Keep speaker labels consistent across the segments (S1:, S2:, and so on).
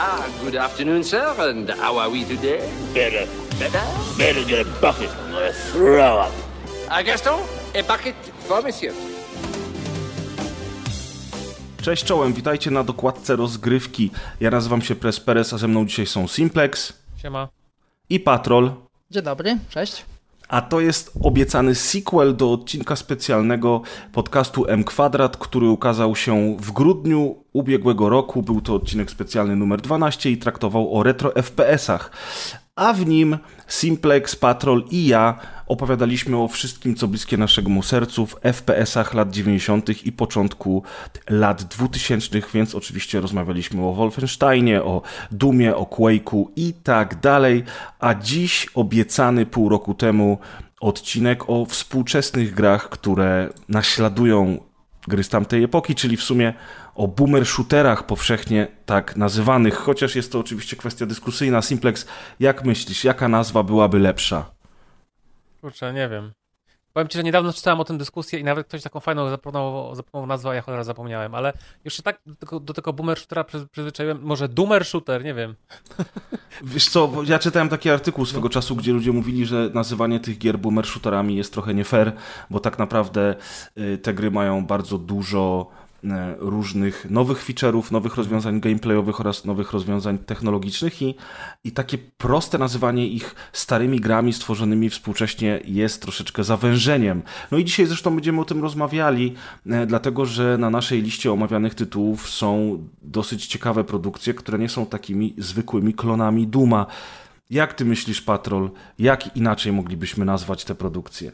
S1: Ah, good afternoon, sir, and how are we today?
S2: Better,
S1: Better?
S2: better get a bucket. I'm gonna throw up.
S1: Ah, Gaston, a bucket for monsieur.
S3: Cześć czołem, witajcie na dokładce rozgrywki. Ja nazywam się Pres Perez, a ze mną dzisiaj są Simplex
S4: Siema.
S3: i Patrol.
S5: Dzień dobry, cześć.
S3: A to jest obiecany sequel do odcinka specjalnego podcastu M Kwadrat, który ukazał się w grudniu ubiegłego roku. Był to odcinek specjalny numer 12 i traktował o retro FPS-ach. A w nim Simplex, Patrol i ja opowiadaliśmy o wszystkim, co bliskie naszemu sercu w FPS-ach lat 90. i początku lat 2000, więc oczywiście rozmawialiśmy o Wolfensteinie, o Dumie, o Quake'u i tak dalej. A dziś obiecany pół roku temu odcinek o współczesnych grach, które naśladują gry z tamtej epoki, czyli w sumie o boomer shooterach powszechnie tak nazywanych, chociaż jest to oczywiście kwestia dyskusyjna. Simplex, jak myślisz, jaka nazwa byłaby lepsza?
S4: Kurczę, nie wiem. Powiem ci, że niedawno czytałem o tym dyskusję i nawet ktoś taką fajną zaproponował, zaproponował nazwę, a ja cholera zapomniałem, ale już się tak do tego, do tego boomer shootera przyz- przyzwyczaiłem. Może doomer shooter, nie wiem.
S3: Wiesz co, ja czytałem taki artykuł swego czasu, gdzie ludzie mówili, że nazywanie tych gier boomer shooterami jest trochę nie fair, bo tak naprawdę y, te gry mają bardzo dużo różnych nowych feature'ów, nowych rozwiązań gameplayowych oraz nowych rozwiązań technologicznych i, i takie proste nazywanie ich starymi grami stworzonymi współcześnie jest troszeczkę zawężeniem. No i dzisiaj zresztą będziemy o tym rozmawiali, y, dlatego że na naszej liście omawianych tytułów są dosyć ciekawe produkcje, które nie są takimi zwykłymi klonami Duma. Jak ty myślisz, Patrol, jak inaczej moglibyśmy nazwać te produkcje?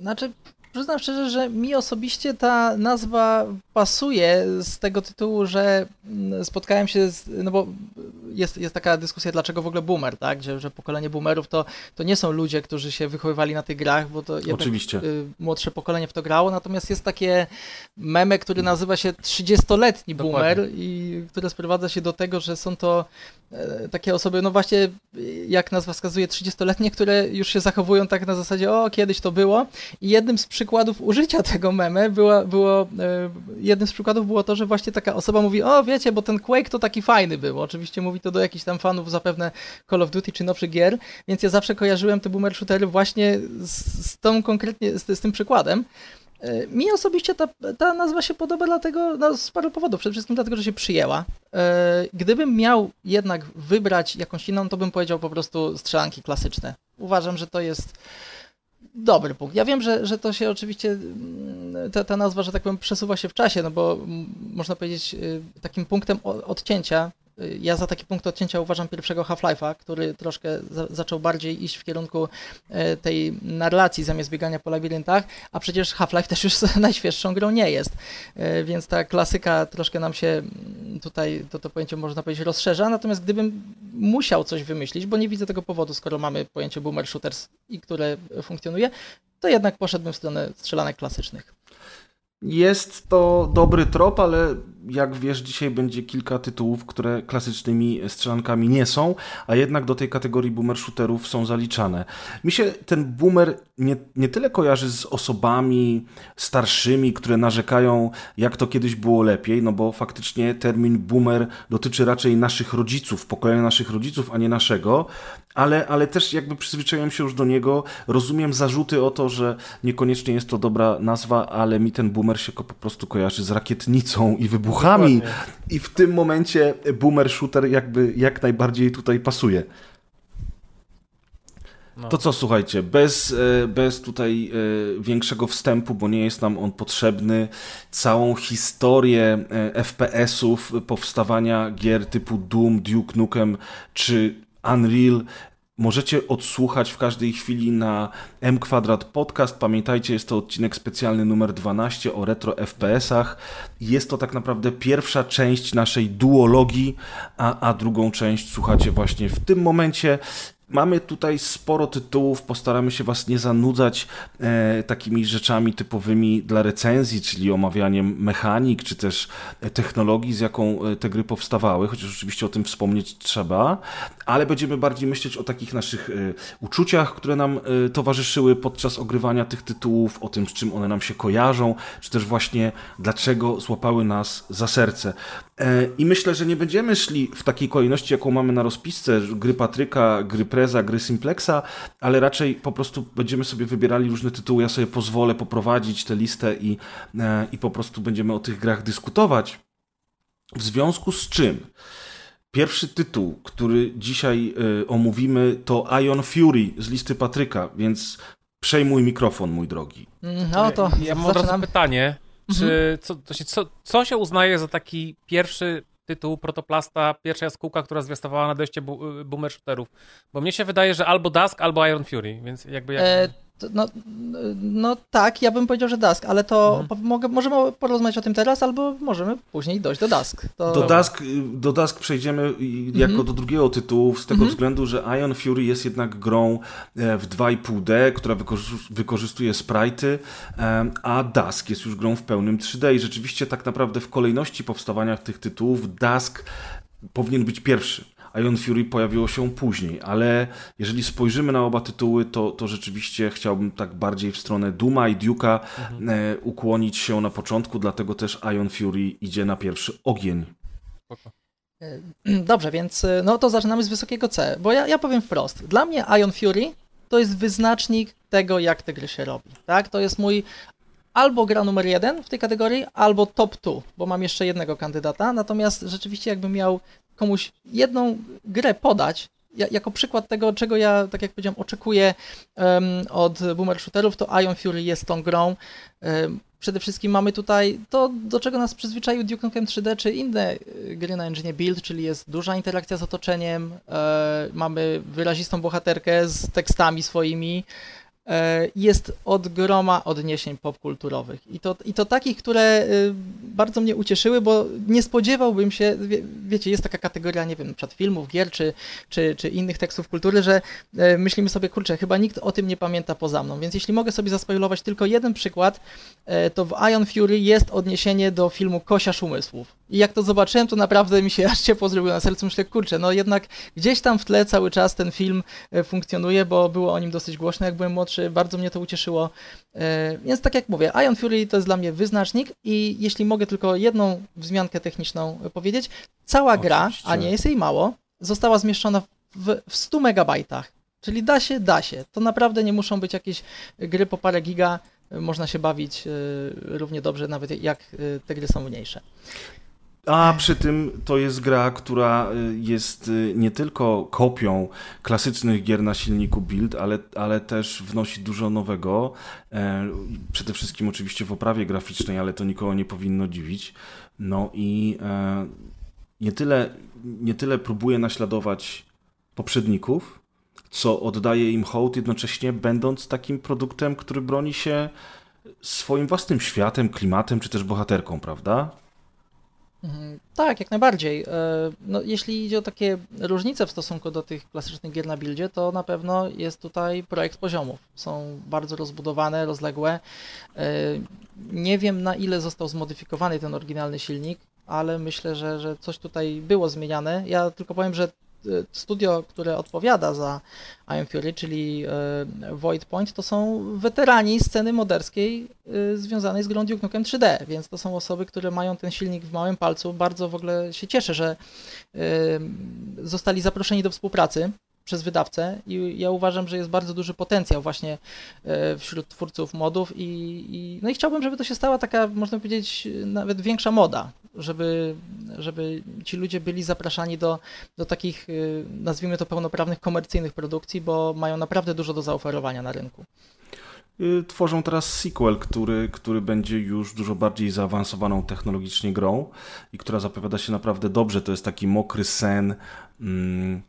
S5: Znaczy, przyznam szczerze, że mi osobiście ta nazwa pasuje z tego tytułu, że mm, spotkałem się z, no bo jest, jest taka dyskusja, dlaczego w ogóle boomer, tak, że, że pokolenie boomerów to, to nie są ludzie, którzy się wychowywali na tych grach, bo to jednak
S3: Oczywiście.
S5: y, młodsze pokolenie w to grało, natomiast jest takie meme, który nazywa się 30-letni boomer i które sprowadza się do tego, że są to takie osoby, no właśnie jak nazwa wskazuje, 30-letnie, które już się zachowują tak na zasadzie, o kiedyś to było i jednym z przykładów użycia tego meme było, było e, jednym z przykładów było to, że właśnie taka osoba mówi, o wiecie, bo ten Quake to taki fajny był. Oczywiście mówi to do jakichś tam fanów zapewne Call of Duty czy nowszych gier, więc ja zawsze kojarzyłem te boomer shootery właśnie z, z tą konkretnie, z, z tym przykładem. E, Mi osobiście ta, ta nazwa się podoba dlatego, no, z paru powodów. Przede wszystkim dlatego, że się przyjęła. E, Gdybym miał jednak wybrać jakąś inną, to bym powiedział po prostu strzelanki klasyczne. Uważam, że to jest dobry punkt. Ja wiem, że, że to się oczywiście, mm, ta, ta nazwa, że tak powiem, przesuwa się w czasie, no bo można powiedzieć y, takim punktem odcięcia, ja za taki punkt odcięcia uważam pierwszego Half-Life'a, który troszkę za, zaczął bardziej iść w kierunku e, tej narracji zamiast biegania po labiryntach, a przecież Half-Life też już najświeższą grą nie jest, E, więc ta klasyka troszkę nam się mm, tutaj, to, to pojęcie można powiedzieć rozszerza, natomiast gdybym musiał coś wymyślić, bo nie widzę tego powodu, skoro mamy pojęcie boomer shooters i które funkcjonuje, to jednak poszedłbym w stronę strzelanek klasycznych.
S3: Jest to dobry trop, ale jak wiesz, dzisiaj będzie kilka tytułów, które klasycznymi strzelankami nie są, a jednak do tej kategorii boomer shooterów są zaliczane. Mi się ten boomer nie, nie tyle kojarzy z osobami starszymi, które narzekają, jak to kiedyś było lepiej, no bo faktycznie termin boomer dotyczy raczej naszych rodziców, pokolenia naszych rodziców, a nie naszego, ale, ale też jakby przyzwyczaiłem się już do niego, rozumiem zarzuty o to, że niekoniecznie jest to dobra nazwa, ale mi ten boomer się po prostu kojarzy z rakietnicą i wybuchami
S4: Dokładnie.
S3: i w tym momencie boomer shooter jakby jak najbardziej tutaj pasuje.
S4: No.
S3: To co, słuchajcie, bez, e, bez tutaj e, większego wstępu, bo nie jest nam on potrzebny, całą historię e, FPS-ów, powstawania gier typu Doom, Duke Nukem czy Unreal możecie odsłuchać w każdej chwili na M Kwadrat Podcast. Pamiętajcie, jest to odcinek specjalny numer 12 o retro FPS-ach. Jest to tak naprawdę pierwsza część naszej duologii, a, a drugą część słuchacie właśnie w tym momencie. Mamy tutaj sporo tytułów, postaramy się Was nie zanudzać e, takimi rzeczami typowymi dla recenzji, czyli omawianiem mechanik, czy też technologii, z jaką e, te gry powstawały, chociaż oczywiście o tym wspomnieć trzeba, ale będziemy bardziej myśleć o takich naszych e, uczuciach, które nam e, towarzyszyły podczas ogrywania tych tytułów, o tym, z czym one nam się kojarzą, czy też właśnie dlaczego złapały nas za serce. E, I myślę, że nie będziemy szli w takiej kolejności, jaką mamy na rozpisce, gry Patryka, gry Preza, gry Simplexa, ale raczej po prostu będziemy sobie wybierali różne tytuły. Ja sobie pozwolę poprowadzić tę listę i, e, i po prostu będziemy o tych grach dyskutować. W związku z czym pierwszy tytuł, który dzisiaj e, omówimy, to Ion Fury z listy Patryka, więc przejmuj mikrofon, mój drogi.
S5: No to
S4: Ja mam od razu pytanie, czy co, to się, co, co się uznaje za taki pierwszy tytuł Protoplasta, pierwsza jaskółka, która zwiastowała nadejście bu- boomer shooterów? Bo mnie się wydaje, że albo Dusk, albo Iron Fury, więc jakby jak...
S5: E, no, no tak, ja bym powiedział, że Dusk, ale to
S4: Mhm.
S5: mogę, możemy porozmawiać o tym teraz, albo możemy później dojść do Dusk. To...
S3: Do Dusk, do Dusk przejdziemy jako
S5: Mhm.
S3: do drugiego tytułu, z tego względu, że Ion Fury jest jednak grą e, w 2,5D, która wykorzy- wykorzystuje sprite'y, em, a Dusk jest już grą w pełnym 3D i rzeczywiście tak naprawdę w kolejności powstawania tych tytułów Dusk powinien być pierwszy. Ion Fury pojawiło się później, ale jeżeli spojrzymy na oba tytuły, to, to rzeczywiście chciałbym tak bardziej w stronę Duma i Duke'a e, ukłonić się na początku, dlatego też Ion Fury idzie na pierwszy ogień.
S4: Spoko.
S5: Dobrze, więc y, no to zaczynamy z wysokiego C, bo ja, ja powiem wprost. Dla mnie Ion Fury to jest wyznacznik tego, jak te gry się robi. Tak? To jest mój albo gra numer jeden w tej kategorii, albo top 2, bo mam jeszcze jednego kandydata. Natomiast rzeczywiście, jakbym miał komuś jedną grę podać, ja, jako przykład tego, czego ja, tak jak powiedziałem, oczekuję em, od boomer shooterów, to Ion Fury jest tą grą. Em, Przede wszystkim mamy tutaj to, do czego nas przyzwyczaił Duke Nukem 3D, czy inne y, gry na engine Build, czyli jest duża interakcja z otoczeniem, e, mamy wyrazistą bohaterkę z tekstami swoimi, e, jest od groma odniesień popkulturowych. I to, I to takich, które y, bardzo mnie ucieszyły, bo nie spodziewałbym się, wie, wiecie, jest taka kategoria, nie wiem, przykład filmów, gier, czy, czy, czy innych tekstów kultury, że e, myślimy sobie, kurczę, chyba nikt o tym nie pamięta poza mną, więc jeśli mogę sobie zaspoilować tylko jeden przykład, e, to w Ion Fury jest odniesienie do filmu Kosiarz Umysłów. I jak to zobaczyłem, to naprawdę mi się aż ciepło zrobiło na sercu. Myślę, kurczę, no jednak gdzieś tam w tle cały czas ten film e, funkcjonuje, bo było o nim dosyć głośno, jak byłem młodszy, bardzo mnie to ucieszyło. E, Więc tak jak mówię, Ion Fury to jest dla mnie wyznacznik i jeśli mogę tylko jedną wzmiankę techniczną powiedzieć, cała gra,
S3: Oczywiście.
S5: a nie jest jej mało, została zmieszczona w, w 100 megabajtach. Czyli da się, da się. To naprawdę nie muszą być jakieś gry po parę giga. Można się bawić e, równie dobrze, nawet jak e, te gry są mniejsze.
S3: A przy tym to jest gra, która y, jest y, nie tylko kopią klasycznych gier na silniku Build, ale, ale też wnosi dużo nowego. E, Przede wszystkim oczywiście w oprawie graficznej, ale to nikogo nie powinno dziwić. No i e, nie tyle, nie tyle próbuje naśladować poprzedników, co oddaje im hołd, jednocześnie będąc takim produktem, który broni się swoim własnym światem, klimatem, czy też bohaterką, prawda?
S5: Mhm. Tak, jak najbardziej. E, No, jeśli idzie o takie różnice w stosunku do tych klasycznych gier na buildzie, to na pewno jest tutaj projekt poziomów. Są bardzo rozbudowane, rozległe. E, Nie wiem na ile został zmodyfikowany ten oryginalny silnik, ale myślę, że, że coś tutaj było zmieniane. Ja tylko powiem, że studio, które odpowiada za Iron Fury, czyli e, Void Point, to są weterani sceny moderskiej e, związanej z grą Duke Nukem 3D, więc to są osoby, które mają ten silnik w małym palcu. Bardzo w ogóle się cieszę, że zostali zaproszeni do współpracy przez wydawcę i ja uważam, że jest bardzo duży potencjał właśnie e, wśród twórców modów i, i no i chciałbym, żeby to się stała taka, można powiedzieć, nawet większa moda, żeby, żeby ci ludzie byli zapraszani do, do takich, y, nazwijmy to, pełnoprawnych komercyjnych produkcji, bo mają naprawdę dużo do zaoferowania na rynku.
S3: Y, Tworzą teraz sequel, który, który będzie już dużo bardziej zaawansowaną technologicznie grą i która zapowiada się naprawdę dobrze. To jest taki mokry sen mm,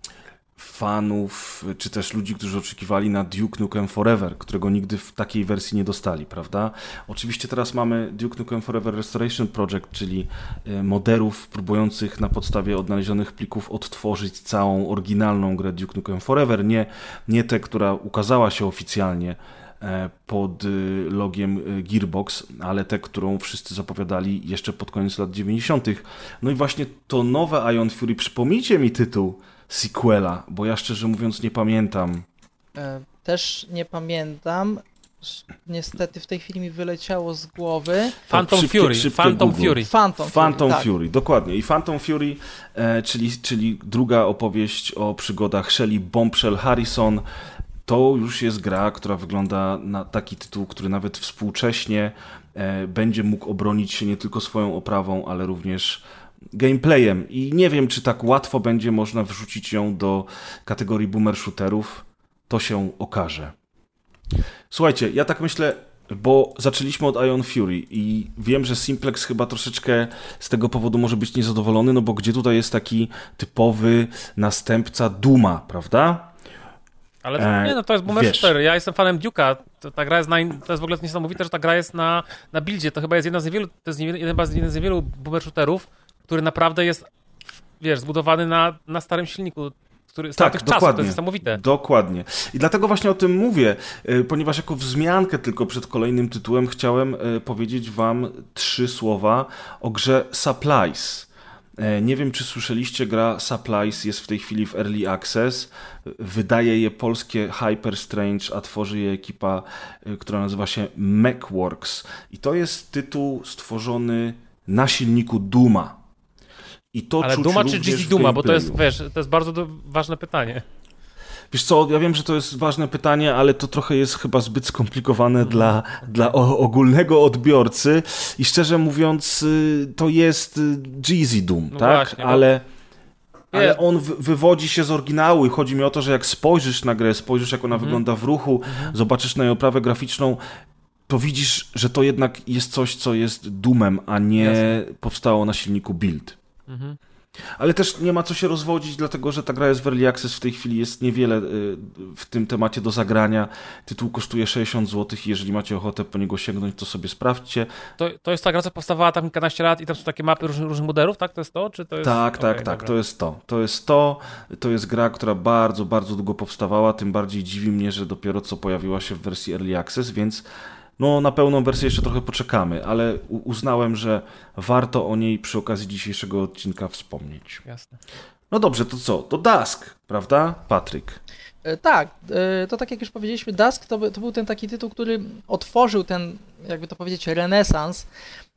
S3: fanów, czy też ludzi, którzy oczekiwali na Duke Nukem Forever, którego nigdy w takiej wersji nie dostali, prawda? Oczywiście teraz mamy Duke Nukem Forever Restoration Project, czyli e, moderów próbujących na podstawie odnalezionych plików odtworzyć całą oryginalną grę Duke Nukem Forever, nie, nie tę, która ukazała się oficjalnie e, pod e, logiem Gearbox, ale tę, którą wszyscy zapowiadali jeszcze pod koniec lat 90. No i właśnie to nowe Ion Fury, przypomnijcie mi tytuł, sequela, bo ja szczerze mówiąc nie pamiętam.
S5: E, też nie pamiętam. Niestety w tej chwili mi wyleciało z głowy.
S4: Phantom szybkie, Fury. Szybkie Phantom Google. Fury.
S5: Phantom,
S3: Phantom
S5: Fury,
S3: Fury,
S5: tak.
S3: dokładnie. I Phantom Fury, e, czyli, czyli druga opowieść o przygodach Shelly Bombshell Harrison. To już jest gra, która wygląda na taki tytuł, który nawet współcześnie e, będzie mógł obronić się nie tylko swoją oprawą, ale również gameplayem i nie wiem, czy tak łatwo będzie można wrzucić ją do kategorii boomer shooterów. To się okaże. Słuchajcie, ja tak myślę, bo zaczęliśmy od Ion Fury i wiem, że Simplex chyba troszeczkę z tego powodu może być niezadowolony, no bo gdzie tutaj jest taki typowy następca Duma, prawda?
S4: Ale to, nie, no to jest Boomer wiesz. Shooter. Ja jestem fanem Duke'a. Ta gra jest na, to jest w ogóle niesamowite, że ta gra jest na, na buildzie. To chyba jest jedna z niewielu, to jest jeden, jeden z niewielu Boomer Shooterów, który naprawdę jest, wiesz, zbudowany na, na starym silniku, który, tak, tych dokładnie, czasów, to jest niesamowite.
S3: Dokładnie. I dlatego właśnie o tym mówię, y, ponieważ jako wzmiankę tylko przed kolejnym tytułem chciałem y, powiedzieć wam trzy słowa o grze Supplies. Y, nie wiem, czy słyszeliście, gra Supplies jest w tej chwili w Early Access. Wydaje je polskie Hyper Strange, a tworzy je ekipa, która nazywa się MechWorks. I to jest tytuł stworzony na silniku Duma.
S4: I to Ale Duma czy GZ Duma? Bo to jest, wiesz, to jest bardzo ważne pytanie.
S3: Wiesz co, ja wiem, że to jest ważne pytanie, ale to trochę jest chyba zbyt skomplikowane mm. dla, dla ogólnego odbiorcy i szczerze mówiąc y, to jest Jeezy y, Doom, no tak? Właśnie, ale... Ale on wywodzi się z oryginału i chodzi mi o to, że jak spojrzysz na grę, spojrzysz jak ona mm. wygląda w ruchu, mm. zobaczysz na jej oprawę graficzną, to widzisz, że to jednak jest coś, co jest Doomem, a nie powstało na silniku Build. Mhm. Ale też nie ma co się rozwodzić, dlatego że ta gra jest w Early Access, w tej chwili jest niewiele y, w tym temacie do zagrania. Tytuł kosztuje 60 zł i jeżeli macie ochotę po niego sięgnąć, to sobie sprawdźcie.
S4: To, to jest ta gra, co powstawała tam kilkanaście lat i tam są takie mapy różnych, różnych modelów, tak? To jest to? Czy to jest...
S3: Tak, tak, okay, tak, to jest to. To jest to. To jest gra, która bardzo, bardzo długo powstawała, tym bardziej dziwi mnie, że dopiero co pojawiła się w wersji Early Access, więc no, na pełną wersję jeszcze trochę poczekamy, ale uznałem, że warto o niej przy okazji dzisiejszego odcinka wspomnieć.
S4: Jasne.
S3: No dobrze, to co? To Dusk, prawda, Patryk?
S5: E, tak, e, to tak jak już powiedzieliśmy, Dusk to, to był ten taki tytuł, który otworzył ten, jakby to powiedzieć, renesans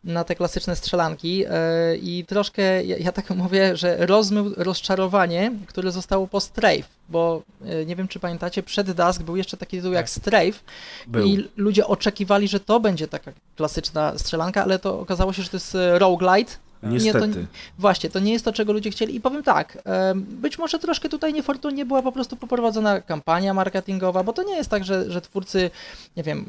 S5: na te klasyczne strzelanki e, i troszkę, ja, ja tak mówię, że rozmył rozczarowanie, które zostało po Strafe, bo nie wiem, czy pamiętacie, przed Dusk był jeszcze taki tytuł jak tak. Strafe był. i ludzie oczekiwali, że to będzie taka klasyczna strzelanka, ale to okazało się, że to jest roguelite,
S3: Niestety.
S5: Nie, to, właśnie, to nie jest to, czego ludzie chcieli. I powiem tak, być może troszkę tutaj niefortunnie była po prostu poprowadzona kampania marketingowa, bo to nie jest tak, że, że twórcy, nie wiem,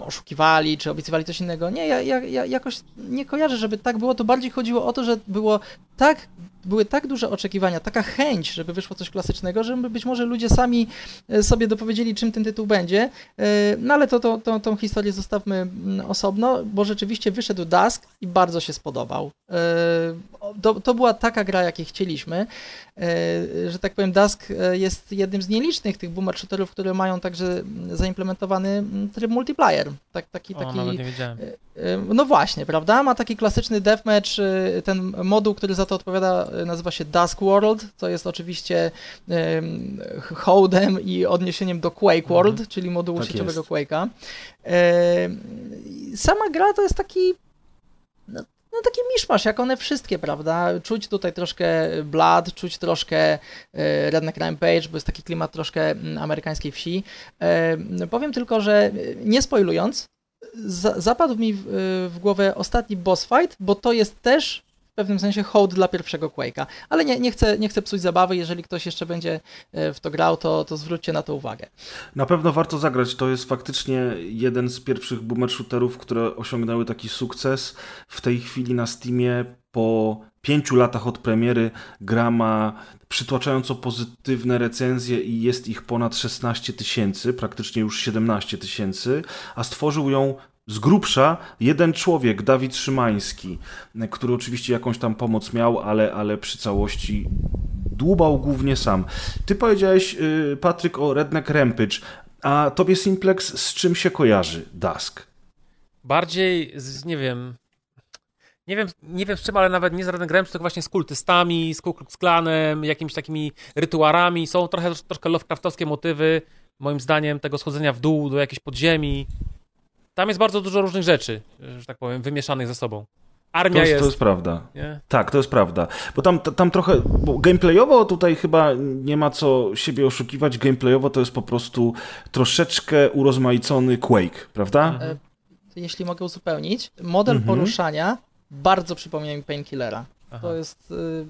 S5: oszukiwali czy obiecywali coś innego. Nie, ja, ja, ja jakoś nie kojarzę, żeby tak było. To bardziej chodziło o to, że było tak były tak duże oczekiwania, taka chęć, żeby wyszło coś klasycznego, że być może ludzie sami e, sobie dopowiedzieli, czym ten tytuł będzie. E, no ale to, to, to, tą historię zostawmy mm, osobno, bo rzeczywiście wyszedł Dusk i bardzo się spodobał. E, to, to była taka gra, jakiej chcieliśmy, że tak powiem, Dusk jest jednym z nielicznych tych boomer shooterów, które mają także zaimplementowany tryb multiplayer. Tak, taki,
S4: o,
S5: taki,
S4: wiedziałem.
S5: No właśnie, prawda? Ma taki klasyczny deathmatch, ten moduł, który za to odpowiada nazywa się Dusk World, co jest oczywiście hołdem i odniesieniem do Quake mhm. World, czyli modułu tak sieciowego Quake'a. sama gra to jest taki no, no taki miszmasz, jak one wszystkie, prawda? Czuć tutaj troszkę Blood, czuć troszkę e, Redneck Rampage, bo jest taki klimat troszkę mm, amerykańskiej wsi. powiem tylko, że nie spoilując, zapadł mi w, w głowę ostatni boss fight, bo to jest też pewnym sensie hołd dla pierwszego Quake'a. Ale nie, nie, chcę, nie chcę psuć zabawy, jeżeli ktoś jeszcze będzie e, w to grał, to, to zwróćcie na to uwagę.
S3: Na pewno warto zagrać. To jest faktycznie jeden z pierwszych boomer shooterów, które osiągnęły taki sukces. W tej chwili na Steamie po pięciu latach od premiery gra ma przytłaczająco pozytywne recenzje i jest ich ponad 16 tysięcy, praktycznie już 17 tysięcy, a stworzył ją z grubsza jeden człowiek, Dawid Szymański, który oczywiście jakąś tam pomoc miał, ale, ale przy całości dłubał głównie sam. Ty powiedziałeś, y, Patryk, o Redneck Rampage, a tobie Simplex z czym się kojarzy Dusk?
S4: Bardziej z, nie wiem, nie wiem, nie wiem z czym, ale nawet nie z Redneck Rampage, tylko właśnie z kultystami, z Ku Klux Klanem, jakimiś takimi rytuarami. Są trochę, troszkę Lovecraftowskie motywy, moim zdaniem, tego schodzenia w dół do jakiejś podziemi. Tam jest bardzo dużo różnych rzeczy, że tak powiem, wymieszanych ze sobą. Armia
S3: to jest,
S4: jest.
S3: To jest prawda.
S4: Nie?
S3: Tak, to jest prawda. Bo tam, tam trochę, bo gameplayowo tutaj chyba nie ma co siebie oszukiwać. Gameplayowo to jest po prostu troszeczkę urozmaicony Quake, prawda?
S5: E, Jeśli mogę uzupełnić, model
S3: Mhm.
S5: poruszania bardzo przypomina mi Painkillera. To jest, y,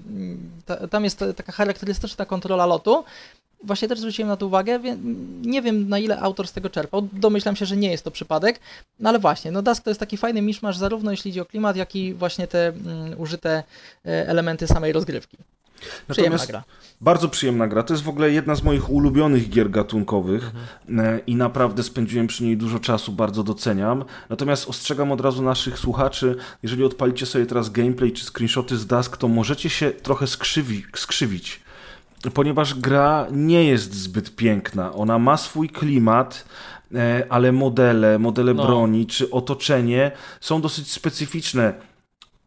S5: ta, tam jest ta- taka charakterystyczna kontrola lotu. Właśnie też zwróciłem na to uwagę, nie wiem na ile autor z tego czerpał, domyślam się, że nie jest to przypadek, no ale właśnie, no Dusk to jest taki fajny miszmasz zarówno jeśli chodzi o klimat, jak i właśnie te mm, użyte e, elementy samej rozgrywki. Przyjemna gra.
S3: Bardzo przyjemna gra. To jest w ogóle jedna z moich ulubionych gier gatunkowych e, i naprawdę spędziłem przy niej dużo czasu, bardzo doceniam. Natomiast ostrzegam od razu naszych słuchaczy, jeżeli odpalicie sobie teraz gameplay czy screenshoty z Dusk, to możecie się trochę skrzywi, skrzywić, ponieważ gra nie jest zbyt piękna. Ona ma swój klimat, e, ale modele, modele
S4: No.
S3: broni czy otoczenie są dosyć specyficzne.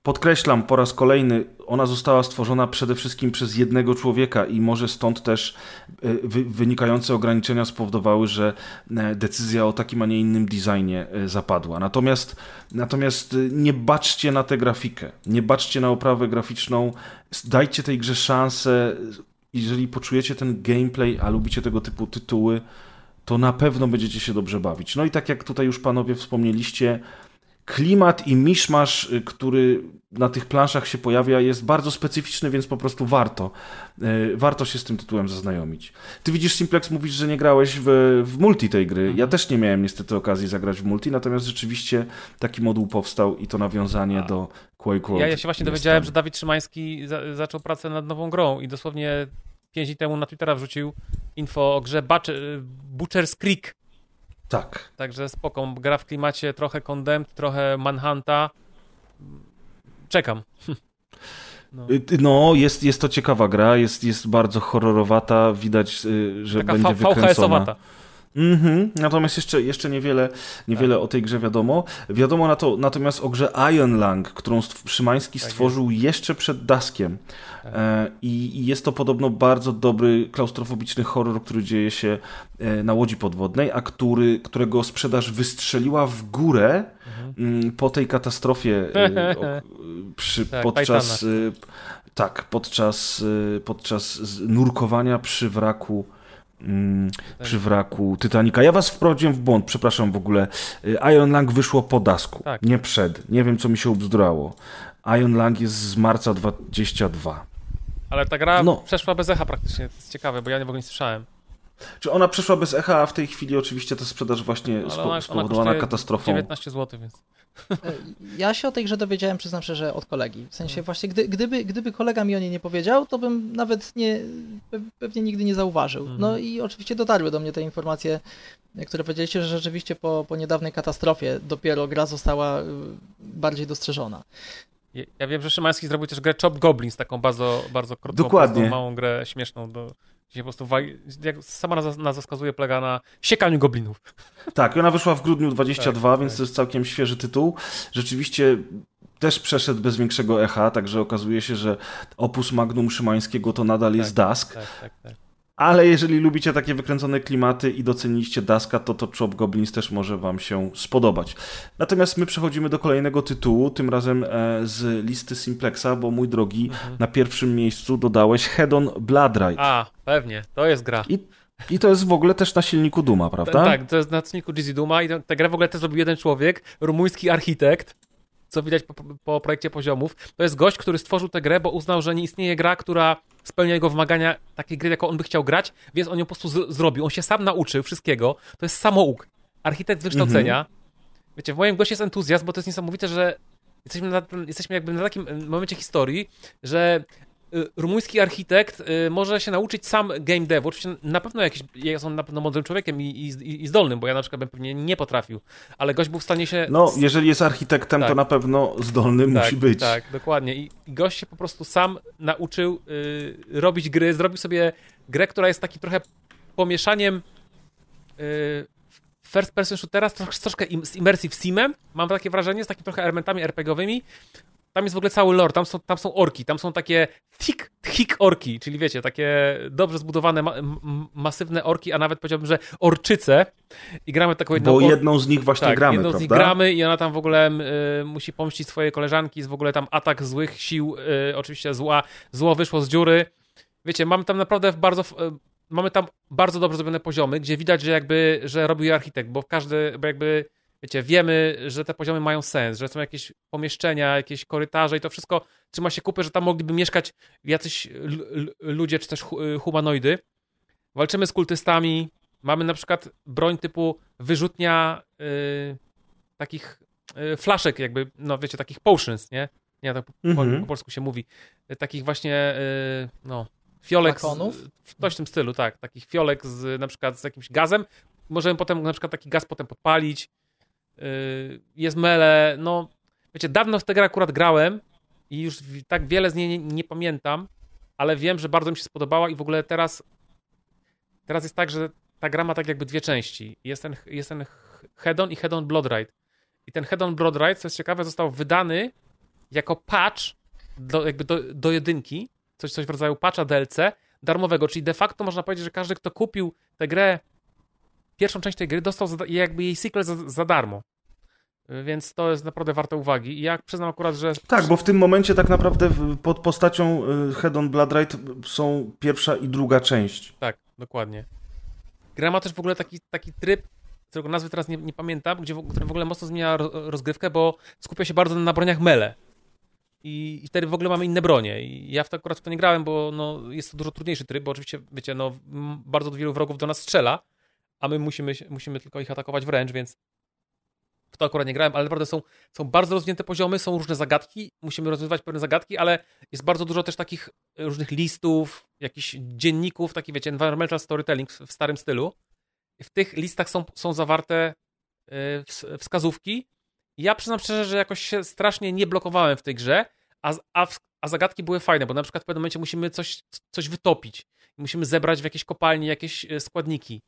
S3: Podkreślam po raz kolejny, ona została stworzona przede wszystkim przez jednego człowieka i może stąd też e, wy, wynikające ograniczenia spowodowały, że e, decyzja o takim, a nie innym designie zapadła. Natomiast, natomiast nie baczcie na tę grafikę, nie baczcie na oprawę graficzną, dajcie tej grze szansę. Jeżeli poczujecie ten gameplay, a lubicie tego typu tytuły, to na pewno będziecie się dobrze bawić. No i tak jak tutaj już panowie wspomnieliście, klimat i miszmasz, y, który na tych planszach się pojawia, jest bardzo specyficzny, więc po prostu warto. y, Warto się z tym tytułem zaznajomić. Ty widzisz, Simplex, mówisz, że nie grałeś w, w multi tej gry. Ja też nie miałem niestety okazji zagrać w multi, natomiast rzeczywiście taki moduł powstał i to nawiązanie do Quake World.
S4: Ja, ja się właśnie dowiedziałem,
S3: tam.
S4: że Dawid Szymański za, zaczął pracę nad nową grą i dosłownie 5 dni temu na Twittera wrzucił info o grze Butcher, Butcher's Creek.
S3: Tak.
S4: Także spoko, gra w klimacie trochę Condemned, trochę Manhunta. Czekam. No.
S3: No, jest, jest to ciekawa gra, jest, jest bardzo horrorowata, widać, y, że
S4: Taka
S3: będzie wykręcona.
S4: VHS-owata.
S3: Mhm. Natomiast jeszcze, jeszcze niewiele, niewiele
S4: Tak.
S3: o tej grze wiadomo. Wiadomo na to, natomiast o grze Iron Lang, którą Szymański
S4: Tak
S3: stworzył jeszcze przed Daskiem.
S4: Tak.
S3: E, I, jest to podobno bardzo dobry klaustrofobiczny horror, który dzieje się e, na łodzi podwodnej, a który, którego sprzedaż wystrzeliła w górę
S4: Mhm.
S3: mm, po tej katastrofie e, przy,
S4: Tak,
S3: podczas, tak, podczas, e, podczas z- nurkowania przy wraku mm, przy wraku Titanica. Ja was wprowadziłem w błąd, przepraszam w ogóle. Y, Iron Lang wyszło po dasku,
S4: Tak.
S3: nie przed. Nie wiem, co mi się ubzdurało. Iron Lang jest z marca 22.
S4: Ale ta gra
S3: No.
S4: przeszła bez echa praktycznie. To jest ciekawe, bo ja w ogóle nie słyszałem.
S3: Czy ona przeszła bez echa, a w tej chwili oczywiście ta sprzedaż właśnie spo, spowodowana katastrofą.
S4: 19 zł, więc.
S5: Ja się o tej grze dowiedziałem, przyznam szczerze, od kolegi. W sensie właśnie, gdy, gdyby, gdyby kolega mi o niej nie powiedział, to bym nawet nie, pe- pewnie nigdy nie zauważył. No i oczywiście dotarły do mnie te informacje, które powiedzieliście, że rzeczywiście po, po niedawnej katastrofie dopiero gra została y, bardziej dostrzeżona.
S4: Ja- wiem, że Szymański zrobił też grę Chop Goblins, taką bardzo, bardzo krótką,
S3: Dokładnie.
S4: małą grę śmieszną, do, gdzie po prostu, jak sama nazwa, wskazuje, polega na siekaniu goblinów.
S3: Tak, i ona wyszła w grudniu 22,
S4: Tak,
S3: więc
S4: tak.
S3: to jest całkiem świeży tytuł. Rzeczywiście też przeszedł bez większego echa, także okazuje się, że opus magnum Szymańskiego to nadal jest Dusk.
S4: Tak, tak, tak.
S3: Ale jeżeli lubicie takie wykręcone klimaty i doceniliście Daska, to to Chop Goblins też może wam się spodobać. Natomiast my przechodzimy do kolejnego tytułu, tym razem e, z listy Simplexa, bo mój drogi, na pierwszym miejscu dodałeś Head-on Blood Ride.
S4: A, pewnie, to jest gra.
S3: I, I to jest w ogóle też na silniku Duma, prawda?
S4: Tak, to jest na cniku Jizzy Duma i tę- tę grę w ogóle też zrobił jeden człowiek, rumuński architekt, co widać po, po projekcie poziomów. To jest gość, który stworzył tę grę, bo uznał, że nie istnieje gra, która spełnia jego wymagania takiej gry, jaką on by chciał grać, więc on ją po prostu zrobił. On się sam nauczył wszystkiego. To jest samouk. Architekt wykształcenia. Wiecie, w moim goście jest entuzjazm, bo to jest niesamowite, że jesteśmy, na, jesteśmy jakby na takim momencie historii, że rumuński architekt y, może się nauczyć sam game devu. Oczywiście na pewno jakiś, jest on na pewno mądrym człowiekiem i, i, i zdolnym, bo ja na przykład bym pewnie nie potrafił, ale gość był w stanie się...
S3: No, jeżeli jest architektem,
S4: Tak.
S3: to na pewno zdolny
S4: tak,
S3: musi być.
S4: Tak, dokładnie. I, i gość się po prostu sam nauczył y, robić gry, zrobił sobie grę, która jest takim trochę pomieszaniem y, first person shootera z, trosz, z troszkę im, z immersive simem, mam takie wrażenie, z takimi trochę elementami RPGowymi. Tam jest w ogóle cały lore, tam są, tam są orki, tam są takie thick, thick orki, czyli wiecie, takie dobrze zbudowane, ma, m, masywne orki, a nawet powiedziałbym, że orczyce. I gramy taką jedną
S3: Bo jedną z nich właśnie
S4: tak,
S3: gramy,
S4: jedną
S3: prawda?
S4: z nich gramy i ona tam w ogóle y, musi pomścić swoje koleżanki, jest w ogóle tam atak złych sił, y, oczywiście zła, zło wyszło z dziury. Wiecie, mamy tam naprawdę bardzo, y, mamy tam bardzo dobrze zrobione poziomy, gdzie widać, że jakby, że robił je architekt, bo każdy, bo jakby, wiecie, wiemy, że te poziomy mają sens, że są jakieś pomieszczenia, jakieś korytarze i to wszystko trzyma się kupy, że tam mogliby mieszkać jacyś ludzie, czy też hu- y, humanoidy. Walczymy z kultystami, mamy na przykład broń typu wyrzutnia y, takich y, flaszek jakby, no wiecie, takich potions, nie? Nie, tak po,
S3: Mhm.
S4: po polsku się mówi. Takich właśnie, y, no, fiolek, z,
S5: Flakonów?
S4: w coś w tym stylu, tak. Takich fiolek z na przykład z jakimś gazem. Możemy potem na przykład taki gaz potem podpalić. Y, jest mele, no, wiecie, dawno w tę grę akurat grałem i już tak wiele z niej nie, nie pamiętam, ale wiem, że bardzo mi się spodobała i w ogóle teraz teraz jest tak, że ta gra ma tak jakby dwie części. Jest ten, jest ten Hedon i Hedon Blood Ride. I ten Hedon Blood Ride, co jest ciekawe, został wydany jako patch do, jakby do, do jedynki, coś, coś w rodzaju patcha DLC darmowego, czyli de facto można powiedzieć, że każdy, kto kupił tę grę, pierwszą część tej gry, dostał za, jakby jej sequel za, za darmo. Więc to jest naprawdę warte uwagi. I ja przyznam akurat, że
S3: Tak, bo w tym momencie tak naprawdę pod postacią y, Head on Blood Ride są pierwsza i druga część.
S4: Tak, dokładnie. Gra ma też w ogóle taki, taki tryb, którego nazwy teraz nie, nie pamiętam, gdzie, który w ogóle mocno zmienia ro- rozgrywkę, bo skupia się bardzo na broniach mele. I, I wtedy w ogóle mamy inne bronie. I ja w to akurat w to nie grałem, bo no, jest to dużo trudniejszy tryb, bo oczywiście, wiecie, no, bardzo wielu wrogów do nas strzela, a my musimy, musimy tylko ich atakować wręcz, więc w to akurat nie grałem, ale naprawdę są, są bardzo rozwinięte poziomy, są różne zagadki, musimy rozwiązywać pewne zagadki, ale jest bardzo dużo też takich różnych listów, jakichś dzienników, taki wiecie, environmental storytelling w, starym stylu. W tych listach są, są zawarte ws- wskazówki. Ja przyznam szczerze, że jakoś się strasznie nie blokowałem w tej grze, a, a, a zagadki były fajne, bo na przykład w pewnym momencie musimy coś, coś wytopić. Musimy zebrać w jakiejś kopalni jakieś y, składniki.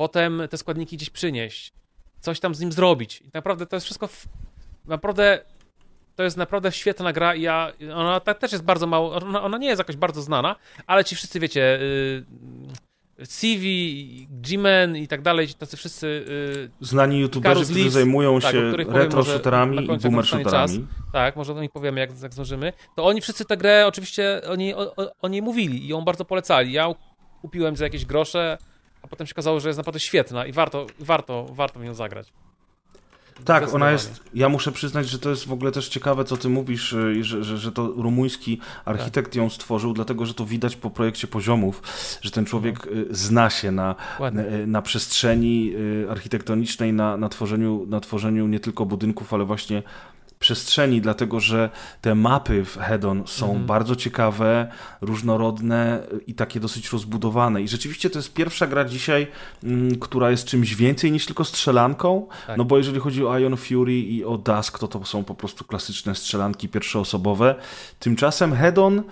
S4: Potem te składniki gdzieś przynieść. Coś tam z nim zrobić. I naprawdę to jest wszystko. W, naprawdę. To jest naprawdę świetna gra i ja, ona też jest bardzo mało, ona, ona nie jest jakoś bardzo znana, ale ci wszyscy wiecie, y, CV, G-Men i tak dalej, tacy wszyscy y,
S3: Znani youtuberzy, którzy zajmują
S4: tak,
S3: się
S4: których powiem
S3: retro
S4: może
S3: shooterami
S4: na
S3: i
S4: końcu, jak
S3: boomer
S4: dostanie
S3: shooterami.
S4: tak, może o nich powiemy, jak, jak zdążymy, to oni wszyscy tę grę oczywiście o niej, o, o- o niej mówili i ją bardzo polecali. Ja kupiłem za jakieś grosze, a potem się okazało, że jest naprawdę świetna i warto, warto, warto w nią zagrać.
S3: Tak, ona jest. Ja muszę przyznać, że to jest w ogóle też ciekawe, co ty mówisz, y, że, że, że to rumuński architekt ją stworzył, dlatego że to widać po projekcie poziomów, że ten człowiek y, zna się na,
S4: Ładnie.
S3: y, na przestrzeni architektonicznej, na, na, tworzeniu, na tworzeniu nie tylko budynków, ale właśnie przestrzeni, dlatego że te mapy w Hedon są
S4: Mhm.
S3: bardzo ciekawe, różnorodne i takie dosyć rozbudowane. I rzeczywiście to jest pierwsza gra dzisiaj, mm, która jest czymś więcej niż tylko strzelanką,
S4: Tak.
S3: no bo jeżeli chodzi o Ion Fury i o Dusk, to to są po prostu klasyczne strzelanki pierwszoosobowe. Tymczasem Hedon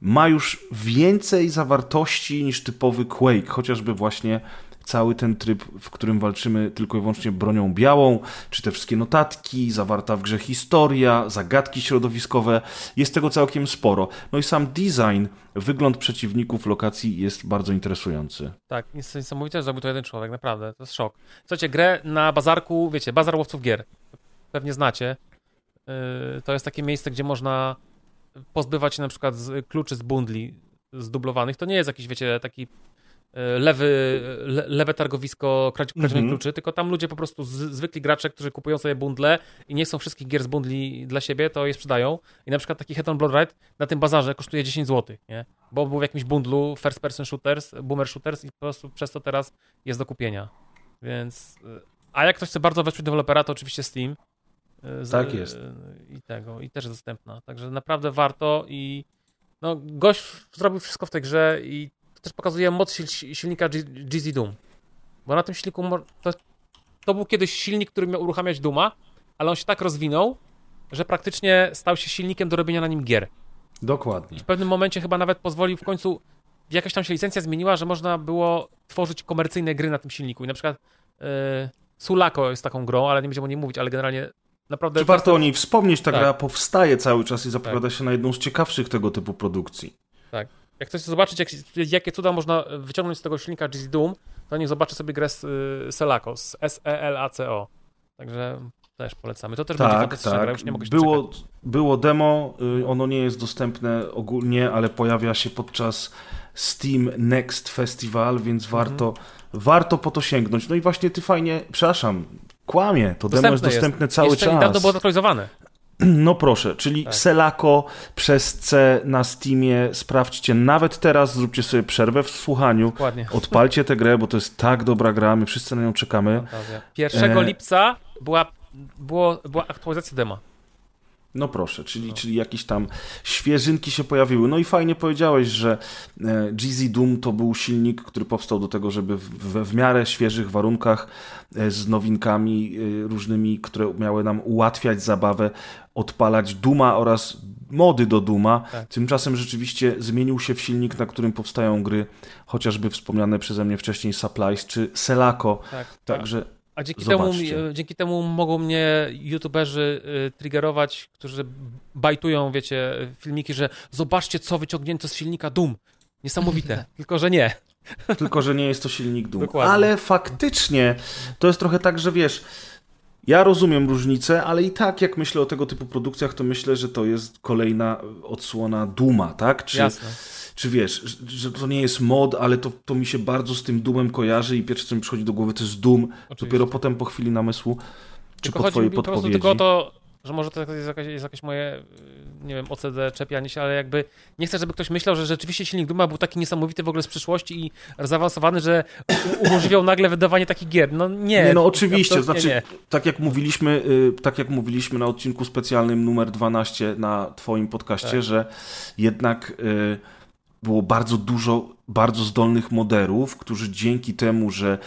S3: ma już więcej zawartości niż typowy Quake, chociażby właśnie cały ten tryb, w którym walczymy tylko i wyłącznie bronią białą, czy te wszystkie notatki, zawarta w grze historia, zagadki środowiskowe, jest tego całkiem sporo. No i sam design, wygląd przeciwników lokacji jest bardzo interesujący.
S4: Tak, niesamowite, że zrobił to jeden człowiek, naprawdę, to jest szok. Słuchajcie, grę na bazarku, wiecie, bazar łowców gier, pewnie znacie. Yy, To jest takie miejsce, gdzie można pozbywać się na przykład z kluczy z bundli zdublowanych. To nie jest jakiś, wiecie, taki lewy, le, lewe targowisko kradzionych
S3: Mhm.
S4: kluczy, tylko tam ludzie po prostu, z, zwykli gracze, którzy kupują sobie bundle i nie chcą wszystkich gier z bundli dla siebie, to je sprzedają. I na przykład taki Head on Blood Ride na tym bazarze kosztuje 10 zł, nie? Bo był w jakimś bundlu first person shooters, boomer shooters i po prostu przez to teraz jest do kupienia. Więc... y, A jak ktoś chce bardzo wesprzeć dewelopera, to oczywiście Steam. y, z-
S3: Tak jest.
S4: I tego, i też dostępna. Także naprawdę warto i no, gość zrobił wszystko w tej grze i też pokazuje moc sil- silnika GZ Doom. Bo na tym silniku to, to był kiedyś silnik, który miał uruchamiać Duma, ale on się tak rozwinął, że praktycznie stał się silnikiem do robienia na nim gier.
S3: Dokładnie.
S4: W pewnym momencie chyba nawet pozwolił w końcu, jakaś tam się licencja zmieniła, że można było tworzyć komercyjne gry na tym silniku. I na przykład yy, Sulako jest taką grą, ale nie będziemy o niej mówić, ale generalnie naprawdę...
S3: Czy warto o niej wspomnieć? Ta
S4: Tak.
S3: gra powstaje cały czas i zapowiada się na jedną z ciekawszych tego typu produkcji.
S4: Jak chcecie zobaczyć, jak, jakie cuda można wyciągnąć z tego silnika GZ Doom, to niech zobaczy sobie grę z y, Selaco, z S-E-L-A-C-O. Także też polecamy. To też będzie
S3: Tak,
S4: gra,
S3: tak.
S4: już nie mogę się
S3: Było,
S4: doczekać.
S3: było demo, y, ono nie jest dostępne ogólnie, ale pojawia się podczas Steam Next Festival, więc
S4: Mhm.
S3: warto, warto po to sięgnąć. No i właśnie ty fajnie, przepraszam, kłamie, to demo jest dostępne cały
S4: Jeszcze
S3: czas.
S4: niedawno było zaktualizowane.
S3: No proszę, czyli
S4: Tak.
S3: Selako przez C na Steamie, sprawdźcie nawet teraz, zróbcie sobie przerwę w słuchaniu,
S4: Dokładnie.
S3: odpalcie tę grę, bo to jest tak dobra gra, my wszyscy na nią czekamy.
S4: Fantazja. 1
S3: E.
S4: lipca była, było, była aktualizacja dema.
S3: No proszę, czyli, czyli jakieś tam świeżynki się pojawiły. No i fajnie powiedziałeś, że e, GZ Doom to był silnik, który powstał do tego, żeby w, w, miarę świeżych warunkach e, z nowinkami e, różnymi, które miały nam ułatwiać zabawę, odpalać Duma oraz mody do Duma.
S4: Tak.
S3: Tymczasem rzeczywiście zmienił się w silnik, na którym powstają gry, chociażby wspomniane przeze mnie wcześniej Supplies czy Selako.
S4: Tak,
S3: Także
S4: A dzięki temu,
S3: Zobaczcie.
S4: dzięki temu mogą mnie youtuberzy e, triggerować, którzy bajtują, wiecie, filmiki, że zobaczcie, co wyciągnięto z silnika Doom. Niesamowite. Tylko, że nie.
S3: Tylko, że nie jest to silnik Doom.
S4: Dokładnie.
S3: Ale faktycznie to jest trochę tak, że wiesz, ja rozumiem różnicę, ale i tak jak myślę o tego typu produkcjach, to myślę, że to jest kolejna odsłona Duma, tak? Czy,
S4: Jasne.
S3: Czy wiesz, że- to nie jest mod, ale to, to mi się bardzo z tym Doomem kojarzy i pierwsze co mi przychodzi do głowy to jest Doom. Dopiero potem po chwili namysłu, czy
S4: Tylko
S3: po twojej
S4: mi po
S3: podpowiedzi.
S4: tylko o to, że może to jest jakieś, jest jakieś moje, y, nie wiem, OCD, czepianie się, ale jakby nie chcę, żeby ktoś myślał, że rzeczywiście silnik Duma był taki niesamowity w ogóle z przyszłości i zaawansowany, że umożliwiał nagle wydawanie takich gier. No nie.
S3: Nie, no oczywiście,
S4: absolutnie
S3: znaczy,
S4: nie.
S3: tak jak mówiliśmy, y, tak jak mówiliśmy na odcinku specjalnym numer 12 na twoim podcaście,
S4: Tak.
S3: że jednak y, było bardzo dużo bardzo zdolnych moderów, którzy dzięki temu, że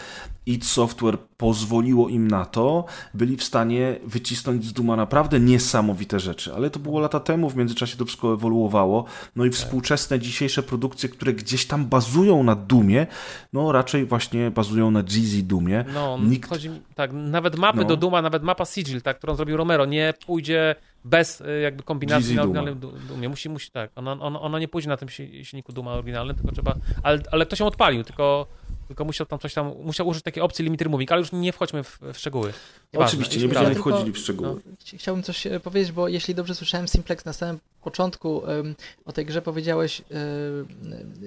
S3: id Software pozwoliło im na to, byli w stanie wycisnąć z Duma naprawdę niesamowite rzeczy. Ale to było lata temu, w międzyczasie to wszystko ewoluowało. No
S4: Tak.
S3: i współczesne dzisiejsze produkcje, które gdzieś tam bazują na Dumie, no raczej właśnie bazują na Jeezy Dumie.
S4: No,
S3: Nikt
S4: chodzi tak, nawet mapy
S3: No.
S4: do Duma, nawet mapa Sigil, tak, którą zrobił Romero, nie pójdzie bez y, jakby kombinacji na
S3: Duma.
S4: oryginalnym Du- Dumie. Musi, musi, tak, ona, ona, ona nie pójdzie na tym si- silniku Duma oryginalnym, tylko trzeba, ale, ale to się odpalił, tylko, tylko musiał tam coś tam, musiał użyć takiej opcji limiter moving, ale już nie wchodźmy w, w szczegóły. Nieważne,
S3: Oczywiście, nie będziemy wchodzili w szczegóły.
S5: Ch- Chciałbym coś e, powiedzieć, bo jeśli dobrze słyszałem, Simplex na samym początku em, o tej grze powiedziałeś e,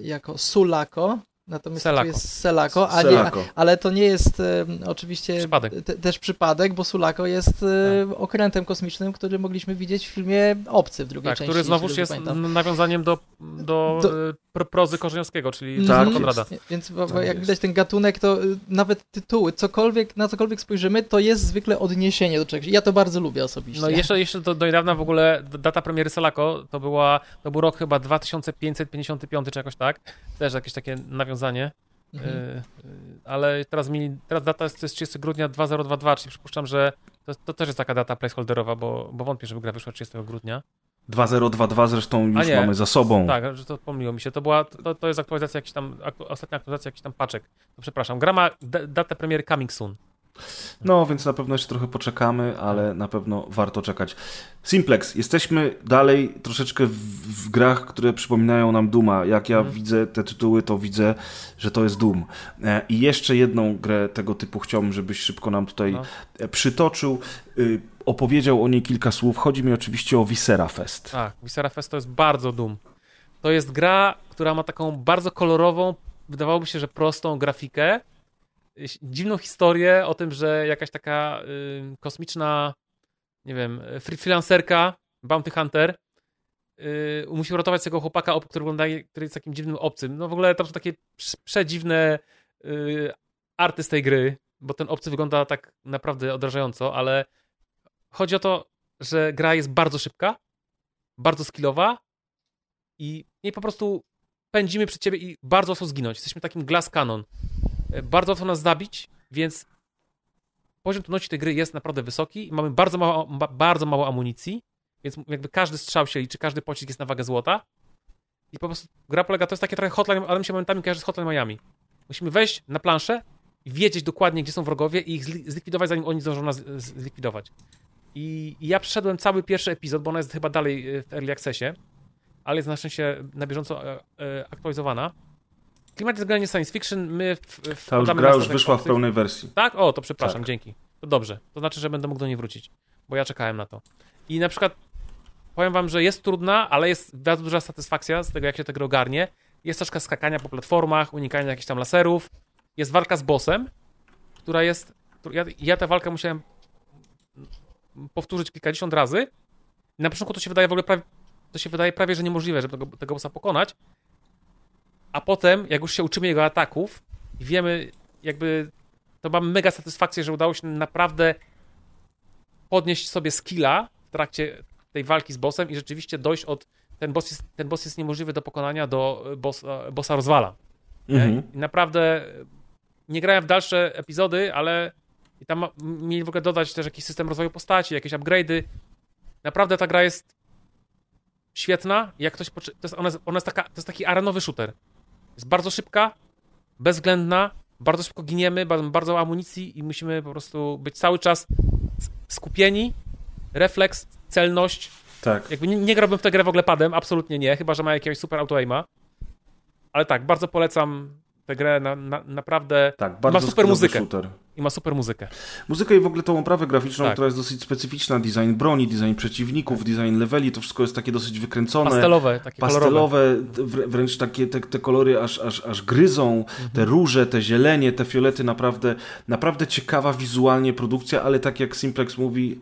S5: jako Sulako, natomiast
S4: Selako.
S5: jest Selako, a nie,
S3: Selako.
S5: ale to nie jest em, oczywiście
S4: Przypadek.
S5: te, też przypadek, bo Sulako jest e, okrętem kosmicznym, który mogliśmy widzieć w filmie Obcy w drugiej
S4: Tak,
S5: części.
S4: który znowuż jest
S5: pamiętam.
S4: nawiązaniem do, do,
S5: Do-
S4: pro- prozy Korzeniowskiego, czyli
S5: Tak
S4: tak,
S3: jest.
S4: Konrada.
S5: Więc bo, bo
S3: Tak
S5: jak
S3: jest.
S5: widać ten gatunek, to y, nawet tytuły, cokolwiek, na cokolwiek spojrzymy, to jest zwykle odniesienie do czegoś. Ja to bardzo lubię osobiście.
S4: No i jeszcze, jeszcze do, do niedawna w ogóle data premiery Salako to była, to był rok chyba 2555 czy jakoś tak. Też jakieś takie nawiązanie.
S5: Mhm.
S4: Y, y, ale teraz mi, teraz data jest, to jest 30 grudnia 2022, czyli przypuszczam, że to, to też jest taka data placeholderowa, bo, bo wątpię, żeby gra wyszła 30 grudnia.
S3: 2022 zresztą już
S4: nie.
S3: mamy za sobą.
S4: Tak, że to pomyliło mi się. To była, to, to jest aktualizacja jakiś tam, aktu, ostatnia aktualizacja jakiś tam paczek. To przepraszam. Gra ma datę premiery coming soon.
S3: No, więc na pewno jeszcze trochę poczekamy, ale na pewno warto czekać. Simplex, jesteśmy dalej troszeczkę w, w grach, które przypominają nam Duma. Jak ja
S4: Mhm.
S3: widzę te tytuły, to widzę, że to jest Doom. E, I jeszcze jedną grę tego typu chciałbym, żebyś szybko nam tutaj
S4: No.
S3: e, przytoczył. Y, Opowiedział o niej kilka słów. Chodzi mi oczywiście o Visera Fest.
S4: Tak, Viscera Fest to jest bardzo dum. To jest gra, która ma taką bardzo kolorową, wydawałoby się, że prostą grafikę, dziwną historię o tym, że jakaś taka y, kosmiczna, nie wiem, free- freelancerka, bounty hunter, y, musi uratować tego chłopaka, który wygląda, który jest takim dziwnym obcym. No w ogóle to są takie prze- przedziwne y, arty z tej gry, bo ten obcy wygląda tak naprawdę odrażająco, ale chodzi o to, że gra jest bardzo szybka, bardzo skillowa i, i po prostu pędzimy przed ciebie i bardzo łatwo zginąć. Jesteśmy takim glass cannon. Bardzo łatwo nas zabić, więc poziom trudności tej gry jest naprawdę wysoki mamy bardzo mało, ba- bardzo mało amunicji, więc jakby każdy strzał się liczy, każdy pocisk jest na wagę złota i po prostu gra polega, to jest takie trochę hotline, ale mi się momentami kojarzy z Hotline Miami. Musimy wejść na planszę i wiedzieć dokładnie, gdzie są wrogowie i ich zli- zlikwidować, zanim oni zdążą nas zlikwidować. I, I ja przeszedłem cały pierwszy epizod, bo ona jest chyba dalej e, w Early Accessie, ale jest na szczęście na bieżąco e, e, aktualizowana. Klimat jest generalnie science fiction, my w, w
S3: Ta już gra już wyszła w pełnej wersji.
S4: Tak? O, to przepraszam,
S3: Tak.
S4: dzięki. To dobrze. To znaczy, że będę mógł do niej wrócić, bo ja czekałem na to. I na przykład powiem wam, że jest trudna, ale jest bardzo duża satysfakcja z tego, jak się tego ogarnie. Jest troszkę skakania po platformach, unikania jakichś tam laserów. Jest walka z bossem, która jest... Ja, ja tę walkę musiałem powtórzyć kilkadziesiąt razy. I na początku to się wydaje w ogóle prawie, to się wydaje prawie, że niemożliwe, żeby tego, tego bossa pokonać. A potem, jak już się uczymy jego ataków i wiemy, jakby to mam mega satysfakcję, że udało się naprawdę podnieść sobie skilla w trakcie tej walki z bossem i rzeczywiście dojść od. Ten boss jest, ten boss jest niemożliwy do pokonania, do e, bossa, bossa rozwala.
S3: Mhm.
S4: I naprawdę e, nie grałem w dalsze epizody, ale i tam mieli w ogóle dodać też jakiś system rozwoju postaci, jakieś upgrade'y. Naprawdę ta gra jest świetna. Jak ktoś poczy... to, jest, ona, jest, ona jest taka, to jest taki arenowy shooter. Jest bardzo szybka, bezwzględna, bardzo szybko giniemy, bardzo, amunicji i musimy po prostu być cały czas skupieni. Refleks, celność.
S3: Tak.
S4: Jakby nie, nie grałbym w tę grę w ogóle padem, absolutnie nie, chyba że ma jakiegoś super auto aima. Ale tak, bardzo polecam tę grę, na, na, naprawdę.
S3: Tak,
S4: ma
S3: bardzo
S4: super
S3: skillowy
S4: muzykę.
S3: Shooter.
S4: I ma super muzykę.
S3: Muzykę i w ogóle tą oprawę graficzną,
S4: Tak.
S3: która jest dosyć specyficzna, design broni, design przeciwników, design leveli, to wszystko jest takie dosyć wykręcone.
S4: Pastelowe, takie kolorowe.
S3: pastelowe, wr- wręcz takie te, te kolory aż, aż, aż gryzą,
S4: Mhm.
S3: te róże, te zielenie, te fiolety, naprawdę, naprawdę ciekawa wizualnie produkcja, ale tak jak Simplex mówi,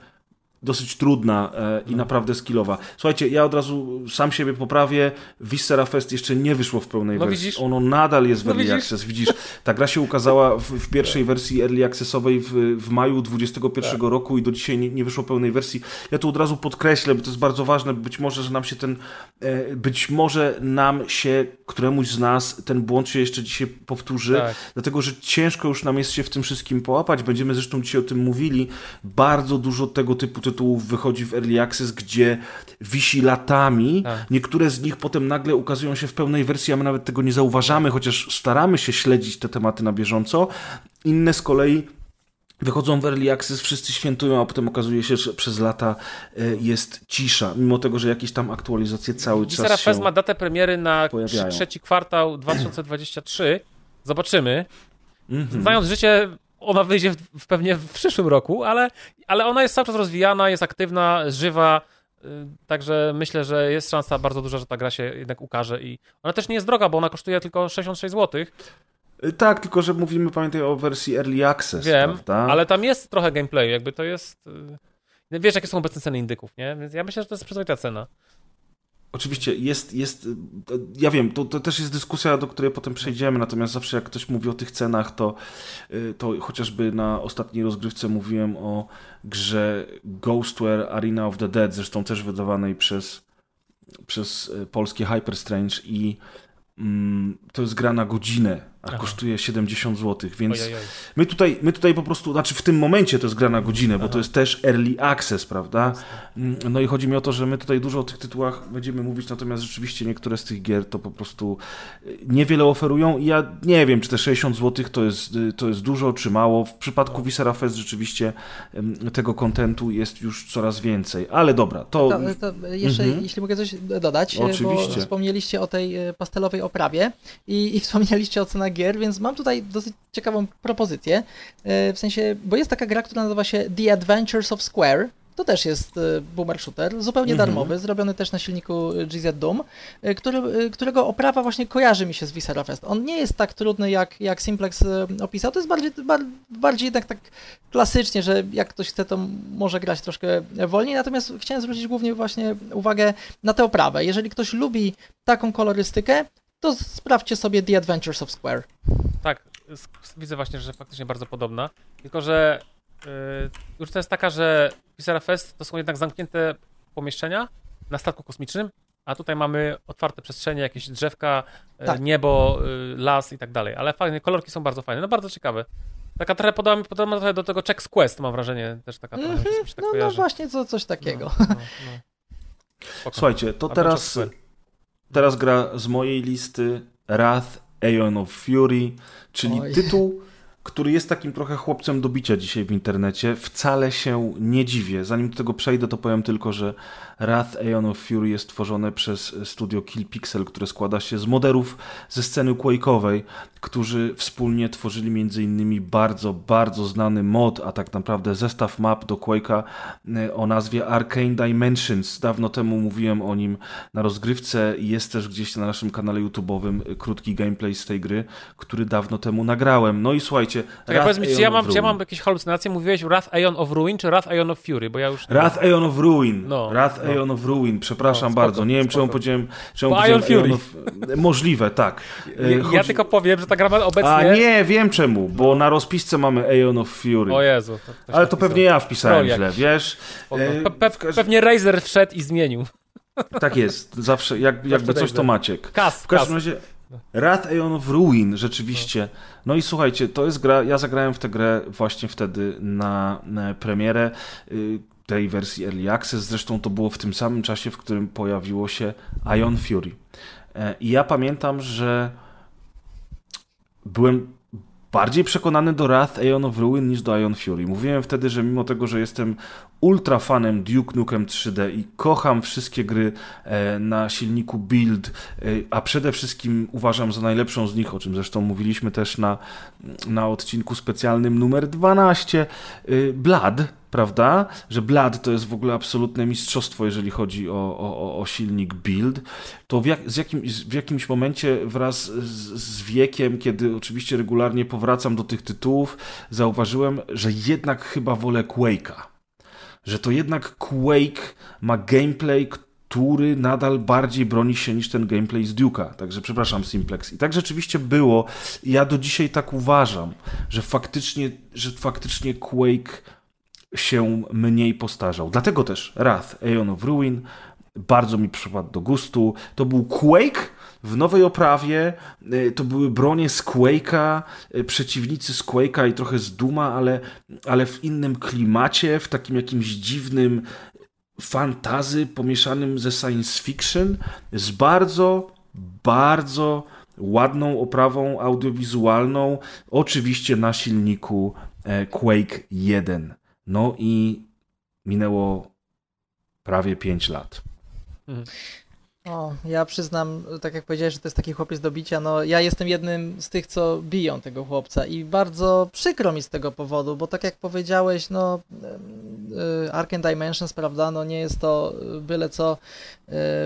S3: dosyć trudna e, i naprawdę skillowa. Słuchajcie, ja od razu sam siebie poprawię, Viscera Fest jeszcze nie wyszło w pełnej
S4: No
S3: wersji.
S4: widzisz?
S3: Ono nadal jest w
S4: No
S3: Early
S4: widzisz?
S3: Access, widzisz? Ta gra się ukazała w, w pierwszej wersji Early Accessowej w, w maju 2021
S4: Tak.
S3: roku i do dzisiaj nie, nie wyszło pełnej wersji. Ja tu od razu podkreślę, bo to jest bardzo ważne, być może, że nam się ten, e, być może nam się, któremuś z nas ten błąd się jeszcze dzisiaj powtórzy,
S4: Tak.
S3: dlatego, że ciężko już nam jest się w tym wszystkim połapać. Będziemy zresztą dzisiaj o tym mówili. Bardzo dużo tego typu tytułów wychodzi w Early Access, gdzie wisi latami.
S4: Tak.
S3: Niektóre z nich potem nagle ukazują się w pełnej wersji, a my nawet tego nie zauważamy, chociaż staramy się śledzić te tematy na bieżąco. Inne z kolei wychodzą w Early Access, wszyscy świętują, a potem okazuje się, że przez lata e, jest cisza, mimo tego, że jakieś tam aktualizacje cały
S4: Viscera
S3: czas
S4: Fest
S3: się...
S4: ma datę premiery na
S3: pojawiają.
S4: trzeci kwartał 2023. Zobaczymy.
S3: Mhm.
S4: Znając życie, ona wyjdzie w, pewnie w przyszłym roku, ale, ale ona jest cały czas rozwijana, jest aktywna, żywa. y, Także myślę, że jest szansa bardzo duża, że ta gra się jednak ukaże. I ona też nie jest droga, bo ona kosztuje tylko 66 zł.
S3: E, Tak, tylko że mówimy, pamiętaj, o wersji Early Access,
S4: Wiem,
S3: prawda?
S4: ale tam jest trochę gameplayu, jakby to jest. y, Wiesz, jakie są obecne ceny indyków, nie? Więc ja myślę, że to jest przyzwoita cena.
S3: Oczywiście jest, jest, ja wiem, to, to też jest dyskusja, do której potem przejdziemy, natomiast zawsze jak ktoś mówi o tych cenach, to, y, to chociażby na ostatniej rozgrywce mówiłem o grze Ghostware Arena of the Dead, zresztą też wydawanej przez, przez y, polskie Hyper Strange i mm, to jest gra na godzinę, a
S4: Aha.
S3: kosztuje 70 zł, więc
S4: Ojej,
S3: my tutaj, my tutaj po prostu, znaczy w tym momencie to jest gra na godzinę, bo
S4: Aha.
S3: to jest też early access, prawda? Mm, No i chodzi mi o to, że my tutaj dużo o tych tytułach będziemy mówić, natomiast rzeczywiście niektóre z tych gier to po prostu y, niewiele oferują i ja nie wiem, czy te 60 zł to jest, y, to jest dużo, czy mało. W przypadku Viscera Fest rzeczywiście tego kontentu jest już coraz więcej, ale dobra, to...
S5: To, to jeszcze,
S3: Mhm.
S5: jeśli mogę coś dodać,
S3: Oczywiście.
S5: bo wspomnieliście o tej e, pastelowej oprawie i, i wspomnieliście o cenach gier, więc mam tutaj dosyć ciekawą propozycję. E, W sensie, bo jest taka gra, która nazywa się The Adventures of Square. To też jest e, boomer shooter, zupełnie
S3: Mhm.
S5: darmowy, zrobiony też na silniku GZ Doom, e, który, którego oprawa właśnie kojarzy mi się z Viscera Fest. On nie jest tak trudny, jak, jak Simplex opisał, to jest bardziej, bar, bardziej jednak tak klasycznie, że jak ktoś chce, to może grać troszkę wolniej, natomiast chciałem zwrócić głównie właśnie uwagę na tę oprawę. Jeżeli ktoś lubi taką kolorystykę, to sprawdźcie sobie The Adventures of Square.
S4: Tak, widzę właśnie, że faktycznie bardzo podobna. Tylko, że yy, już to jest taka, że Pixar Fest to są jednak zamknięte pomieszczenia na statku kosmicznym, a tutaj mamy otwarte przestrzenie, jakieś drzewka, e,
S5: Tak.
S4: niebo, y, las i tak dalej. Ale fajne, kolorki są bardzo fajne, no bardzo ciekawe. Taka trochę podoba mi podoba trochę do tego Chex Quest, mam wrażenie, też taka trochę, mi się tak
S5: No, no właśnie co, coś takiego.
S4: No, no, no.
S3: Słuchajcie, to
S4: Albo
S3: teraz. Teraz gra z mojej listy Wrath Aeon of Fury, czyli
S5: Oj.
S3: tytuł, który jest takim trochę chłopcem do bicia dzisiaj w internecie. Wcale się nie dziwię. Zanim do tego przejdę, to powiem tylko, że Wrath Aeon of Fury jest tworzone przez studio Kill Pixel, które składa się z moderów ze sceny Quake'owej, którzy wspólnie tworzyli m.in. bardzo, bardzo znany mod, a tak naprawdę zestaw map do Quake'a y, o nazwie Arcane Dimensions. Dawno temu mówiłem o nim na rozgrywce i jest też gdzieś na naszym kanale YouTube'owym krótki gameplay z tej gry, który dawno temu nagrałem. No i słuchajcie, Wrath
S4: powiedz mi, czy
S3: Aeon
S4: ja mam, czy ja mam jakieś halucynacje? Mówiłeś Wrath Aeon of Ruin, czy Wrath Aeon of Fury? Bo ja już...
S3: Wrath Aeon of Ruin.
S4: No,
S3: Wrath
S4: no.
S3: Aeon of Ruin, przepraszam
S4: No, spoko,
S3: bardzo. Nie wiem, czemu
S4: spoko.
S3: powiedziałem. Czemu
S4: Bo
S3: powiedziałem
S4: Ion Fury.
S3: of... Możliwe, tak.
S4: Ja, ja
S3: chodzi-
S4: tylko powiem, że ta gra ma obecnie...
S3: A nie, wiem czemu, bo na rozpisce mamy Aeon of Fury.
S4: O Jezu. To
S3: Ale to pewnie ja wpisałem
S4: Projekt.
S3: źle, wiesz?
S4: Spoko.
S3: E,
S4: Pe pe pewnie Razer wszedł i zmienił.
S3: Tak jest, zawsze, jak, jakby coś to Maciek.
S4: Kas,
S3: W każdym
S4: kas.
S3: razie Wrath of Ruin, rzeczywiście. No i słuchajcie, to jest gra, ja zagrałem w tę grę właśnie wtedy na, na premierę y, tej wersji Early Access, zresztą to było w tym samym czasie, w którym pojawiło się Ion Fury. E, I ja pamiętam, że byłem bardziej przekonany do Wrath Aeon of Ruin niż do Ion Fury. Mówiłem wtedy, że mimo tego, że jestem ultra fanem Duke Nukem 3D i kocham wszystkie gry e, na silniku Build, e, a przede wszystkim uważam za najlepszą z nich, o czym zresztą mówiliśmy też na, na odcinku specjalnym numer 12, e, Blood, prawda? Że Blood to jest w ogóle absolutne mistrzostwo, jeżeli chodzi o, o, o- silnik Build, to w, jak, z jakim, w jakimś momencie wraz z, z wiekiem, kiedy oczywiście regularnie powracam do tych tytułów, zauważyłem, że jednak chyba wolę Quake'a że to jednak Quake ma gameplay, który nadal bardziej broni się niż ten gameplay z Duke'a. Także przepraszam, Simplex. I tak rzeczywiście było. Ja do dzisiaj tak uważam, że faktycznie, że faktycznie Quake się mniej postarzał. Dlatego też Wrath, Aeon of Ruin bardzo mi przypadł do gustu. To był Quake w nowej oprawie, y, to były bronie z Quake'a, y, przeciwnicy z Quake'a i trochę z Duma, ale, ale w innym klimacie, w takim jakimś dziwnym fantazy pomieszanym ze science fiction, z bardzo, bardzo ładną oprawą audiowizualną, oczywiście na silniku e, Quake 1. No i minęło prawie 5 lat.
S5: O, ja przyznam, tak jak powiedziałeś, że to jest taki chłopiec do bicia, no ja jestem jednym z tych, co biją tego chłopca i bardzo przykro mi z tego powodu, bo tak jak powiedziałeś, no y, Arcane Dimensions, prawda, no nie jest to y, byle co y,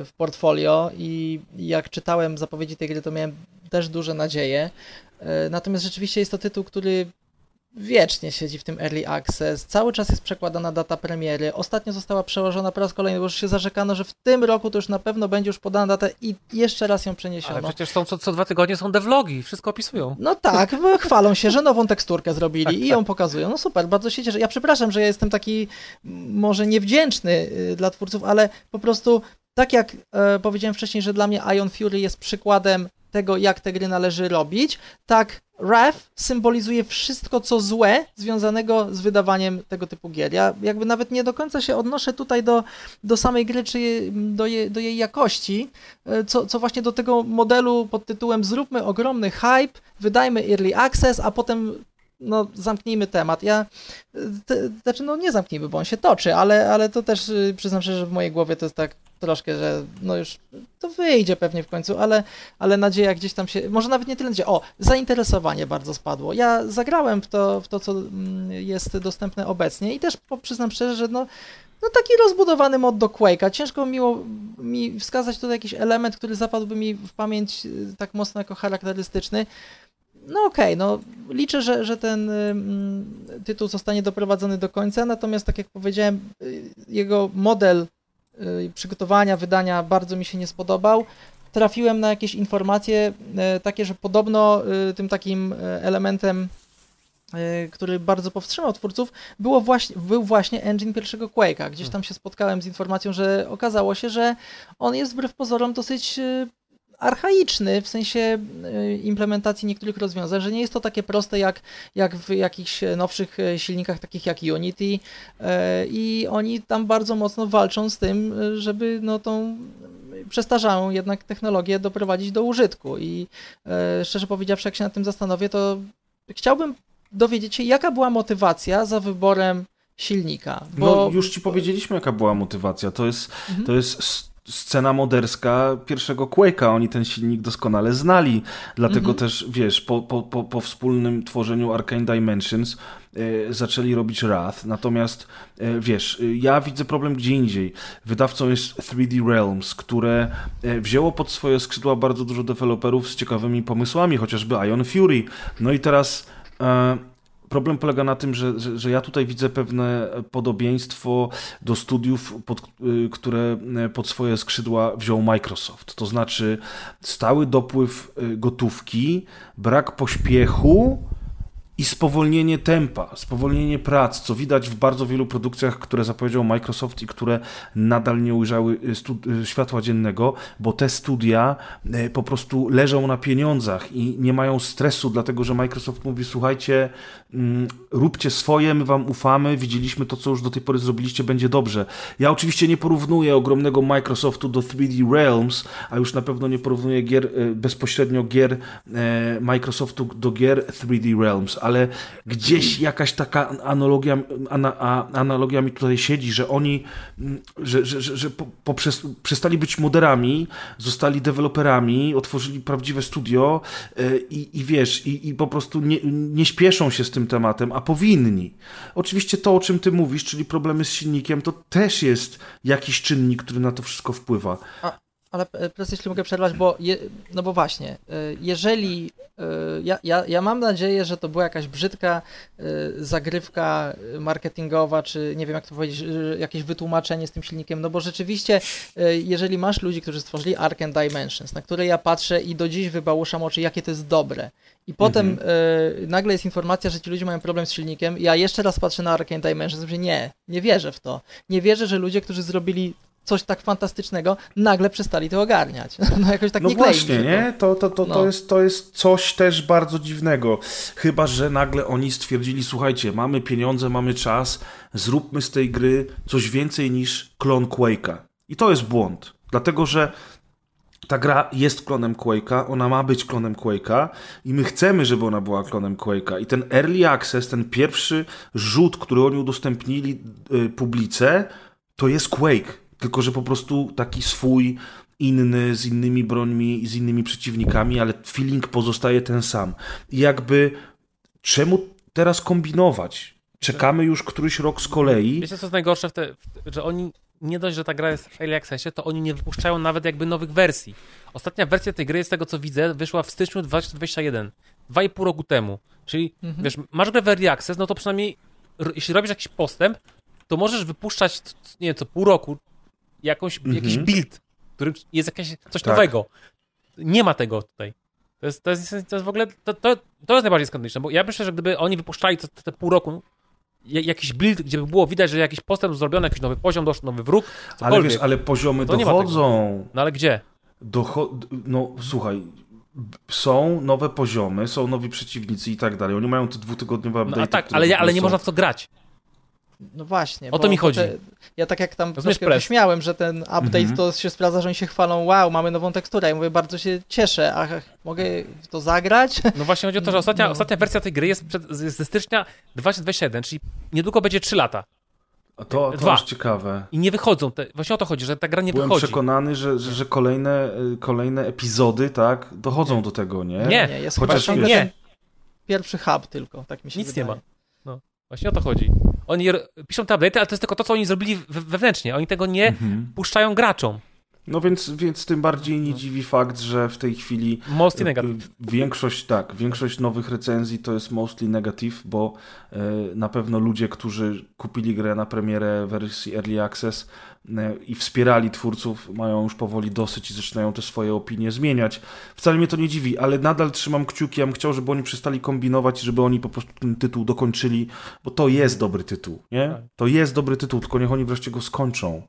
S5: w portfolio i jak czytałem zapowiedzi tej gry, to miałem też duże nadzieje, Y, natomiast rzeczywiście jest to tytuł, który wiecznie siedzi w tym Early Access, cały czas jest przekładana data premiery, ostatnio została przełożona po raz kolejny, bo już się zarzekano, że w tym roku to już na pewno będzie już podana data i jeszcze raz ją
S4: Ale
S5: przeniesiono.
S4: przecież są co, co dwa tygodnie są devlogi, wszystko opisują.
S5: No tak, chwalą się, że nową teksturkę zrobili i ją pokazują. No super, bardzo się cieszę. Ja przepraszam, że ja jestem taki może niewdzięczny y, dla twórców, ale po prostu tak jak e, powiedziałem wcześniej, że dla mnie Ion Fury jest przykładem tego, jak te gry należy robić, tak Wrath symbolizuje wszystko, co złe związanego z wydawaniem tego typu gier. Ja jakby nawet nie do końca się odnoszę tutaj do, do samej gry, czy do, je, do jej jakości, e, co, co właśnie do tego modelu pod tytułem zróbmy ogromny hype, wydajmy early access, a potem no, zamknijmy temat. Ja, te, znaczy no nie zamknijmy, bo on się toczy, ale, ale to też y, przyznam szczerze, że w mojej głowie to jest tak troszkę, że no już to wyjdzie pewnie w końcu, ale, ale nadzieja gdzieś tam się, może nawet nie tyle nadzieja, o, zainteresowanie bardzo spadło. Ja zagrałem w to, w to co mm, jest dostępne obecnie i też przyznam szczerze, że no, no taki rozbudowany mod do Quake'a. Ciężko miło mi wskazać tutaj jakiś element, który zapadłby mi w pamięć y, tak mocno jako charakterystyczny. No okej, no liczę, że, że ten ym, tytuł zostanie doprowadzony do końca, natomiast tak jak powiedziałem, y, jego model y, przygotowania, wydania bardzo mi się nie spodobał. Trafiłem na jakieś informacje y, takie, że podobno y, tym takim y, elementem który bardzo powstrzymał twórców, było właśnie, był właśnie engine pierwszego Quake'a. Gdzieś tam się spotkałem z informacją, że okazało się, że on jest wbrew pozorom dosyć archaiczny w sensie y, implementacji niektórych rozwiązań, że nie jest to takie proste jak, jak w jakichś nowszych e, silnikach takich jak Unity e, i oni tam bardzo mocno walczą z tym, żeby no tą przestarzałą jednak technologię doprowadzić do użytku i e, szczerze powiedziawszy, jak się nad tym zastanowię, to chciałbym dowiedzieć się, jaka była motywacja za wyborem silnika.
S3: Bo... No już ci powiedzieliśmy, jaka była motywacja. To jest, mhm. to jest scena moderska pierwszego Quake'a. Oni ten silnik doskonale znali, dlatego mhm. też, wiesz, po, po, po, po wspólnym tworzeniu Arcane Dimensions e, zaczęli robić Wrath. Natomiast, e, wiesz, ja widzę problem gdzie indziej. Wydawcą jest 3D Realms, które e, wzięło pod swoje skrzydła bardzo dużo deweloperów z ciekawymi pomysłami, chociażby Ion Fury. No i teraz e, problem polega na tym, że, że, że, ja tutaj widzę pewne podobieństwo do studiów, pod, y, które y, pod swoje skrzydła wziął Microsoft. To znaczy stały dopływ y, gotówki, brak pośpiechu i spowolnienie tempa, spowolnienie prac, co widać w bardzo wielu produkcjach, które zapowiedział Microsoft i które nadal nie ujrzały światła dziennego, bo te studia po prostu leżą na pieniądzach i nie mają stresu, dlatego że Microsoft mówi: Słuchajcie, róbcie swoje, my wam ufamy, widzieliśmy to, co już do tej pory zrobiliście, będzie dobrze. Ja oczywiście nie porównuję ogromnego Microsoftu do 3D Realms, a już na pewno nie porównuję gier bezpośrednio gier Microsoftu do gier 3D Realms, ale gdzieś jakaś taka analogia, ana, analogia mi tutaj siedzi, że oni, mm, że, że, że, że poprzez, przestali być moderami, zostali deweloperami, otworzyli prawdziwe studio e, i, i wiesz, i, i po prostu nie, nie śpieszą się z tym tematem, a powinni. Oczywiście to, o czym ty mówisz, czyli problemy z silnikiem, to też jest jakiś czynnik, który na to wszystko wpływa.
S5: A, ale teraz jeśli mogę przerwać, bo je, no bo właśnie, e, jeżeli e, ja, ja, ja mam nadzieję, że to była jakaś brzydka e, zagrywka marketingowa, czy nie wiem jak to powiedzieć, jakieś wytłumaczenie z tym silnikiem, no bo rzeczywiście, jeżeli masz ludzi, którzy stworzyli Ark and Dimensions, na które ja patrzę i do dziś wybałuszam oczy, jakie to jest dobre. I potem mhm. nagle jest informacja, że ci ludzie mają problem z silnikiem. Ja jeszcze raz patrzę na Ark and Dimensions i mówię, nie, nie wierzę w to. Nie wierzę, że ludzie, którzy zrobili coś tak fantastycznego, nagle przestali to ogarniać. No jakoś tak
S3: no
S5: nie
S3: właśnie, nie? To, to, to, no. to, jest, to jest coś też bardzo dziwnego. Chyba, że nagle oni stwierdzili, słuchajcie, mamy pieniądze, mamy czas, zróbmy z tej gry coś więcej niż klon Quake'a. I to jest błąd. Dlatego, że ta gra jest klonem Quake'a, ona ma być klonem Quake'a i my chcemy, żeby ona była klonem Quake'a. I ten early access, ten pierwszy rzut, który oni udostępnili y, publice, to jest Quake tylko że po prostu taki swój, inny, z innymi brońmi, z innymi przeciwnikami, ale feeling pozostaje ten sam. I jakby czemu teraz kombinować? Czekamy już któryś rok z kolei.
S4: Wiecie, co jest najgorsze, w te, w, że oni nie dość, że ta gra jest w early accessie, to oni nie wypuszczają nawet jakby nowych wersji. Ostatnia wersja tej gry, z tego co widzę, wyszła w styczniu 2021, dwa i pół roku temu. Czyli, mhm. wiesz, masz grę w early access, no to przynajmniej jeśli robisz jakiś postęp, to możesz wypuszczać, nie wiem, co pół roku, jakąś, mm -hmm. jakiś build, który jest jakieś coś tak. nowego. Nie ma tego tutaj. To jest, to jest, to jest w ogóle, to, to, to jest najbardziej skandaliczne, bo ja myślę, że gdyby oni wypuszczali te, te pół roku jakiś build, gdzie by było widać, że jakiś postęp zrobiony, jakiś nowy poziom, doszedł nowy wróg,
S3: Ale wiesz, ale poziomy dochodzą.
S4: No ale gdzie?
S3: Docho no słuchaj, są nowe poziomy, są nowi przeciwnicy i tak dalej. Oni mają te dwutygodniowe update. No,
S4: tak, ale, ale nie można w to grać.
S5: No właśnie.
S4: O to mi chodzi. Te,
S5: ja tak jak tam śmiałem, że ten update mhm. to się sprawdza, że oni się chwalą, wow, mamy nową teksturę. Ja mówię, bardzo się cieszę, a mogę to zagrać?
S4: No właśnie chodzi o to, że ostatnia, no. ostatnia wersja tej gry jest, przed, jest ze stycznia 2021, czyli niedługo będzie 3 lata.
S3: A to, to Dwa. jest ciekawe.
S4: I nie wychodzą. Te, właśnie o to chodzi, że ta gra nie
S3: Byłem
S4: wychodzi.
S3: Byłem przekonany, że, że, że, kolejne, y, kolejne epizody, tak, dochodzą nie. do tego, nie?
S4: Nie,
S5: nie jest Chociaż chyba nie. pierwszy hub tylko, tak mi się
S4: Nic
S5: wydaje.
S4: nie ma. Właśnie o to chodzi. Oni piszą te update'y, ale to jest tylko to, co oni zrobili wewnętrznie. Oni tego nie mhm. puszczają graczom.
S3: No więc, więc tym bardziej nie dziwi fakt, że w tej chwili
S4: Mostly negative.
S3: większość, tak, większość nowych recenzji to jest mostly negative, bo e, na pewno ludzie, którzy kupili grę na premierę wersji Early Access e, i wspierali twórców, mają już powoli dosyć i zaczynają te swoje opinie zmieniać. Wcale mnie to nie dziwi, ale nadal trzymam kciuki, ja bym chciał, żeby oni przestali kombinować i żeby oni po prostu ten tytuł dokończyli, bo to jest dobry tytuł, nie?
S4: Tak.
S3: To jest dobry tytuł, tylko niech oni wreszcie go skończą.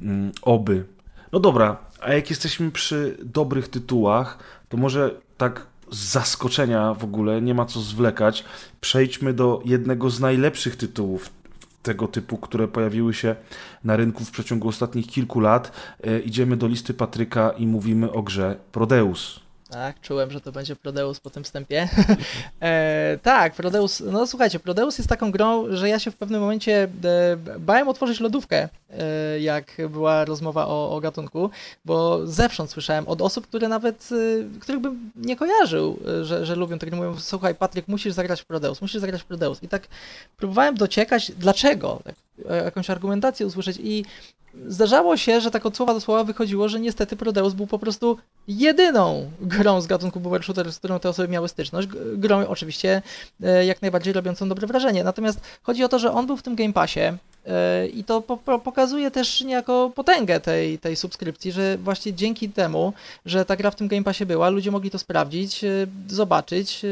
S3: Mm, Oby. No dobra, a jak jesteśmy przy dobrych tytułach, to może tak z zaskoczenia w ogóle, nie ma co zwlekać, przejdźmy do jednego z najlepszych tytułów tego typu, które pojawiły się na rynku w przeciągu ostatnich kilku lat. E, idziemy do listy Patryka i mówimy o grze Prodeus.
S5: Tak, czułem, że to będzie Prodeus po tym wstępie. e, tak, Prodeus, no słuchajcie, Prodeus jest taką grą, że ja się w pewnym momencie e, bałem otworzyć lodówkę, e, jak była rozmowa o, o gatunku, bo zewsząd słyszałem od osób, które nawet, e, których bym nie kojarzył, e, że, że lubią grę, mówią, słuchaj Patryk, musisz zagrać w Prodeus, musisz zagrać w Prodeus. I tak próbowałem dociekać, dlaczego, tak, e, jakąś argumentację usłyszeć i zdarzało się, że tak od słowa do słowa wychodziło, że niestety Prodeus był po prostu jedyną grą z gatunku boomer shooter, z którą te osoby miały styczność. Grą oczywiście e, jak najbardziej robiącą dobre wrażenie. Natomiast chodzi o to, że on był w tym Game Passie i to po, po, pokazuje też niejako potęgę tej, tej subskrypcji, że właśnie dzięki temu, że ta gra w tym Game Passie była, ludzie mogli to sprawdzić, e, zobaczyć, e,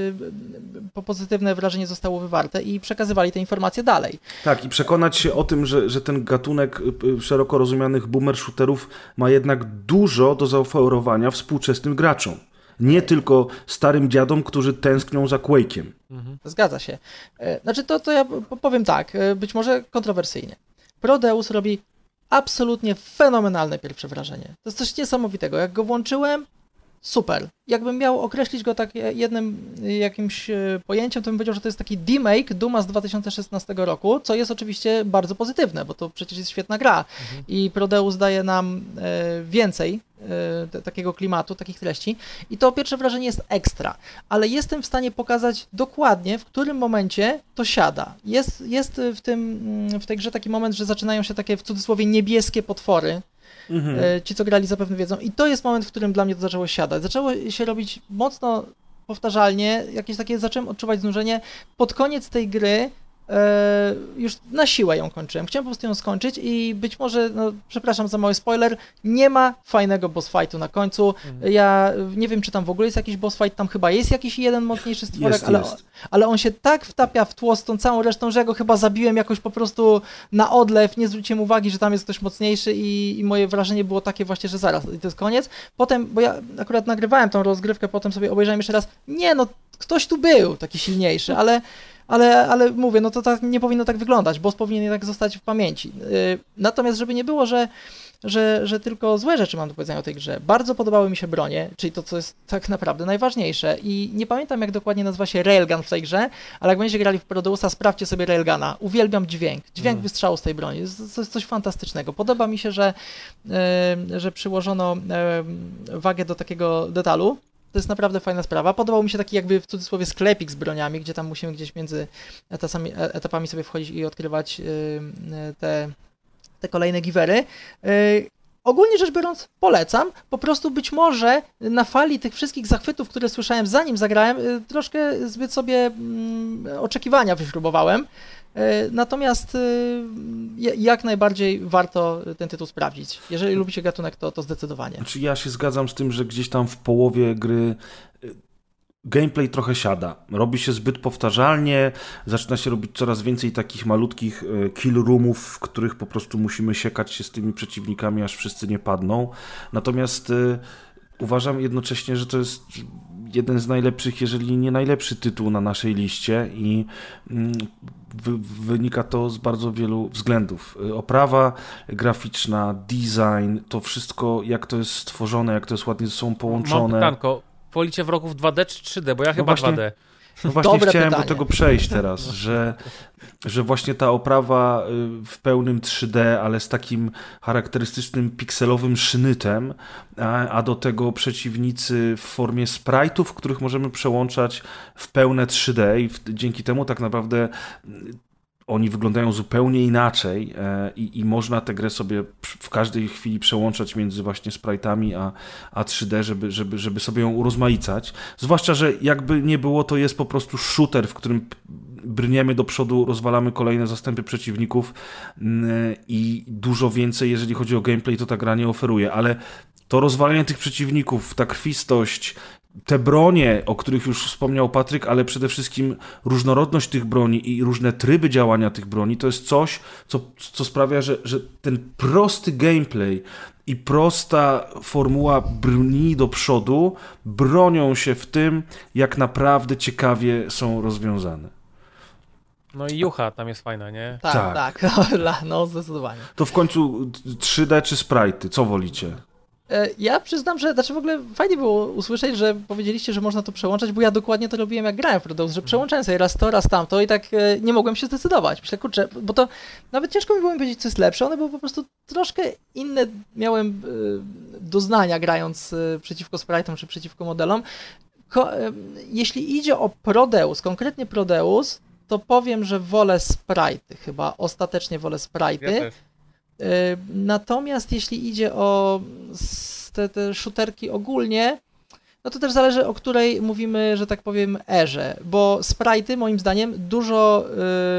S5: po pozytywne wrażenie zostało wywarte i przekazywali te informacje dalej.
S3: Tak, i przekonać się o tym, że, że ten gatunek szeroko rozumianych boomer shooterów ma jednak dużo do zaoferowania współczesnym graczom. Nie tylko starym dziadom, którzy tęsknią za Quake'iem.
S5: Zgadza się. E, Znaczy, to, to ja powiem tak, e, być może kontrowersyjnie. Prodeus robi absolutnie fenomenalne pierwsze wrażenie. To jest coś niesamowitego. Jak go włączyłem, super. Jakbym miał określić go tak jednym e, jakimś e, pojęciem, to bym powiedział, że to jest taki remake Duma z 2016 roku, co jest oczywiście bardzo pozytywne, bo to przecież jest świetna gra. I Prodeus daje nam e, więcej takiego klimatu, takich treści. I to pierwsze wrażenie jest ekstra, ale jestem w stanie pokazać dokładnie, w którym momencie to siada. Jest, jest w, tym, mm, w tej grze taki moment, że zaczynają się takie w cudzysłowie niebieskie potwory. E, Ci, co grali, zapewne wiedzą. I to jest moment, w którym dla mnie to zaczęło siadać. Zaczęło się robić mocno powtarzalnie, jakieś takie, zacząłem odczuwać znużenie. Pod koniec tej gry już na siłę ją kończyłem. Chciałem po prostu ją skończyć i być może, no, przepraszam za mały spoiler, nie ma fajnego boss fightu na końcu. Ja nie wiem, czy tam w ogóle jest jakiś boss fight, tam chyba jest jakiś jeden mocniejszy stworek,
S3: Jest,
S5: ale,
S3: jest.
S5: ale on się tak wtapia w tło z tą całą resztą, że ja go chyba zabiłem jakoś po prostu na odlew, nie zwróciłem uwagi, że tam jest ktoś mocniejszy i, i moje wrażenie było takie właśnie, że zaraz, i to jest koniec. Potem, bo ja akurat nagrywałem tą rozgrywkę, potem sobie obejrzałem jeszcze raz, nie no, ktoś tu był taki silniejszy, ale ale, ale mówię, no to tak nie powinno tak wyglądać, boss powinien jednak zostać w pamięci. Yy, Natomiast, żeby nie było, że, że, że tylko złe rzeczy mam do powiedzenia o tej grze, bardzo podobały mi się bronie, czyli to, co jest tak naprawdę najważniejsze. I nie pamiętam, jak dokładnie nazywa się Railgun w tej grze, ale jak będziecie grali w Prodeusa, sprawdźcie sobie Railguna. Uwielbiam dźwięk, dźwięk wystrzału z tej broni. Jest- To jest coś fantastycznego. Podoba mi się, że, yy, że przyłożono wagę do takiego detalu. To jest naprawdę fajna sprawa. Podobał mi się taki jakby w cudzysłowie sklepik z broniami, gdzie tam musimy gdzieś między etapami, e- etapami sobie wchodzić i odkrywać yy, yy, te, te kolejne givery. Yy, Ogólnie rzecz biorąc, polecam. Po prostu być może na fali tych wszystkich zachwytów, które słyszałem zanim zagrałem, troszkę zbyt sobie mm, oczekiwania wyśrubowałem. Yy, Natomiast yy, jak najbardziej warto ten tytuł sprawdzić. Jeżeli lubicie gatunek, to, to zdecydowanie.
S3: Znaczy ja się zgadzam z tym, że gdzieś tam w połowie gry y, gameplay trochę siada. Robi się zbyt powtarzalnie, zaczyna się robić coraz więcej takich malutkich y, kill roomów, w których po prostu musimy siekać się z tymi przeciwnikami, aż wszyscy nie padną. Natomiast y, uważam jednocześnie, że to jest jeden z najlepszych, jeżeli nie najlepszy tytuł na naszej liście i mm, wynika to z bardzo wielu względów. Y, Oprawa graficzna, design, to wszystko, jak to jest stworzone, jak to jest ładnie ze sobą
S4: Mam
S3: połączone.
S4: pytanko. Wolicie wrogów 2D czy 3D? Bo ja chyba
S3: właśnie-
S4: 2D.
S3: No właśnie
S5: Dobre
S3: chciałem
S5: pytanie.
S3: do tego przejść teraz, że, że właśnie ta oprawa y, w pełnym 3D, ale z takim charakterystycznym pikselowym sznytem, a, a do tego przeciwnicy w formie sprite'ów, których możemy przełączać w pełne 3D i w, dzięki temu tak naprawdę oni wyglądają zupełnie inaczej e, i, i można tę grę sobie w każdej chwili przełączać między właśnie sprite'ami a, a 3D, żeby, żeby, żeby sobie ją urozmaicać. Zwłaszcza, że jakby nie było, to jest po prostu shooter, w którym brniemy do przodu, rozwalamy kolejne zastępy przeciwników i dużo więcej, jeżeli chodzi o gameplay, to ta gra nie oferuje, ale to rozwalanie tych przeciwników, ta krwistość, te bronie, o których już wspomniał Patryk, ale przede wszystkim różnorodność tych broni i różne tryby działania tych broni, to jest coś, co, co sprawia, że, że ten prosty gameplay i prosta formuła brni do przodu bronią się w tym, jak naprawdę ciekawie są rozwiązane.
S4: No i Jucha tam jest fajna, nie?
S5: Tak,
S3: Tak.
S5: tak, no zdecydowanie.
S3: To w końcu 3D czy sprite? Co wolicie?
S5: E, Ja przyznam, że znaczy w ogóle fajnie było usłyszeć, że powiedzieliście, że można to przełączać, bo ja dokładnie to robiłem jak grałem w Prodeus, że przełączałem sobie raz to, raz tamto i tak e, nie mogłem się zdecydować. Myślę, kurczę, bo to nawet ciężko mi było powiedzieć, co jest lepsze, one były po prostu troszkę inne miałem e, doznania grając przeciwko sprite'om czy przeciwko modelom. Jeśli idzie o Prodeus, konkretnie Prodeus, to powiem, że wolę sprite'y, chyba ostatecznie wolę sprite'y.
S4: Ja
S5: Natomiast jeśli idzie o te, te shooterki ogólnie, no to też zależy o której mówimy, że tak powiem, erze, bo sprite'y moim zdaniem dużo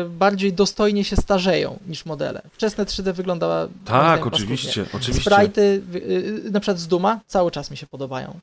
S5: y, bardziej dostojnie się starzeją niż modele. Wczesne 3D wygląda moim
S3: Tak,
S5: zdaniem
S3: oczywiście,
S5: paskudnie.
S3: oczywiście.
S5: Sprite'y, y, y, na przykład z Duma, cały czas mi się podobają.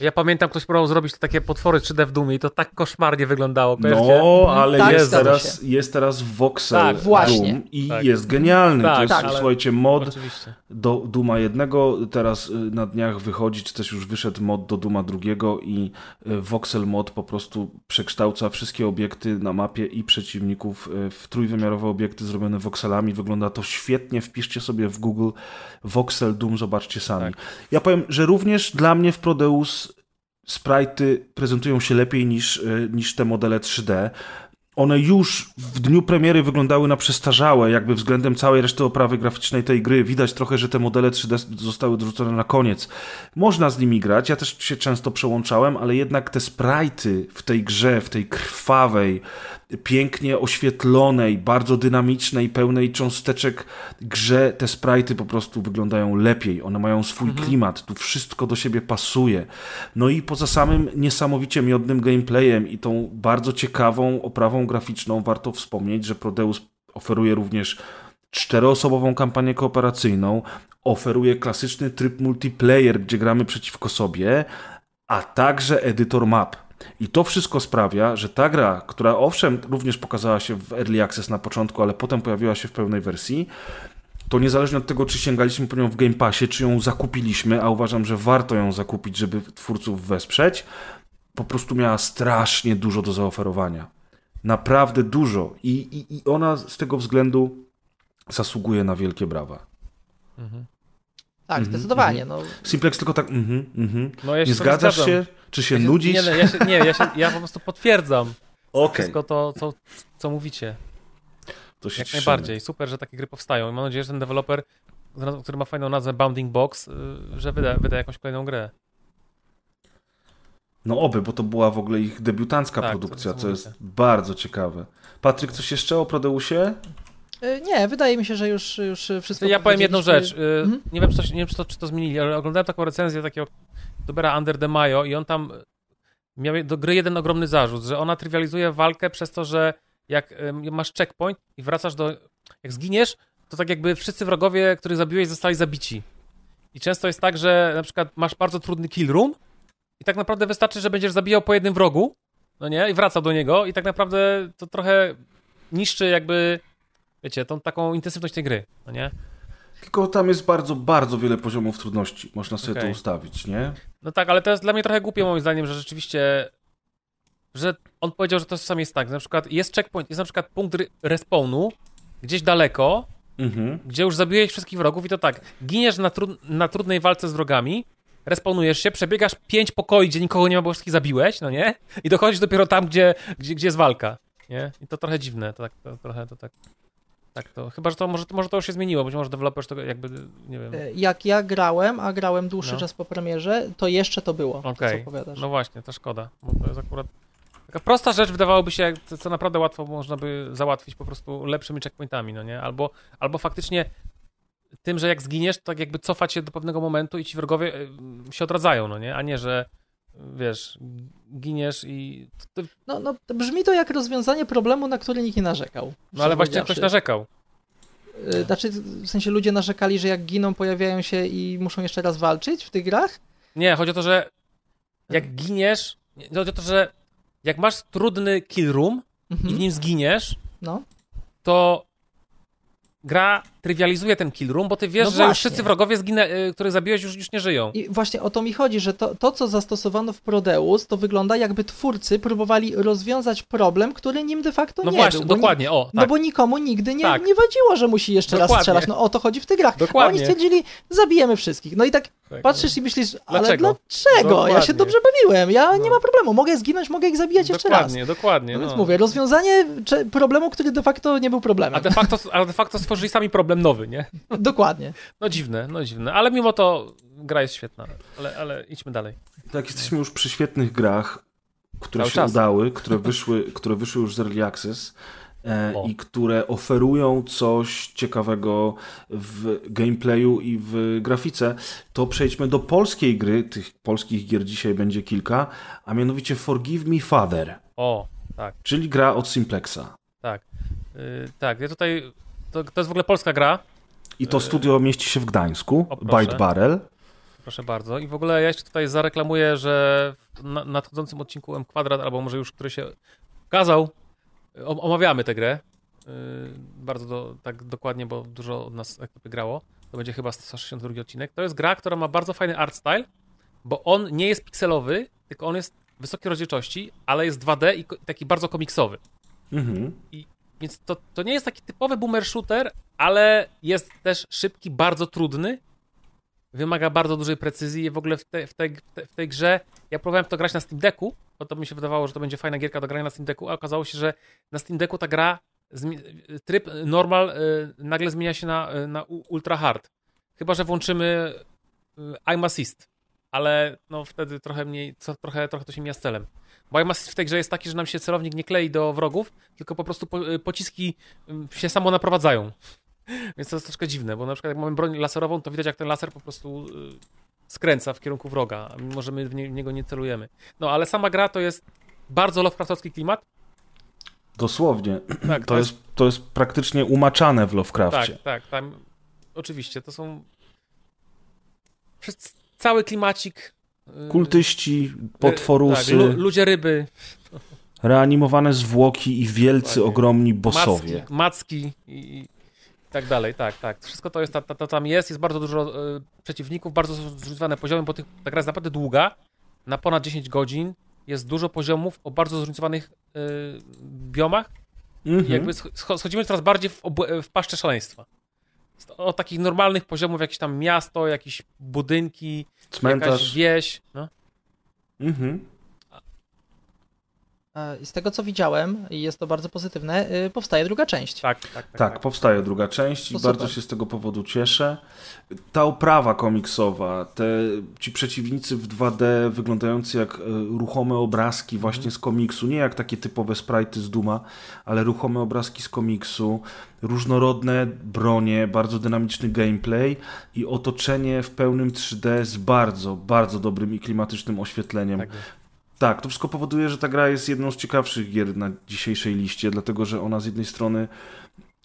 S4: Ja pamiętam, ktoś próbował zrobić takie potwory 3D w Dumie i to tak koszmarnie wyglądało.
S3: No, ale
S5: Tak,
S3: jest, teraz, jest teraz Voxel
S4: Tak,
S5: właśnie.
S3: Doom i
S4: Tak.
S3: jest genialny.
S4: Tak,
S3: to jest,
S4: tak,
S3: słuchajcie, mod
S4: Oczywiście.
S3: do Duma jednego, teraz y, na dniach wychodzi, czy też już wyszedł mod do Duma drugiego i y, Voxel mod po prostu przekształca wszystkie obiekty na mapie i przeciwników y, w trójwymiarowe obiekty zrobione voxelami. Wygląda to świetnie, wpiszcie sobie w Google Voxel Doom, zobaczcie sami.
S4: Tak.
S3: Ja powiem, że również dla mnie w Prodeus sprite'y prezentują się lepiej niż, y, niż te modele 3D. One już w dniu premiery wyglądały na przestarzałe, jakby względem całej reszty oprawy graficznej tej gry. Widać trochę, że te modele 3D zostały dorzucone na koniec. Można z nimi grać, ja też się często przełączałem, ale jednak te sprite'y w tej grze, w tej krwawej, pięknie oświetlonej, bardzo dynamicznej, pełnej cząsteczek grze, te sprite'y po prostu wyglądają lepiej. One mają swój klimat, tu wszystko do siebie pasuje. No i poza samym niesamowicie miodnym gameplayem i tą bardzo ciekawą oprawą graficzną warto wspomnieć, że Prodeus oferuje również czteroosobową kampanię kooperacyjną, oferuje klasyczny tryb multiplayer, gdzie gramy przeciwko sobie, a także edytor map. I to wszystko sprawia, że ta gra, która owszem również pokazała się w Early Access na początku, ale potem pojawiła się w pełnej wersji, to niezależnie od tego, czy sięgaliśmy po nią w Game Passie, czy ją zakupiliśmy, a uważam, że warto ją zakupić, żeby twórców wesprzeć, po prostu miała strasznie dużo do zaoferowania. Naprawdę dużo. I, i, i ona z tego względu zasługuje na wielkie brawa.
S5: Tak,
S3: Mhm,
S5: zdecydowanie. No,
S3: Simplex tylko tak, mhm, mhm.
S4: No, ja się
S3: Nie zgadzasz
S4: zgadzam.
S3: się? Czy się
S4: Ja
S3: nudzisz?
S4: Nie, no, ja, się, nie ja, się, ja po prostu potwierdzam
S3: Okej,
S4: wszystko to, co, co mówicie.
S3: to się
S4: Jak
S3: cieszymy.
S4: najbardziej. Super, że takie gry powstają. I mam nadzieję, że ten deweloper, który ma fajną nazwę Bounding Box, y, że wyda, wyda jakąś kolejną grę.
S3: No oby, bo to była w ogóle ich debiutancka
S4: Tak,
S3: produkcja,
S4: to
S3: co jest bardzo ciekawe. Patryk, coś jeszcze o Prodeusie?
S5: Y, nie, wydaje mi się, że już, już wszystko
S4: Ja powiem jedną rzecz. y,
S5: Mhm.
S4: Nie wiem, czy to, nie wiem czy, to, czy to zmienili, ale oglądałem taką recenzję takiego youtubera Under the Mayo i on tam miał do gry jeden ogromny zarzut, że ona trywializuje walkę przez to, że jak y, masz checkpoint i wracasz do... Jak zginiesz, to tak jakby wszyscy wrogowie, których zabiłeś, zostali zabici. I często jest tak, że na przykład masz bardzo trudny kill room i tak naprawdę wystarczy, że będziesz zabijał po jednym wrogu, no nie, i wracał do niego i tak naprawdę to trochę niszczy jakby, wiecie, tą taką intensywność tej gry, no nie?
S3: Tylko tam jest bardzo, bardzo wiele poziomów trudności. Można sobie to
S4: Okej.
S3: ustawić, nie?
S4: No tak, ale to jest dla mnie trochę głupie moim zdaniem, że rzeczywiście, że on powiedział, że to czasami jest tak, że na przykład jest checkpoint, jest na przykład punkt re- respawnu gdzieś daleko,
S3: Mhm.
S4: gdzie już zabiłeś wszystkich wrogów i to tak, giniesz na, na trudnej walce z wrogami, respawnujesz się, przebiegasz pięć pokoi, gdzie nikogo nie ma, bo wszystkich zabiłeś, no nie? I dochodzisz dopiero tam, gdzie, gdzie, gdzie jest walka, nie? I to trochę dziwne, to tak, to, trochę to tak, tak to, chyba, że to może, może to już się zmieniło, być może deweloper tego jakby, nie wiem,
S5: Y, Jak ja grałem, a grałem dłuższy
S4: No.
S5: czas po premierze, to jeszcze to było, to,
S4: okej,
S5: co opowiadasz.
S4: no właśnie, to szkoda, bo to jest akurat Taka prosta rzecz wydawałoby się, co, naprawdę łatwo można by załatwić po prostu lepszymi checkpointami, no nie? Albo, albo faktycznie tym, że jak zginiesz, to tak jakby cofać się do pewnego momentu i ci wrogowie y, się odradzają, no nie? A nie, że wiesz, giniesz i...
S5: No, no, brzmi to jak rozwiązanie problemu, na który nikt nie narzekał.
S4: No ale właśnie ktoś narzekał.
S5: Y, Znaczy, w sensie ludzie narzekali, że jak giną, pojawiają się i muszą jeszcze raz walczyć w tych grach?
S4: Nie, chodzi o to, że jak giniesz, nie, chodzi o to, że jak masz trudny kill room i w
S5: Mhm.
S4: nim zginiesz,
S5: No.
S4: to gra trywializuje ten kill room, bo ty wiesz,
S5: No
S4: że już wszyscy wrogowie, zginę, y, których zabiłeś, już, już nie żyją.
S5: I właśnie o to mi chodzi, że to, to, co zastosowano w Prodeus, to wygląda jakby twórcy próbowali rozwiązać problem, który nim de facto
S4: No
S5: nie
S4: właśnie,
S5: był. ni-
S4: dokładnie, o,
S5: No
S4: tak.
S5: bo nikomu nigdy nie,
S4: Tak.
S5: nie wadziło, że musi jeszcze raz
S4: Dokładnie.
S5: strzelać. No o to chodzi w tych grach. A
S4: Dokładnie.
S5: oni stwierdzili, zabijemy wszystkich. No i tak
S4: Tak.
S5: patrzysz i myślisz, ale
S4: Dlaczego?
S5: dlaczego? Ja się
S4: Dokładnie.
S5: dobrze bawiłem, ja nie
S4: No.
S5: ma problemu, mogę zginąć, mogę ich zabijać jeszcze raz.
S4: Dokładnie, dokładnie.
S5: No więc
S4: no.
S5: mówię, rozwiązanie problemu, który de facto nie był problemem.
S4: A de, facto, a de facto stworzyli sami problem nowy, nie?
S5: Dokładnie.
S4: No dziwne, no dziwne. Ale mimo to gra jest świetna. Ale, ale idźmy dalej.
S3: Tak, jesteśmy już przy świetnych grach, które
S4: Cały
S3: się
S4: czas.
S3: udały, które wyszły, które wyszły już z Early Access e, i które oferują coś ciekawego w gameplayu i w grafice, to przejdźmy do polskiej gry. Tych polskich gier dzisiaj będzie kilka, a mianowicie Forgive Me Father,
S4: O, tak,
S3: czyli gra od Simplexa.
S4: tak. Yy, tak, ja tutaj... To, to jest w ogóle polska gra,
S3: I to studio mieści się w Gdańsku,
S4: O.
S3: Bite Barrel.
S4: proszę bardzo. I w ogóle ja jeszcze tutaj zareklamuję, że w na, nadchodzącym odcinku M Kwadrat, albo może już który się ukazał, omawiamy tę grę. Yy, bardzo do, tak dokładnie, bo dużo od nas ekipy grało. To będzie chyba 162 odcinek. To jest gra, która ma bardzo fajny art style, bo on nie jest pikselowy, tylko on jest wysokiej rozdzielczości, ale jest 2D i taki bardzo komiksowy.
S3: Mhm.
S4: Więc to, to nie jest taki typowy boomer shooter, ale jest też szybki, bardzo trudny. Wymaga bardzo dużej precyzji w ogóle w, te, w, tej, w, tej, w tej grze ja próbowałem to grać na Steam Decku, bo to mi się wydawało, że to będzie fajna gierka do grania na Steam Decku, a okazało się, że na Steam Decku ta gra, tryb normal y, nagle zmienia się na, y, na ultra hard. Chyba, że włączymy y, aim assist, ale no wtedy trochę mniej, co, trochę, trochę to się mija z celem. Assist w tej grze jest taki, że nam się celownik nie klei do wrogów, tylko po prostu po, y, pociski y, się samo naprowadzają. Więc to jest troszkę dziwne, bo na przykład jak mamy broń laserową, to widać jak ten laser po prostu y, skręca w kierunku wroga, a mimo że my w, nie, w niego nie celujemy. No ale sama gra to jest bardzo Lovecraftowski klimat.
S3: Dosłownie.
S4: Tak,
S3: To jest, to jest praktycznie umaczane w Lovecraftie.
S4: Tak, tak, tam oczywiście, to są przez cały klimacik
S3: Kultyści, potworusy,
S4: tak, lu, ludzie ryby,
S3: reanimowane zwłoki i wielcy, ogromni bossowie.
S4: macki, macki i, i tak dalej, tak, tak. Wszystko to jest, to, to tam jest, jest bardzo dużo y, przeciwników, bardzo zróżnicowane poziomy, bo tych, ta gra jest naprawdę długa, na ponad 10 godzin, jest dużo poziomów o bardzo zróżnicowanych y, biomach i
S3: Mhm.
S4: jakby scho- schodzimy coraz bardziej w, w paszczę szaleństwa. O takich normalnych poziomów, jakieś tam miasto, jakieś budynki, jakaś
S3: Cmentarz.
S4: wieś, no.
S3: Mhm.
S5: E, I z tego co widziałem, i jest to bardzo pozytywne, y, powstaje druga część.
S4: Tak, tak, tak.
S3: Tak, powstaje druga część i
S5: To
S3: bardzo
S5: super.
S3: się z tego powodu cieszę. Ta oprawa komiksowa, te, ci przeciwnicy w 2D wyglądający jak e, ruchome obrazki właśnie z komiksu, nie jak takie typowe sprite'y z Duma, ale ruchome obrazki z komiksu, różnorodne bronie, bardzo dynamiczny gameplay i otoczenie w pełnym 3D z bardzo, bardzo dobrym i klimatycznym oświetleniem.
S4: Tak.
S3: Tak, to wszystko powoduje, że ta gra jest jedną z ciekawszych gier na dzisiejszej liście, dlatego że ona z jednej strony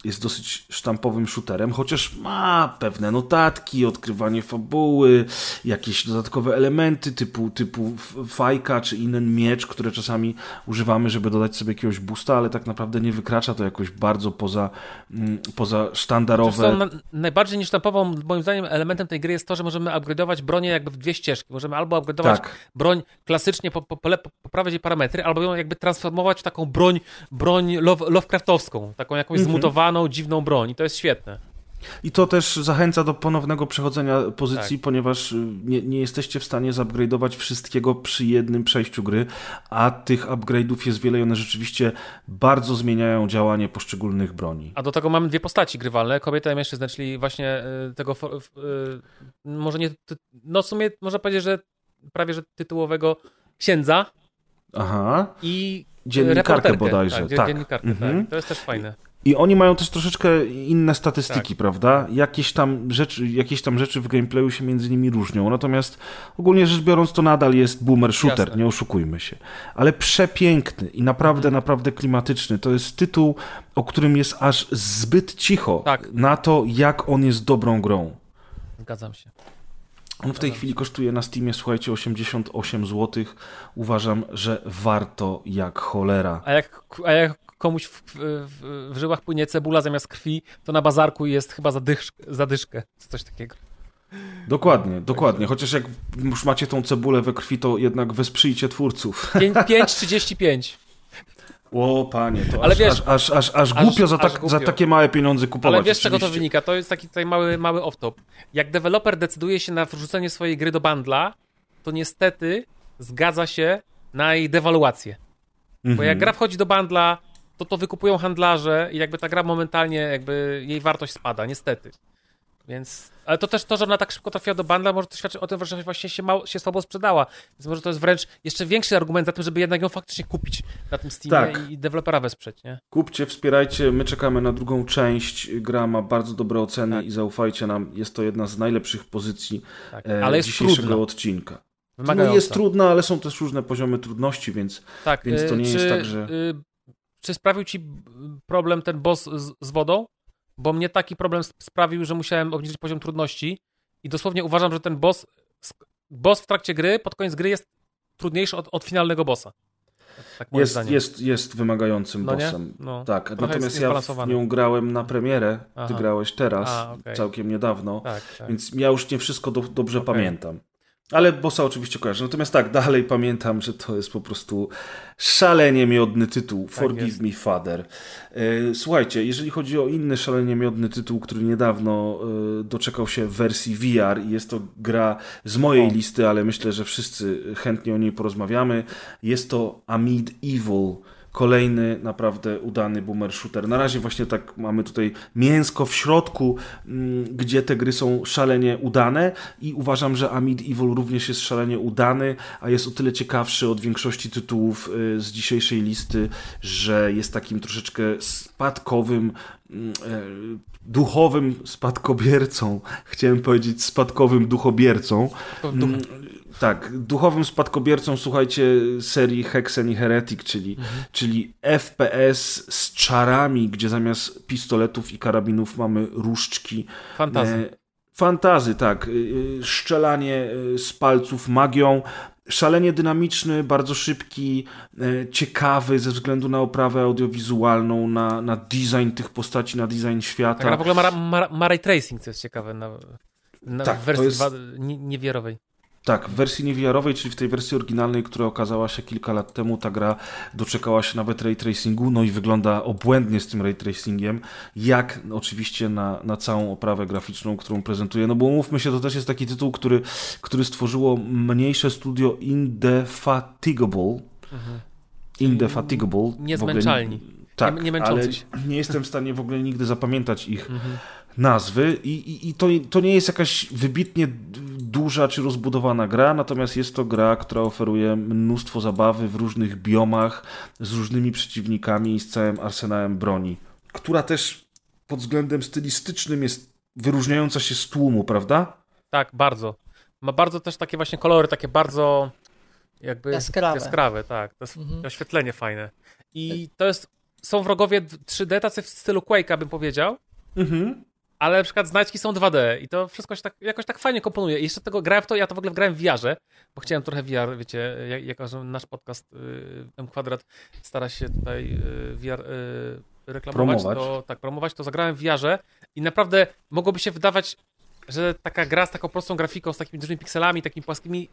S3: jest dosyć sztampowym shooterem, chociaż ma pewne notatki, odkrywanie fabuły, jakieś dodatkowe elementy typu, typu fajka czy inny miecz, które czasami używamy, żeby dodać sobie jakiegoś boosta, ale tak naprawdę nie wykracza to jakoś bardzo poza, mm, poza sztandarowe.
S4: na, najbardziej niesztampową, moim zdaniem, elementem tej gry jest to, że możemy upgrade'ować bronię jakby w dwie ścieżki. Możemy albo upgrade'ować
S3: Tak,
S4: broń klasycznie, po, po, poprawiać jej parametry, albo ją jakby transformować w taką broń, broń love, Lovecraftowską, taką jakąś
S3: Mhm.
S4: zmutowaną, dziwną broń i to jest świetne.
S3: I to też zachęca do ponownego przechodzenia pozycji,
S4: Tak.
S3: ponieważ y, nie, nie jesteście w stanie zupgrade'ować wszystkiego przy jednym przejściu gry, a tych upgrade'ów jest wiele i one rzeczywiście bardzo zmieniają działanie poszczególnych broni.
S4: A do tego mamy dwie postaci grywalne, kobieta i mężczyznę, czyli właśnie y, tego, y, może nie, no w sumie można powiedzieć, że prawie że tytułowego księdza
S3: Aha,
S4: i
S3: dziennikarkę bodajże.
S4: Tak,
S3: Tak.
S4: dziennikarkę,
S3: Mhm.
S4: tak. To jest też fajne.
S3: I oni mają też troszeczkę inne statystyki,
S4: Tak.
S3: prawda? Jakieś tam, rzeczy, jakieś tam rzeczy w gameplayu się między nimi różnią. Natomiast ogólnie rzecz biorąc, to nadal jest boomer shooter,
S4: Jasne.
S3: nie oszukujmy się. Ale przepiękny i naprawdę, naprawdę klimatyczny. To jest tytuł, o którym jest aż zbyt cicho
S4: Tak.
S3: na to, jak on jest dobrą grą.
S4: Zgadzam się.
S3: On w tej chwili kosztuje na Steamie, słuchajcie, 88 zł. Uważam, że warto jak cholera.
S4: A jak, a jak komuś w, w, w, żyłach płynie cebula zamiast krwi, to na bazarku jest chyba zadysz, zadyszkę, coś takiego.
S3: Dokładnie, dokładnie. Chociaż jak już macie tą cebulę we krwi, to jednak wesprzyjcie twórców.
S4: 5,35.
S3: O panie, to
S4: Ale
S3: aż,
S4: wiesz-
S3: aż, aż, aż, głupio, za, tak, za
S4: głupio.
S3: takie małe pieniądze kupować.
S4: Ale wiesz, czego to wynika? To jest taki tutaj mały, mały off-top. Jak deweloper decyduje się na wrzucenie swojej gry do bundla, to niestety zgadza się na jej dewaluację. Bo
S3: Mhm.
S4: jak gra wchodzi do bundla, to to wykupują handlarze i jakby ta gra momentalnie, jakby jej wartość spada, niestety. Więc, ale to też to, że ona tak szybko trafiła do bundla, może to świadczy o tym, że właśnie się, mało, się słabo sprzedała. Więc może to jest wręcz jeszcze większy argument za tym, żeby jednak ją faktycznie kupić na tym Steamie
S3: Tak.
S4: i, dewelopera wesprzeć, nie?
S3: Kupcie, wspierajcie, my czekamy na drugą część. Gra ma bardzo dobre oceny
S4: Tak.
S3: i zaufajcie nam, jest to jedna z najlepszych pozycji
S4: Tak.
S3: e,
S4: Ale jest
S3: dzisiejszego
S4: trudna.
S3: odcinka. No jest trudna, ale są też różne poziomy trudności, więc
S4: Tak,
S3: Więc to
S4: y,
S3: nie
S4: czy,
S3: jest tak, że-
S4: y, Czy sprawił ci b- problem ten boss z, z wodą? Bo mnie taki problem sp- sprawił, że musiałem obniżyć poziom trudności i dosłownie uważam, że ten boss, boss w trakcie gry, pod koniec gry jest trudniejszy od, od finalnego bossa. Tak
S3: jest,
S4: zdanie.
S3: jest, jest wymagającym
S4: No
S3: bossem.
S4: No.
S3: Tak,
S4: Trochę
S3: natomiast ja w nią grałem na premierę, ty
S4: Aha.
S3: grałeś teraz,
S4: A, okej.
S3: całkiem niedawno,
S4: Tak, tak.
S3: więc ja już nie wszystko do, dobrze
S4: Okej.
S3: pamiętam. Ale bossa oczywiście kojarzę. Natomiast tak, dalej pamiętam, że to jest po prostu szalenie miodny tytuł. Forgive
S4: Tak jest.
S3: me, Father. E, Słuchajcie, jeżeli chodzi o inny szalenie miodny tytuł, który niedawno e, doczekał się w wersji VR i jest to gra z mojej
S4: O.
S3: listy, ale myślę, że wszyscy chętnie o niej porozmawiamy, jest to Amid Evil. Kolejny naprawdę udany boomer shooter. Na razie właśnie tak mamy tutaj mięsko w środku, mm, gdzie te gry są szalenie udane i uważam, że Amid Evil również jest szalenie udany, a jest o tyle ciekawszy od większości tytułów y, z dzisiejszej listy, że jest takim troszeczkę spadkowym, mm, e, duchowym spadkobiercą. Chciałem powiedzieć spadkowym duchobiercą. Mm, Tak, duchowym spadkobiercą, słuchajcie, serii Hexen i Heretic, czyli,
S4: Mhm.
S3: czyli FPS z czarami, gdzie zamiast pistoletów i karabinów mamy różdżki.
S4: Fantazy.
S3: E, fantazy, tak. E, e, Szczelanie z palców magią. Szalenie dynamiczny, bardzo szybki, ciekawy ze względu na oprawę audiowizualną, na, na design tych postaci, na design świata.
S4: Ta gra w ogóle ma, ma, ma ray tracing, co jest ciekawe, na, na
S3: Tak,
S4: wersji
S3: jest-
S4: niewiarowej.
S3: Tak, w wersji niewiarowej, czyli w tej wersji oryginalnej, która okazała się kilka lat temu, ta gra doczekała się nawet ray tracingu, no i wygląda obłędnie z tym ray tracingiem, jak oczywiście na, na całą oprawę graficzną, którą prezentuje. No bo umówmy się, to też jest taki tytuł, który, który stworzyło mniejsze studio Indefatigable. Indefatigable. w ogóle
S4: Niezmęczalni.
S3: Tak,
S4: Nie- nie
S3: ale nie jestem w stanie w ogóle nigdy zapamiętać ich
S4: Mhm.
S3: nazwy i, i, i to, to nie jest jakaś wybitnie duża czy rozbudowana gra, natomiast jest to gra, która oferuje mnóstwo zabawy w różnych biomach, z różnymi przeciwnikami i z całym arsenałem broni, która też pod względem stylistycznym jest wyróżniająca się z tłumu, prawda?
S4: Tak, bardzo. Ma bardzo też takie właśnie kolory, takie bardzo jakby
S5: Jaskrawe.
S4: jaskrawe tak. To jest
S5: Mhm.
S4: oświetlenie fajne. I to jest, są wrogowie 3D, tacy w stylu Quake'a bym powiedział,
S3: Mhm.
S4: Ale na przykład znajdźki są 2D i to wszystko się tak, jakoś tak fajnie komponuje. I jeszcze tego grałem w to, ja to w ogóle grałem w VR-ze, bo chciałem trochę VR, wiecie, jak, jako że nasz podcast y, M Kwadrat stara się tutaj y, VR y, reklamować,
S3: Promować.
S4: to tak, promować, to zagrałem w VR-ze i naprawdę mogłoby się wydawać, że taka gra z taką prostą grafiką, z takimi dużymi pikselami, takimi płaskimi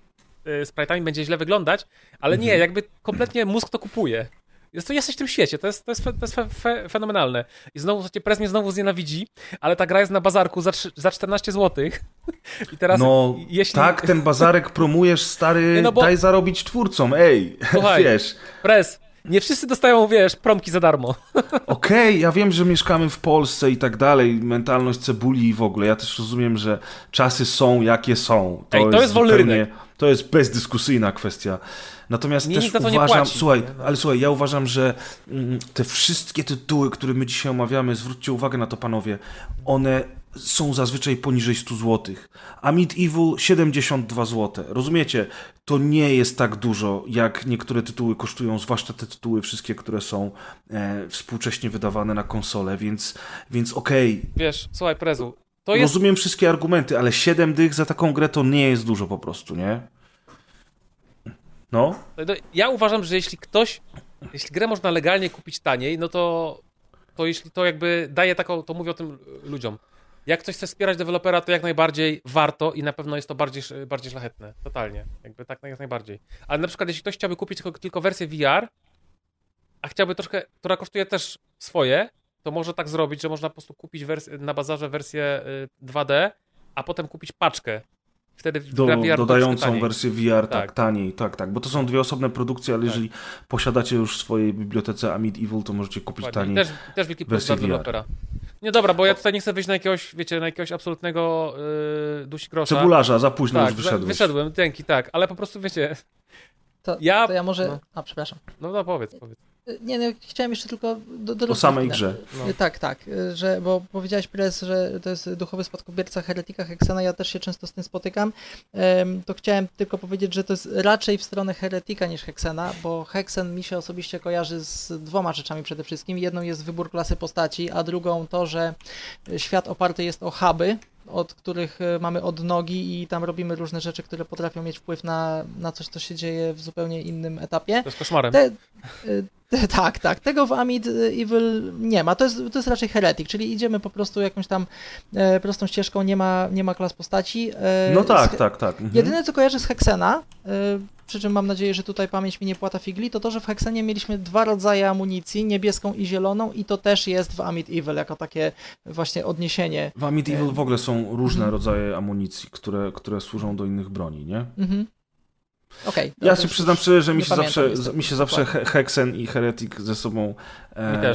S4: y, sprite'ami będzie źle wyglądać, ale nie, jakby kompletnie mózg to kupuje. Jest to, jesteś w tym świecie, to jest, to jest, to jest fe, fe, fenomenalne. I znowu, słuchajcie, Prez mnie znowu znienawidzi, ale ta gra jest na bazarku za, za 14 zł. I teraz,
S3: No
S4: jeśli...
S3: tak, ten bazarek promujesz, stary,
S4: no bo-
S3: daj zarobić twórcom, ej,
S4: Słuchaj.
S3: wiesz.
S4: Prez, Nie wszyscy dostają, wiesz, promki za darmo.
S3: Okej, ja wiem, że mieszkamy w Polsce i tak dalej, mentalność cebuli i w ogóle. Ja też rozumiem, że czasy są jakie są.
S4: Ej, to jest wolny
S3: zupełnie-
S4: rynek.
S3: To jest bezdyskusyjna kwestia. Natomiast
S4: Nie,
S3: też
S4: to
S3: uważam,
S4: płaci,
S3: słuchaj,
S4: nie?
S3: Ale słuchaj, ja uważam, że mm, te wszystkie tytuły, które my dzisiaj omawiamy, zwróćcie uwagę na to, panowie, one są zazwyczaj poniżej 100 zł. A Mid Evil 72 zł. Rozumiecie? To nie jest tak dużo, jak niektóre tytuły kosztują, zwłaszcza te tytuły wszystkie, które są e, współcześnie wydawane na konsole, więc, więc okej,
S4: Wiesz, słuchaj, Prezu, to jest...
S3: rozumiem wszystkie argumenty, ale 7 dych za taką grę to nie jest dużo po prostu, nie? No,
S4: No, Ja uważam, że jeśli ktoś, jeśli grę można legalnie kupić taniej, no to, to jeśli to jakby daje taką, to mówię o tym ludziom. Jak ktoś chce wspierać dewelopera, to jak najbardziej warto i na pewno jest to bardziej, bardziej szlachetne. Totalnie. Jakby tak jak najbardziej. Ale na przykład jeśli ktoś chciałby kupić tylko, tylko wersję VR, a chciałby troszkę, która kosztuje też swoje, to może tak zrobić, że można po prostu kupić na bazarze wersję y, 2D, a potem kupić paczkę. Wtedy
S3: do,
S4: VR
S3: dodającą wersję VR, tak,
S4: Tak.
S3: taniej, tak, tak, bo to są dwie osobne produkcje, ale
S4: Tak.
S3: jeżeli posiadacie już w swojej bibliotece Amid Evil, to możecie kupić
S4: Dokładnie.
S3: taniej.
S4: Też, też wielki
S3: wersję
S4: dla dewelopera. Nie dobra, bo ja tutaj nie chcę wyjść na jakiegoś, wiecie, na jakiegoś absolutnego yy, dusi grosza.
S3: Cebularza, za późno
S4: tak,
S3: już wyszedłeś.
S4: wyszedłem, dzięki, tak, ale po prostu wiecie,
S5: To
S4: Ja-
S5: ja, to ja może...
S4: no.
S5: A, przepraszam.
S4: no, no powiedz, powiedz.
S5: Nie, no, chciałem jeszcze tylko do, do
S3: O samej grze.
S4: No.
S5: Y, Tak, tak, y, że, bo powiedziałeś Prez, że to jest duchowy spadkobierca heretyka Heksena, ja też się często z tym spotykam, to chciałem tylko powiedzieć, że to jest raczej w stronę heretyka niż Heksena, bo Heksen mi się osobiście kojarzy z dwoma rzeczami przede wszystkim. Jedną jest wybór klasy postaci, a drugą to, że świat oparty jest o huby, od których y, mamy odnogi i tam robimy różne rzeczy, które potrafią mieć wpływ na, na coś, co się dzieje w zupełnie innym etapie.
S4: To jest koszmarem.
S5: Te, y, te, tak, tak. Tego w Amid y, Evil nie ma. To jest, to jest raczej heretyk, czyli idziemy po prostu jakąś tam e, prostą ścieżką, nie ma, nie ma klas postaci. E,
S3: No tak,
S5: z-
S3: tak, tak. Mhm.
S5: Jedyne co kojarzę z Heksena, e, przy czym mam nadzieję, że tutaj pamięć mi nie płata figli, to to, że w Heksenie mieliśmy dwa rodzaje amunicji, niebieską i zieloną i to też jest w Amid Evil jako takie właśnie odniesienie.
S3: W Amid Evil w ogóle są różne
S5: Mhm.
S3: rodzaje amunicji, które, które służą do innych broni, nie?
S5: Mhm. Okej.
S3: Ja się przyznam szczerze, że mi się, zawsze,
S5: niestety
S3: mi się zawsze Hexen i Heretic ze sobą e,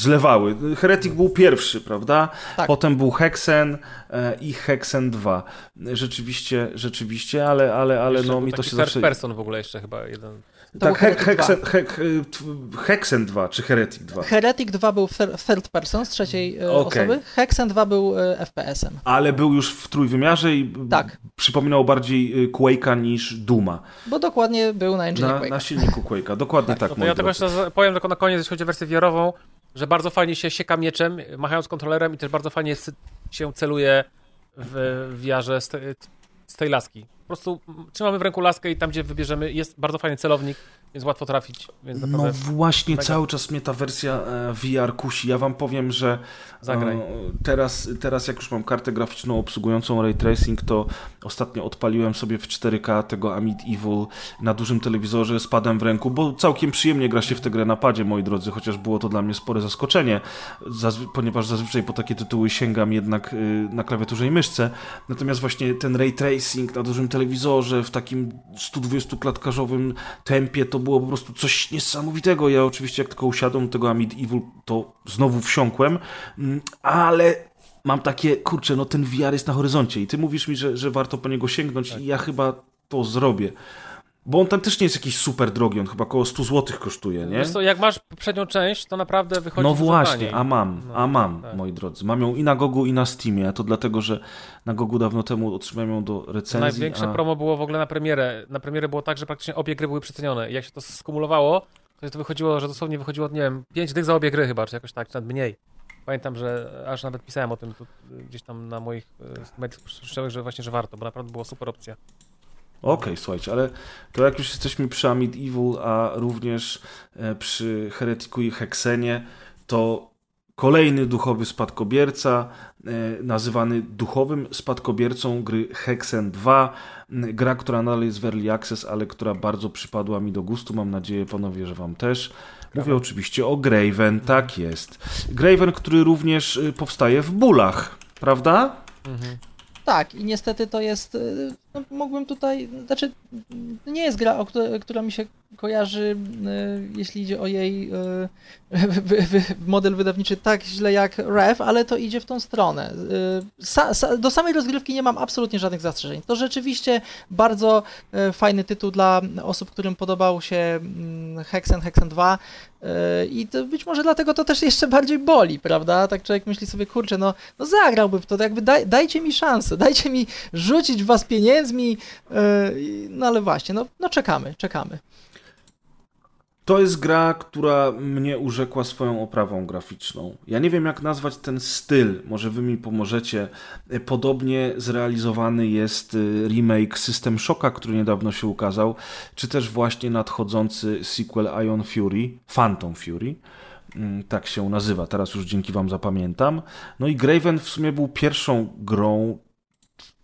S3: zlewały. Heretic był pierwszy, prawda?
S5: Tak.
S3: Potem był Hexen e, i Hexen 2. Rzeczywiście, rzeczywiście, ale, ale, ale
S4: Jeszcze
S3: no mi to się zawsze...
S4: person w ogóle jeszcze chyba jeden.
S5: To
S3: tak,
S5: Heretic
S3: Hexen, he, he, Hexen 2 czy Heretic 2.
S5: Heretic 2 był thir- third person z trzeciej e,
S3: Okej.
S5: osoby, Hexen 2 był e, FPS-em.
S3: Ale był już w trójwymiarze i
S5: Tak.
S3: przypominał bardziej y, Quake'a niż Duma.
S5: Bo dokładnie był na engine
S3: Na,
S5: Quake'a.
S3: na silniku Quake'a. Dokładnie tak,
S4: No to
S3: moi
S4: ja tylko jeszcze powiem tylko na koniec, jeśli chodzi o wersję VR-ową, że bardzo fajnie się sieka mieczem, machając kontrolerem i też bardzo fajnie się celuje w te, z tej laski. Po prostu trzymamy w ręku laskę i tam, gdzie wybierzemy, jest bardzo fajny celownik, więc łatwo trafić, więc
S3: No właśnie,
S4: mega.
S3: cały czas mnie ta wersja e, VR kusi. Ja wam powiem, że
S4: Zagraj.
S3: e, teraz, teraz jak już mam kartę graficzną obsługującą ray tracing, to ostatnio odpaliłem sobie w 4K tego Amid Evil na dużym telewizorze z padem w ręku, bo całkiem przyjemnie gra się w tę grę na padzie, moi drodzy, chociaż było to dla mnie spore zaskoczenie, ponieważ zazwyczaj po takie tytuły sięgam jednak y, na klawiaturze i myszce. Natomiast właśnie ten ray tracing na dużym telewizorze w takim 120-klatkarzowym tempie to było po prostu coś niesamowitego. Ja oczywiście jak tylko usiadłem do tego Amid Evil, to znowu wsiąkłem, Mm, ale mam takie, kurczę, no ten VR jest na horyzoncie i ty mówisz mi, że, że warto po niego sięgnąć i ja chyba to zrobię. Bo on tam też nie jest jakiś super drogi, on chyba około 100 zł kosztuje, nie?
S4: Wiesz co, jak masz poprzednią część, to naprawdę wychodzi
S3: No właśnie, a mam,
S4: No,
S3: a mam,
S4: tak.
S3: moi drodzy. Mam ją i na Gogu, i na Steamie, a to dlatego, że na Gogu dawno temu otrzymałem ją do recenzji.
S4: Największe
S3: a...
S4: promo było w ogóle na premierę. Na premierę było tak, że praktycznie obie gry były przecenione. I jak się to skumulowało, to to wychodziło, że dosłownie wychodziło, nie wiem, 5 dych za obie gry chyba, czy jakoś tak, czy nawet mniej. Pamiętam, że aż nawet pisałem o tym tu, gdzieś tam na moich e, mediach społecznościowych, że właśnie, że warto, bo naprawdę była super opcja.
S3: Okej, słuchajcie, ale to jak już jesteśmy przy Amid Evil, a również e, przy Heretiku i Heksenie, to kolejny duchowy spadkobierca, e, nazywany duchowym spadkobiercą gry Hexen 2. M, Gra, która nadal jest w Early Access, ale która bardzo przypadła mi do gustu. Mam nadzieję, panowie, że wam też. Mówię oczywiście o Graven, tak jest. Graven, który również y, powstaje w bólach, prawda?
S5: Tak, i niestety to jest. No, tutaj. Znaczy, nie jest gra, która mi się kojarzy, y, jeśli idzie o jej wy, model wydawniczy, tak źle jak Rev, ale to idzie w tą stronę. Sa, do samej rozgrywki nie mam absolutnie żadnych zastrzeżeń. To rzeczywiście bardzo fajny tytuł dla osób, którym podobał się Hexen, Hexen 2 y, i to być może dlatego to też jeszcze bardziej boli, prawda? Tak człowiek myśli sobie, kurczę, no, no zagrałbym w to, jakby daj, dajcie mi szansę, dajcie mi rzucić w was pieniędzmi, y, no ale właśnie, no, no czekamy, czekamy.
S3: To jest gra, która mnie urzekła swoją oprawą graficzną. Ja nie wiem, jak nazwać ten styl. Może wy mi pomożecie. Podobnie zrealizowany jest y, remake System Shocka, który niedawno się ukazał, czy też właśnie nadchodzący sequel Ion Fury, Phantom Fury. Mm, tak się nazywa, teraz już dzięki Wam zapamiętam. No i Graven w sumie był pierwszą grą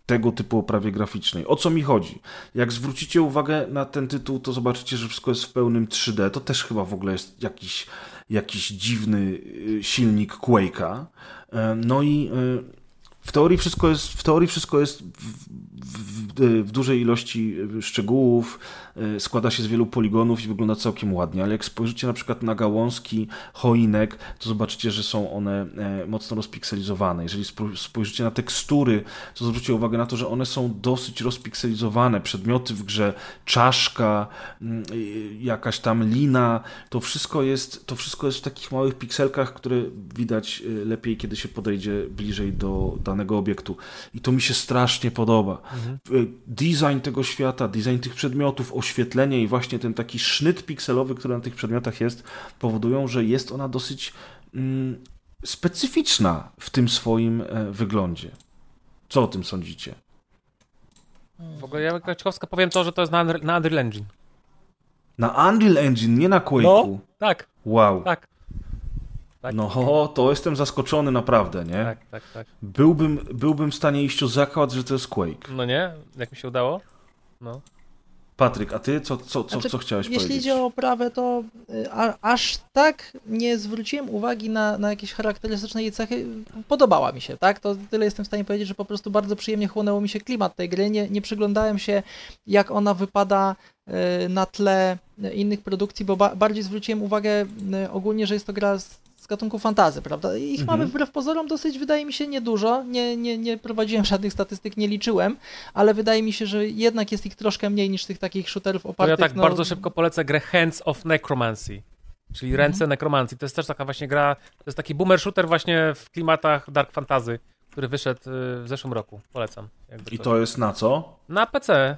S3: tego typu oprawie graficznej. O co mi chodzi? Jak zwrócicie uwagę na ten tytuł, to zobaczycie, że wszystko jest w pełnym 3D. To też chyba w ogóle jest jakiś, jakiś dziwny y, silnik Quake'a. E, no i y, w teorii wszystko jest, w teorii wszystko jest w, w, dużej ilości szczegółów, e, składa się z wielu poligonów i wygląda całkiem ładnie, ale jak spojrzycie na przykład na gałązki choinek, to zobaczycie, że są one e, mocno rozpikselizowane. Jeżeli spojrzycie na tekstury, to zwróćcie uwagę na to, że one są dosyć rozpikselizowane. Przedmioty w grze, czaszka, mm, jakaś tam lina, to wszystko jest, to wszystko jest w takich małych pikselkach, które widać e, lepiej, kiedy się podejdzie bliżej do danego obiektu. I to mi się strasznie podoba. Mhm. Design tego świata, design tych przedmiotów, oświetlenie i właśnie ten taki sznyt pikselowy, który na tych przedmiotach jest, powodują, że jest ona dosyć mm, specyficzna w tym swoim e, wyglądzie. Co o tym sądzicie?
S4: W ogóle ja Kraczkowska powiem to, że to jest na, na Unreal Engine.
S3: Na Unreal Engine, nie na Quake'u?
S4: No, tak.
S3: Wow.
S4: Tak.
S3: Tak? No, to jestem zaskoczony naprawdę, nie?
S4: Tak, tak, tak.
S3: Byłbym, byłbym w stanie iść o zakład, że to jest Quake.
S4: No nie? Jak mi się udało? No.
S3: Patryk, a ty co, co, co,
S5: znaczy,
S3: co chciałeś
S5: jeśli
S3: powiedzieć?
S5: Jeśli idzie o oprawę, to y, a, aż tak nie zwróciłem uwagi na, na jakieś charakterystyczne jej cechy. Podobała mi się, tak? To tyle jestem w stanie powiedzieć, że po prostu bardzo przyjemnie chłonęło mi się klimat tej gry. Nie, nie przyglądałem się, jak ona wypada y, na tle innych produkcji, bo ba bardziej zwróciłem uwagę y, ogólnie, że jest to gra z z gatunku fantazy, prawda? Ich mhm. mamy wbrew pozorom dosyć, wydaje mi się, niedużo. Nie, nie, nie prowadziłem żadnych statystyk, nie liczyłem, ale wydaje mi się, że jednak jest ich troszkę mniej niż tych takich shooterów opartych.
S4: To ja tak
S5: no...
S4: bardzo szybko polecę grę Hands of Necromancy. Czyli mhm. ręce nekromancji. To jest też taka właśnie gra, to jest taki boomer shooter właśnie w klimatach dark fantasy, który wyszedł y, w zeszłym roku. Polecam.
S3: I to jest na co?
S4: Na PC.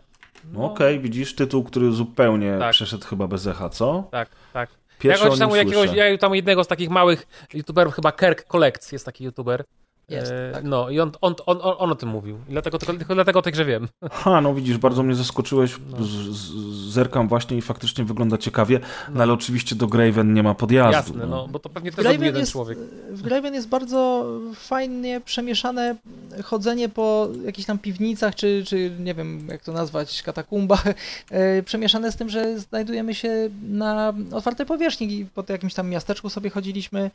S3: No. Okej, okay, widzisz, tytuł, który zupełnie tak. przeszedł chyba bez echa, co?
S4: Tak, tak.
S3: Pierwszy
S4: ja tam jakiegoś, ja tam jednego z takich małych youtuberów, chyba Kirk Collects jest taki youtuber.
S5: Jest, e, tak.
S4: No i on, on, on, on, o tym mówił. I dlatego, tylko, tylko dlatego o tej grze wiem.
S3: Ha, no widzisz, bardzo mnie zaskoczyłeś. No. Z, z, zerkam właśnie i faktycznie wygląda ciekawie, no. no ale oczywiście do Graven nie ma podjazdu.
S4: Jasne, no, no bo to pewnie też Graven jeden
S5: jest,
S4: człowiek.
S5: W Graven jest bardzo fajnie przemieszane chodzenie po jakichś tam piwnicach, czy, czy nie wiem jak to nazwać, katakumbach, e, przemieszane z tym, że znajdujemy się na otwartej powierzchni i po jakimś tam miasteczku sobie chodziliśmy.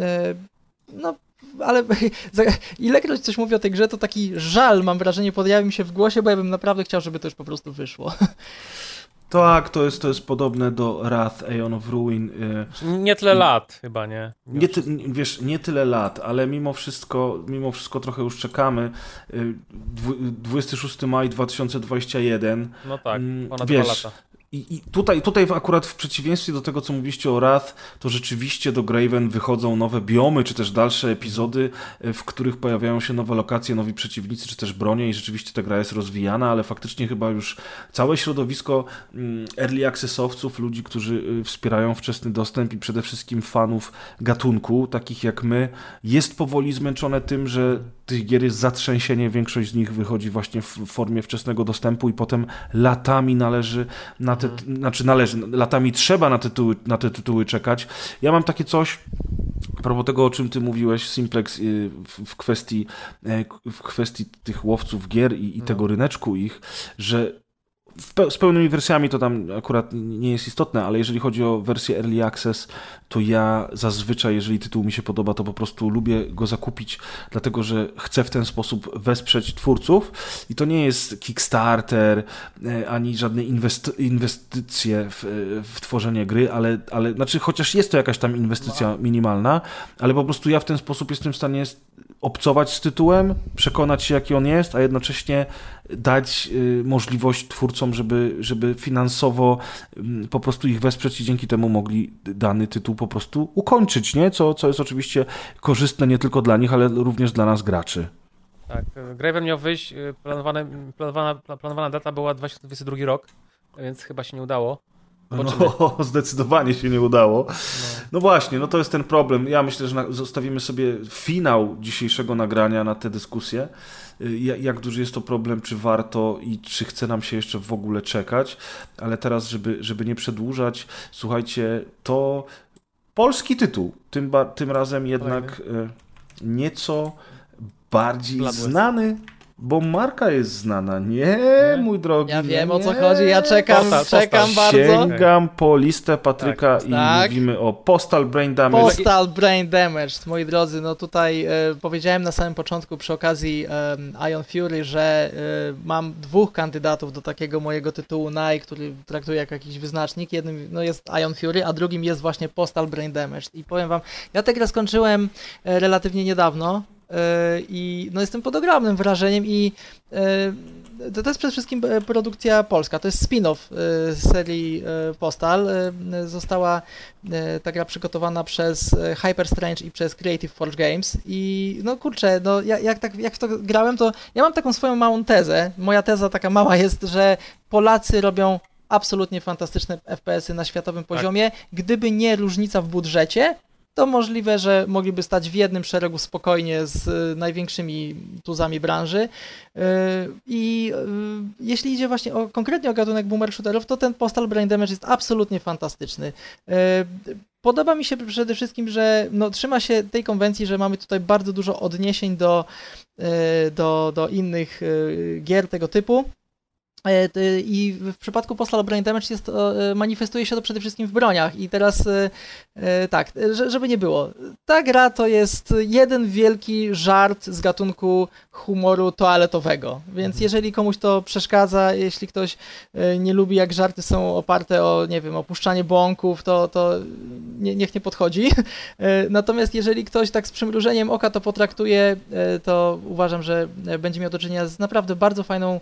S5: E, no, ale ilekroć coś mówię o tej grze, to taki żal, mam wrażenie, pojawił mi się w głosie, bo ja bym naprawdę chciał, żeby to już po prostu wyszło.
S3: Tak, to jest, to jest podobne do Wrath Aeon of Ruin.
S4: Y, nie tyle lat chyba, nie?
S3: nie ty, wiesz, nie tyle lat, ale mimo wszystko, mimo wszystko trochę już czekamy. 26 y, maj 2021.
S4: No tak, mm, ponad wiesz, dwa lata.
S3: I, I, tutaj, tutaj akurat w przeciwieństwie do tego, co mówiliście o Wrath, to rzeczywiście do Graven wychodzą nowe biomy, czy też dalsze epizody, e, w których pojawiają się nowe lokacje, nowi przeciwnicy, czy też bronie i rzeczywiście ta gra jest rozwijana, ale faktycznie chyba już całe środowisko mm, early accessowców, ludzi, którzy y, wspierają wczesny dostęp i przede wszystkim fanów gatunku, takich jak my, jest powoli zmęczone tym, że tych gier jest zatrzęsienie, większość z nich wychodzi właśnie w formie wczesnego dostępu i potem latami należy na te, mhm. znaczy należy, latami trzeba na, tytuły, na te tytuły czekać. Ja mam takie coś, a propos tego, o czym ty mówiłeś, Simplex, y, w kwestii, e, w kwestii tych łowców gier i, i tego no. ryneczku ich, że z pełnymi wersjami to tam akurat nie jest istotne, ale jeżeli chodzi o wersję Early Access, to ja zazwyczaj, jeżeli tytuł mi się podoba, to po prostu lubię go zakupić, dlatego że chcę w ten sposób wesprzeć twórców. I to nie jest Kickstarter, e, ani żadne inwest inwestycje w, w, tworzenie gry, ale, ale znaczy chociaż jest to jakaś tam inwestycja minimalna, ale po prostu ja w ten sposób jestem w stanie obcować z tytułem, przekonać się, jaki on jest, a jednocześnie dać y, możliwość twórcom, żeby, żeby finansowo y, po prostu ich wesprzeć i dzięki temu mogli dany tytuł po prostu ukończyć, nie? Co, co jest oczywiście korzystne nie tylko dla nich, ale również dla nas graczy.
S4: Tak, Graven miał wyjść, planowane, planowana, planowana data była 2022 rok, więc chyba się nie udało.
S3: No, zdecydowanie się nie udało. No. no. właśnie, no to jest ten problem. Ja myślę, że zostawimy sobie finał dzisiejszego nagrania na tę dyskusję. Y, jak duży jest to problem, czy warto i czy chce nam się jeszcze w ogóle czekać. Ale teraz, żeby, żeby nie przedłużać, słuchajcie, to polski tytuł. Tym, tym razem jednak Kolejny. nieco bardziej znany bo marka jest znana. Nie, nie? mój drogi.
S5: Ja wiem
S3: nie.
S5: o co chodzi, ja czekam, postal, czekam postal. bardzo.
S3: Sięgam po listę Patryka tak, i tak. mówimy o Postal Brain Damage.
S5: Postal Brain Damage, moi drodzy, no tutaj e, powiedziałem na samym początku przy okazji e, Ion Fury, że e, mam dwóch kandydatów do takiego mojego tytułu NAI, który traktuję jako jakiś wyznacznik. Jednym no, jest Ion Fury, a drugim jest właśnie Postal Brain Damage. I powiem wam, ja tę grę skończyłem relatywnie niedawno, i no jestem pod ogromnym wrażeniem i e, to, to jest przede wszystkim e, produkcja polska, to jest spin-off z serii Postal. Została ta gra przygotowana przez Hyper Strange i przez Creative Forge Games i no kurczę, no jak, jak, tak, jak w to grałem, to ja mam taką swoją małą tezę. Moja teza taka mała jest, że Polacy robią absolutnie fantastyczne FPS-y na światowym tak. poziomie. Gdyby nie różnica w budżecie, to możliwe, że mogliby stać w jednym szeregu spokojnie z y, największymi tuzami branży. Y, I y, jeśli idzie właśnie o, konkretnie o gatunek boomer shooterów, to ten Postal Brain Damage jest absolutnie fantastyczny. Podoba mi się przede wszystkim, że no, trzyma się tej konwencji, że mamy tutaj bardzo dużo odniesień do, do, do innych gier tego typu. E, I w przypadku Postal Brain Damage jest, e, manifestuje się to przede wszystkim w broniach. I teraz e, tak, żeby nie było. Ta gra to jest jeden wielki żart z gatunku humoru toaletowego. Więc mhm. jeżeli komuś to przeszkadza, jeśli ktoś nie lubi, jak żarty są oparte o, nie wiem, opuszczanie błąków, to, to nie, niech nie podchodzi. Natomiast jeżeli ktoś tak z przymrużeniem oka to potraktuje, to uważam, że będzie miał do czynienia z naprawdę bardzo fajną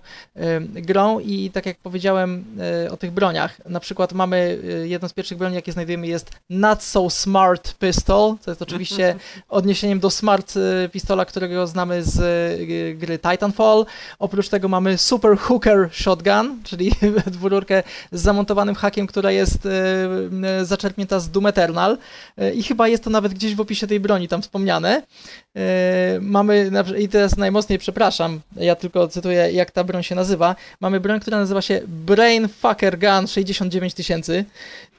S5: grą i tak jak powiedziałem e, o tych broniach, na przykład mamy e, jedną z pierwszych broni, jakie znajdujemy jest Not So Smart Pistol, co jest oczywiście odniesieniem do Smart e, Pistola, którego znamy z gry Titanfall. Oprócz tego mamy Super Hooker Shotgun, czyli dwururkę z zamontowanym hakiem, która jest zaczerpnięta z Doom Eternal i chyba jest to nawet gdzieś w opisie tej broni tam wspomniane. Mamy, i teraz najmocniej przepraszam, ja tylko cytuję jak ta broń się nazywa, mamy broń, która nazywa się Brain Fucker Gun 69 tysięcy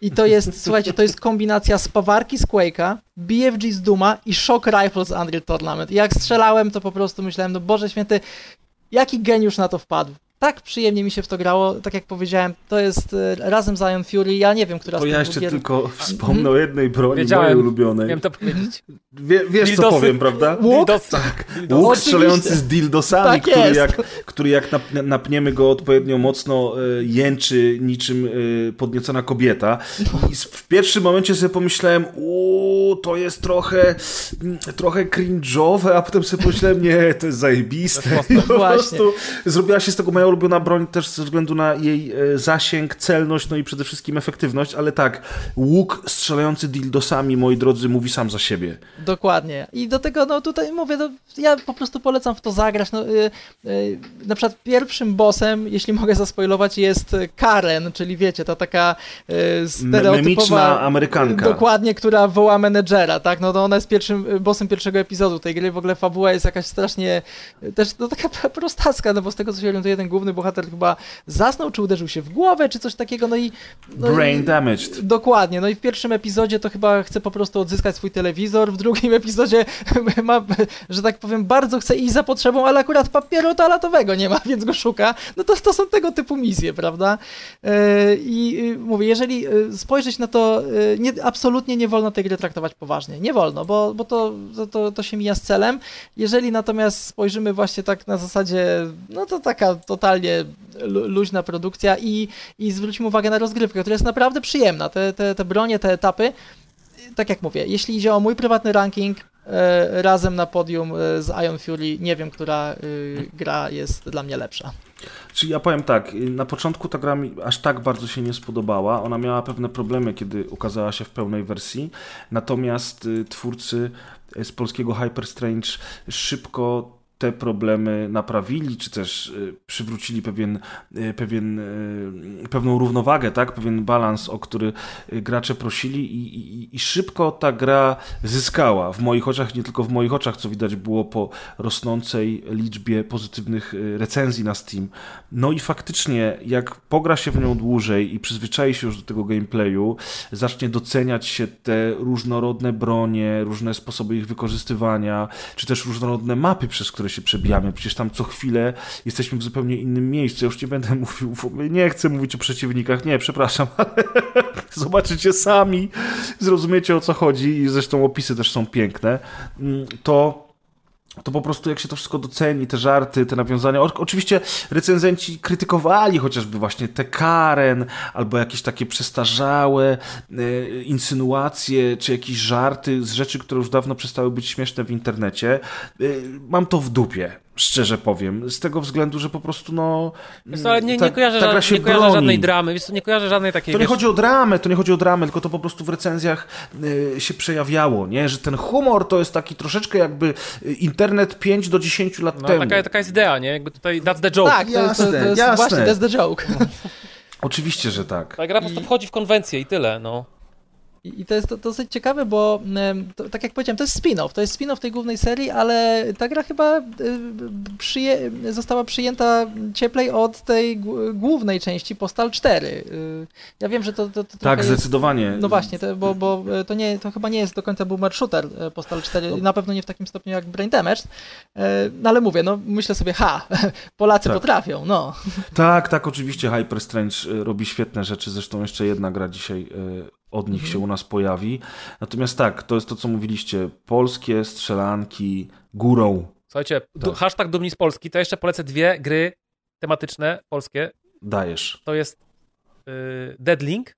S5: i to jest, słuchajcie, to jest kombinacja spawarki z Quake'a, BFG z Duma i Shock Rifle z Unreal Tournament. I jak strzelałem, to po prostu myślałem, no Boże Święty, jaki geniusz na to wpadł tak przyjemnie mi się w to grało, tak jak powiedziałem, to jest y, razem z Iron Fury, ja nie wiem, która
S3: to
S5: z
S3: ja jeszcze gier... tylko wspomnę o jednej broni Wiedziałem. mojej ulubionej.
S4: Wiem to powiedzieć.
S3: Wie, wiesz
S4: Dildosy.
S3: co powiem, prawda?
S5: Łuk?
S3: Tak. Łuk strzelający z dildosami, tak który, jak, który jak napniemy go odpowiednio mocno y, jęczy niczym y, podniecona kobieta. I w pierwszym momencie sobie pomyślałem, uuu, to jest trochę trochę cringe'owe, a potem sobie pomyślałem, nie, to jest zajebiste. To jest po prostu zrobiła się z tego moja ulubiona broń też ze względu na jej e, zasięg, celność, no i przede wszystkim efektywność, ale tak, łuk strzelający dildosami, moi drodzy, mówi sam za siebie.
S5: Dokładnie. I do tego, no tutaj mówię, no, ja po prostu polecam w to zagrać. No, yy, yy, na przykład pierwszym bossem, jeśli mogę zaspoilować, jest Karen, czyli wiecie, ta taka yy, stereotypowa...
S3: Memiczna Amerykanka.
S5: Dokładnie, która woła menedżera, tak? No to ona jest pierwszym bossem pierwszego epizodu tej gry. W ogóle fabuła jest jakaś strasznie też, no taka prostacka, no bo z tego co się orientuję, ten główny bohater chyba zasnął, czy uderzył się w głowę, czy coś takiego, no i... No
S3: Brain
S5: i,
S3: damaged.
S5: Dokładnie, no i w pierwszym epizodzie to chyba chce po prostu odzyskać swój telewizor, w drugim epizodzie ma, że tak powiem, bardzo chce iść za potrzebą, ale akurat papieru toaletowego nie ma, więc go szuka. No to, to są tego typu misje, prawda? E, I y, mówię, jeżeli y, spojrzeć na to, y, nie, absolutnie nie wolno tej gry traktować poważnie. Nie wolno, bo, bo to, to, to, się mija z celem. Jeżeli natomiast spojrzymy właśnie tak na zasadzie, no to taka totalnie lu- luźna produkcja i, i zwróćmy uwagę na rozgrywkę, która jest naprawdę przyjemna. Te, te, te bronie, te etapy, tak jak mówię, jeśli idzie o mój prywatny ranking, e, razem na podium e, z Ion Fury, nie wiem, która y, gra jest dla mnie lepsza.
S3: Czyli ja powiem tak, y, na początku ta gra mi aż tak bardzo się nie spodobała. Ona miała pewne problemy, kiedy ukazała się w pełnej wersji. Natomiast y, twórcy y, z polskiego Hyper Strange szybko te problemy naprawili, czy też y, przywrócili pewien, y, pewien, y, pewną równowagę, tak? pewien balans, o który gracze prosili i, i, i szybko ta gra zyskała. W moich oczach, nie tylko w moich oczach, co widać było po rosnącej liczbie pozytywnych recenzji na Steam. No i faktycznie, jak pogra się w nią dłużej i przyzwyczai się już do tego gameplayu, zacznie doceniać się te różnorodne bronie, różne sposoby ich wykorzystywania, czy też różnorodne mapy, przez które się przebijamy. Przecież tam co chwilę jesteśmy w zupełnie innym miejscu. Ja już nie będę mówił, nie chcę mówić o przeciwnikach, nie, przepraszam, ale zobaczycie sami, zrozumiecie o co chodzi i zresztą opisy też są piękne. Mm, To to po prostu jak się to wszystko doceni, te żarty, te nawiązania. Oczywiście recenzenci krytykowali chociażby właśnie te Karen, albo jakieś takie przestarzałe e, insynuacje, czy jakieś żarty z rzeczy, które już dawno przestały być śmieszne w internecie. E, mam to w dupie. Szczerze powiem, z tego względu, że po prostu no.
S4: Co, ale nie,
S3: ta-
S4: nie kojarzę,
S3: ta gra
S4: ża-
S3: się
S4: nie kojarzę
S3: broni.
S4: żadnej dramy, wiesz nie kojarzę żadnej takiej...
S3: To nie
S4: wiesz,
S3: chodzi o dramę, to nie chodzi o dramę, tylko to po prostu w recenzjach y, się przejawiało, nie? że ten humor to jest taki troszeczkę jakby y, internet 5 do 10 lat
S4: No,
S3: temu.
S4: taka, taka jest idea, nie? Jakby tutaj that's the joke.
S5: Tak, to, jest- to, to
S3: Jasne,
S5: jest
S3: jasne.
S5: właśnie, that's the joke.
S3: Oczywiście, że tak.
S4: Ta gra po prostu wchodzi w konwencję i tyle, no.
S5: I to jest dosyć ciekawe, bo to, tak jak powiedziałem, to jest spin-off. To jest spin-off tej głównej serii, ale ta gra chyba y, przyje, została przyjęta cieplej od tej głównej części Postal 4. Y, Ja wiem, że to, to, to
S3: Tak,
S5: trochę jest...
S3: zdecydowanie.
S5: No właśnie, to, bo, bo to, nie, to chyba nie jest do końca boomer shooter e, Postal 4,
S3: No.
S5: na pewno nie w takim stopniu jak Brain Damage, E, no ale mówię, no myślę sobie, ha, Polacy
S3: Tak.
S5: potrafią, no.
S3: Tak, tak, oczywiście Hyper Strange robi świetne rzeczy, zresztą jeszcze jedna gra dzisiaj od nich się u nas pojawi. Natomiast tak, to jest to, co mówiliście, polskie strzelanki górą
S4: Słuchajcie,
S3: Tak.
S4: hashtag dumni z Polski, to jeszcze polecę dwie gry tematyczne polskie.
S3: dajesz.
S4: To jest y, Deadlink,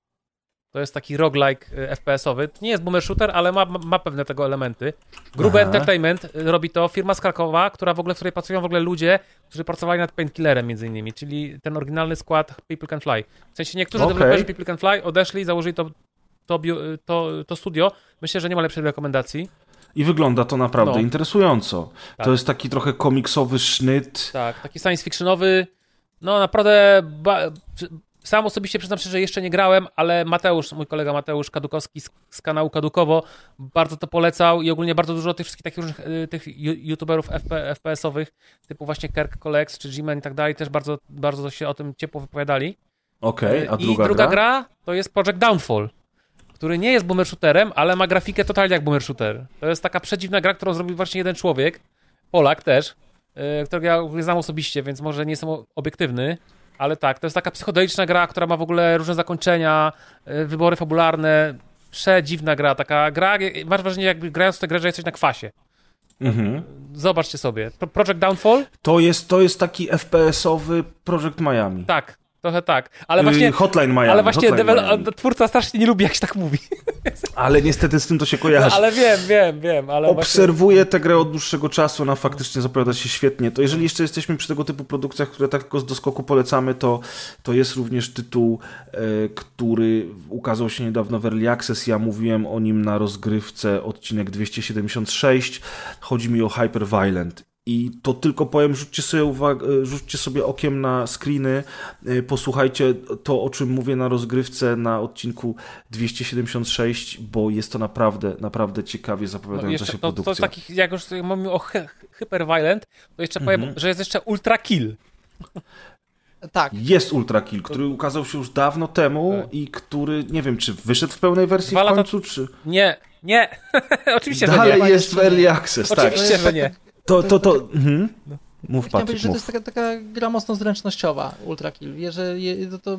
S4: to jest taki roguelike y, FPS-owy. Nie jest boomer shooter, ale ma, ma pewne tego elementy. Grube
S3: Aha.
S4: Entertainment y, robi to, firma z Krakowa, która w ogóle, w której pracują w ogóle ludzie, którzy pracowali nad Painkillerem między innymi, czyli ten oryginalny skład People Can Fly. W sensie niektórzy
S3: Okej.
S4: deweloperzy People Can Fly odeszli, założyli to, to, to, to studio. Myślę, że nie ma lepszej rekomendacji.
S3: I wygląda to naprawdę
S4: No.
S3: interesująco.
S4: Tak.
S3: To jest taki trochę komiksowy sznyt.
S4: Tak, taki science fictionowy. No naprawdę, sam osobiście przyznam się, że jeszcze nie grałem, ale Mateusz, mój kolega Mateusz Kadukowski z, z kanału Kadukowo bardzo to polecał i ogólnie bardzo dużo tych wszystkich takich różnych y, tych youtuberów FP, FPS-owych, typu właśnie Kerk Colex czy G-Man i tak dalej, też bardzo, bardzo się o tym ciepło wypowiadali.
S3: Okej, a
S4: I
S3: druga,
S4: druga
S3: gra?
S4: gra to jest Project Downfall, który nie jest boomer shooterem, ale ma grafikę totalnie jak boomer shooter. To jest taka przedziwna gra, którą zrobił właśnie jeden człowiek, Polak też, yy, którego ja nie znam osobiście, więc może nie jestem obiektywny, ale tak, to jest taka psychodeliczna gra, która ma w ogóle różne zakończenia, yy, wybory fabularne, przedziwna gra, taka gra, masz wrażenie jakby grając w tę grę, że jesteś na kwasie.
S3: Mhm.
S4: Zobaczcie sobie. Pro- Project Downfall?
S3: To jest, to jest taki FPS-owy Project Miami.
S4: Tak, trochę tak. Ale
S3: Y,
S4: właśnie...
S3: Hotline Miami.
S4: Ale właśnie
S3: Miami.
S4: twórca strasznie nie lubi, jak się tak mówi.
S3: Ale niestety z tym to się
S4: No,
S3: kojarzy.
S4: ale wiem, wiem, wiem, ale właśnie...
S3: Obserwuję tę grę od dłuższego czasu, ona faktycznie zapowiada się świetnie. To jeżeli jeszcze jesteśmy przy tego typu produkcjach, które tak tylko z doskoku polecamy, to, to jest również tytuł, e, który ukazał się niedawno w Early Access. Ja mówiłem o nim na rozgrywce odcinek 276. Chodzi mi o Hyper Violent. I to tylko powiem, rzućcie sobie, uwag- e, rzućcie sobie okiem na screeny, e, posłuchajcie to, o czym mówię na rozgrywce na odcinku 276, bo jest to naprawdę, naprawdę ciekawie
S4: No,
S3: zapowiadająca
S4: jeszcze
S3: się
S4: to,
S3: produkcja.
S4: to takich, jak już mówimy o hy hyperviolent, to jeszcze
S3: Mhm.
S4: powiem, że jest jeszcze ultra kill.
S5: Tak.
S3: Jest Ultra Kill, który ukazał się już dawno temu
S4: Tak.
S3: i który, nie wiem, czy wyszedł w pełnej wersji
S4: Dwa
S3: w
S4: lata-
S3: końcu, czy
S4: Nie, nie. Oczywiście, że
S3: dalej
S4: nie.
S3: jest w Early Access, tak.
S4: Oczywiście, że nie.
S3: To, to, to, mhm. Mów
S5: Chciałem
S3: Patryk,
S5: powiedzieć, że to
S3: mów.
S5: jest taka, taka gra mocno zręcznościowa, Ultra Kill. Je- to, to,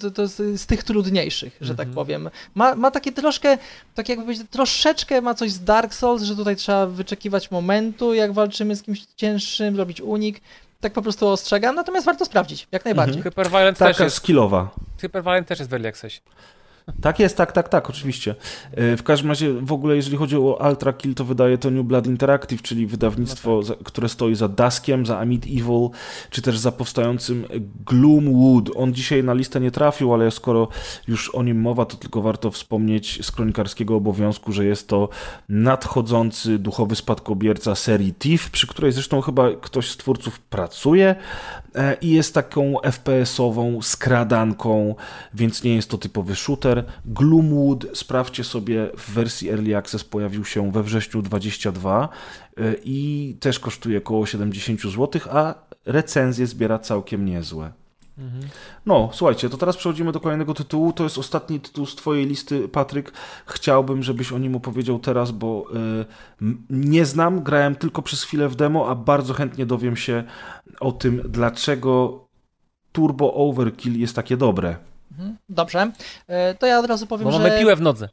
S5: to, to jest z tych trudniejszych, że tak powiem. Ma, ma takie troszkę, tak jakby powiedzieć, troszeczkę ma coś z Dark Souls, że tutaj trzeba wyczekiwać momentu, jak walczymy z kimś cięższym, robić unik. Tak po prostu ostrzegam, natomiast warto sprawdzić, jak najbardziej.
S4: Hyperviolent też
S3: Taka
S4: jest.
S3: skillowa.
S4: Hyperviolent też jest w Early Accessie.
S3: Tak jest, tak, tak, tak, oczywiście. E, W każdym razie, w ogóle, jeżeli chodzi o Ultra Kill, to wydaje to New Blood Interactive, czyli wydawnictwo, za, które stoi za Duskiem, za Amid Evil, czy też za powstającym Gloomwood. On dzisiaj na listę nie trafił, ale skoro już o nim mowa, to tylko warto wspomnieć z kronikarskiego obowiązku, że jest to nadchodzący duchowy spadkobierca serii Thief, przy której zresztą chyba ktoś z twórców pracuje e, i jest taką FPS-ową skradanką, więc nie jest to typowy shooter. Gloomwood, sprawdźcie sobie, w wersji Early Access pojawił się we wrześniu 22 e, i też kosztuje około 70 zł, a recenzje zbiera całkiem niezłe. No, słuchajcie, to teraz przechodzimy do kolejnego tytułu. To jest ostatni tytuł z Twojej listy, Patryk. Chciałbym, żebyś o nim opowiedział teraz, bo y, nie znam, grałem tylko przez chwilę w demo, a bardzo chętnie dowiem się o tym, dlaczego Turbo Overkill jest takie dobre.
S5: Mhm, Dobrze, E, to ja od razu powiem,
S4: Bo
S5: że...
S4: mamy piłę w nodze.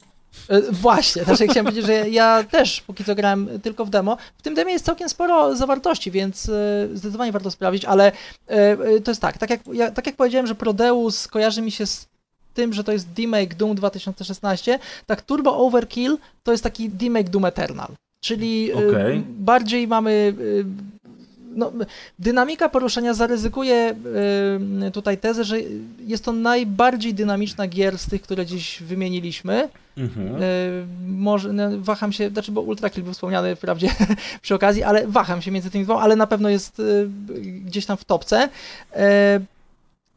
S5: E, Właśnie, znaczy chciałem powiedzieć, że ja też póki co grałem tylko w demo. W tym demie jest całkiem sporo zawartości, więc e, zdecydowanie warto sprawdzić, ale to jest tak, tak jak, ja, tak jak powiedziałem, że Prodeus kojarzy mi się z tym, że to jest demake Doom 2016, tak Turbo Overkill to jest taki demake Doom Eternal, czyli
S3: Okej.
S5: bardziej mamy no, dynamika poruszenia zaryzykuje y, tutaj tezę, że jest to najbardziej dynamiczna gier z tych, które dziś wymieniliśmy.
S3: Mhm.
S5: Y, może no, waham się, znaczy bo Ultra Kill był wspomniany wprawdzie przy okazji, ale waham się między tymi dwoma, ale na pewno jest y, gdzieś tam w topce.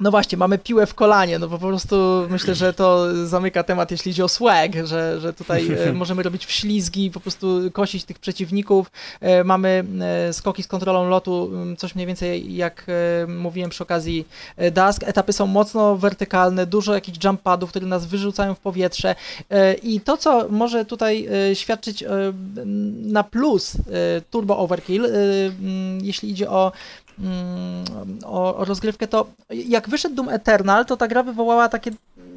S5: No właśnie, mamy piłę w kolanie, no bo po prostu myślę, że to zamyka temat, jeśli chodzi o swag, że, że tutaj e, możemy robić wślizgi, po prostu kosić tych przeciwników. E, Mamy e, skoki z kontrolą lotu, coś mniej więcej jak mówiłem przy okazji Dusk. Etapy są mocno wertykalne, dużo jakichś jump padów, które nas wyrzucają w powietrze i to, co może tutaj świadczyć na plus Turbo Overkill, jeśli idzie o o, o rozgrywkę, to jak wyszedł Doom Eternal, to ta gra wywołała takie,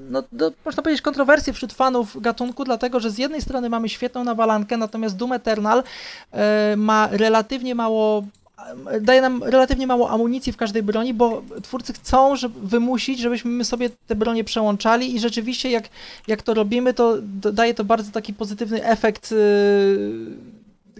S5: no, no, można powiedzieć, kontrowersje wśród fanów gatunku, dlatego że z jednej strony mamy świetną nawalankę, natomiast Doom Eternal e, ma relatywnie mało e, daje nam relatywnie mało amunicji w każdej broni, bo twórcy chcą żeby wymusić, żebyśmy my sobie te bronie przełączali i rzeczywiście jak, jak to robimy, to daje to bardzo taki pozytywny efekt yy,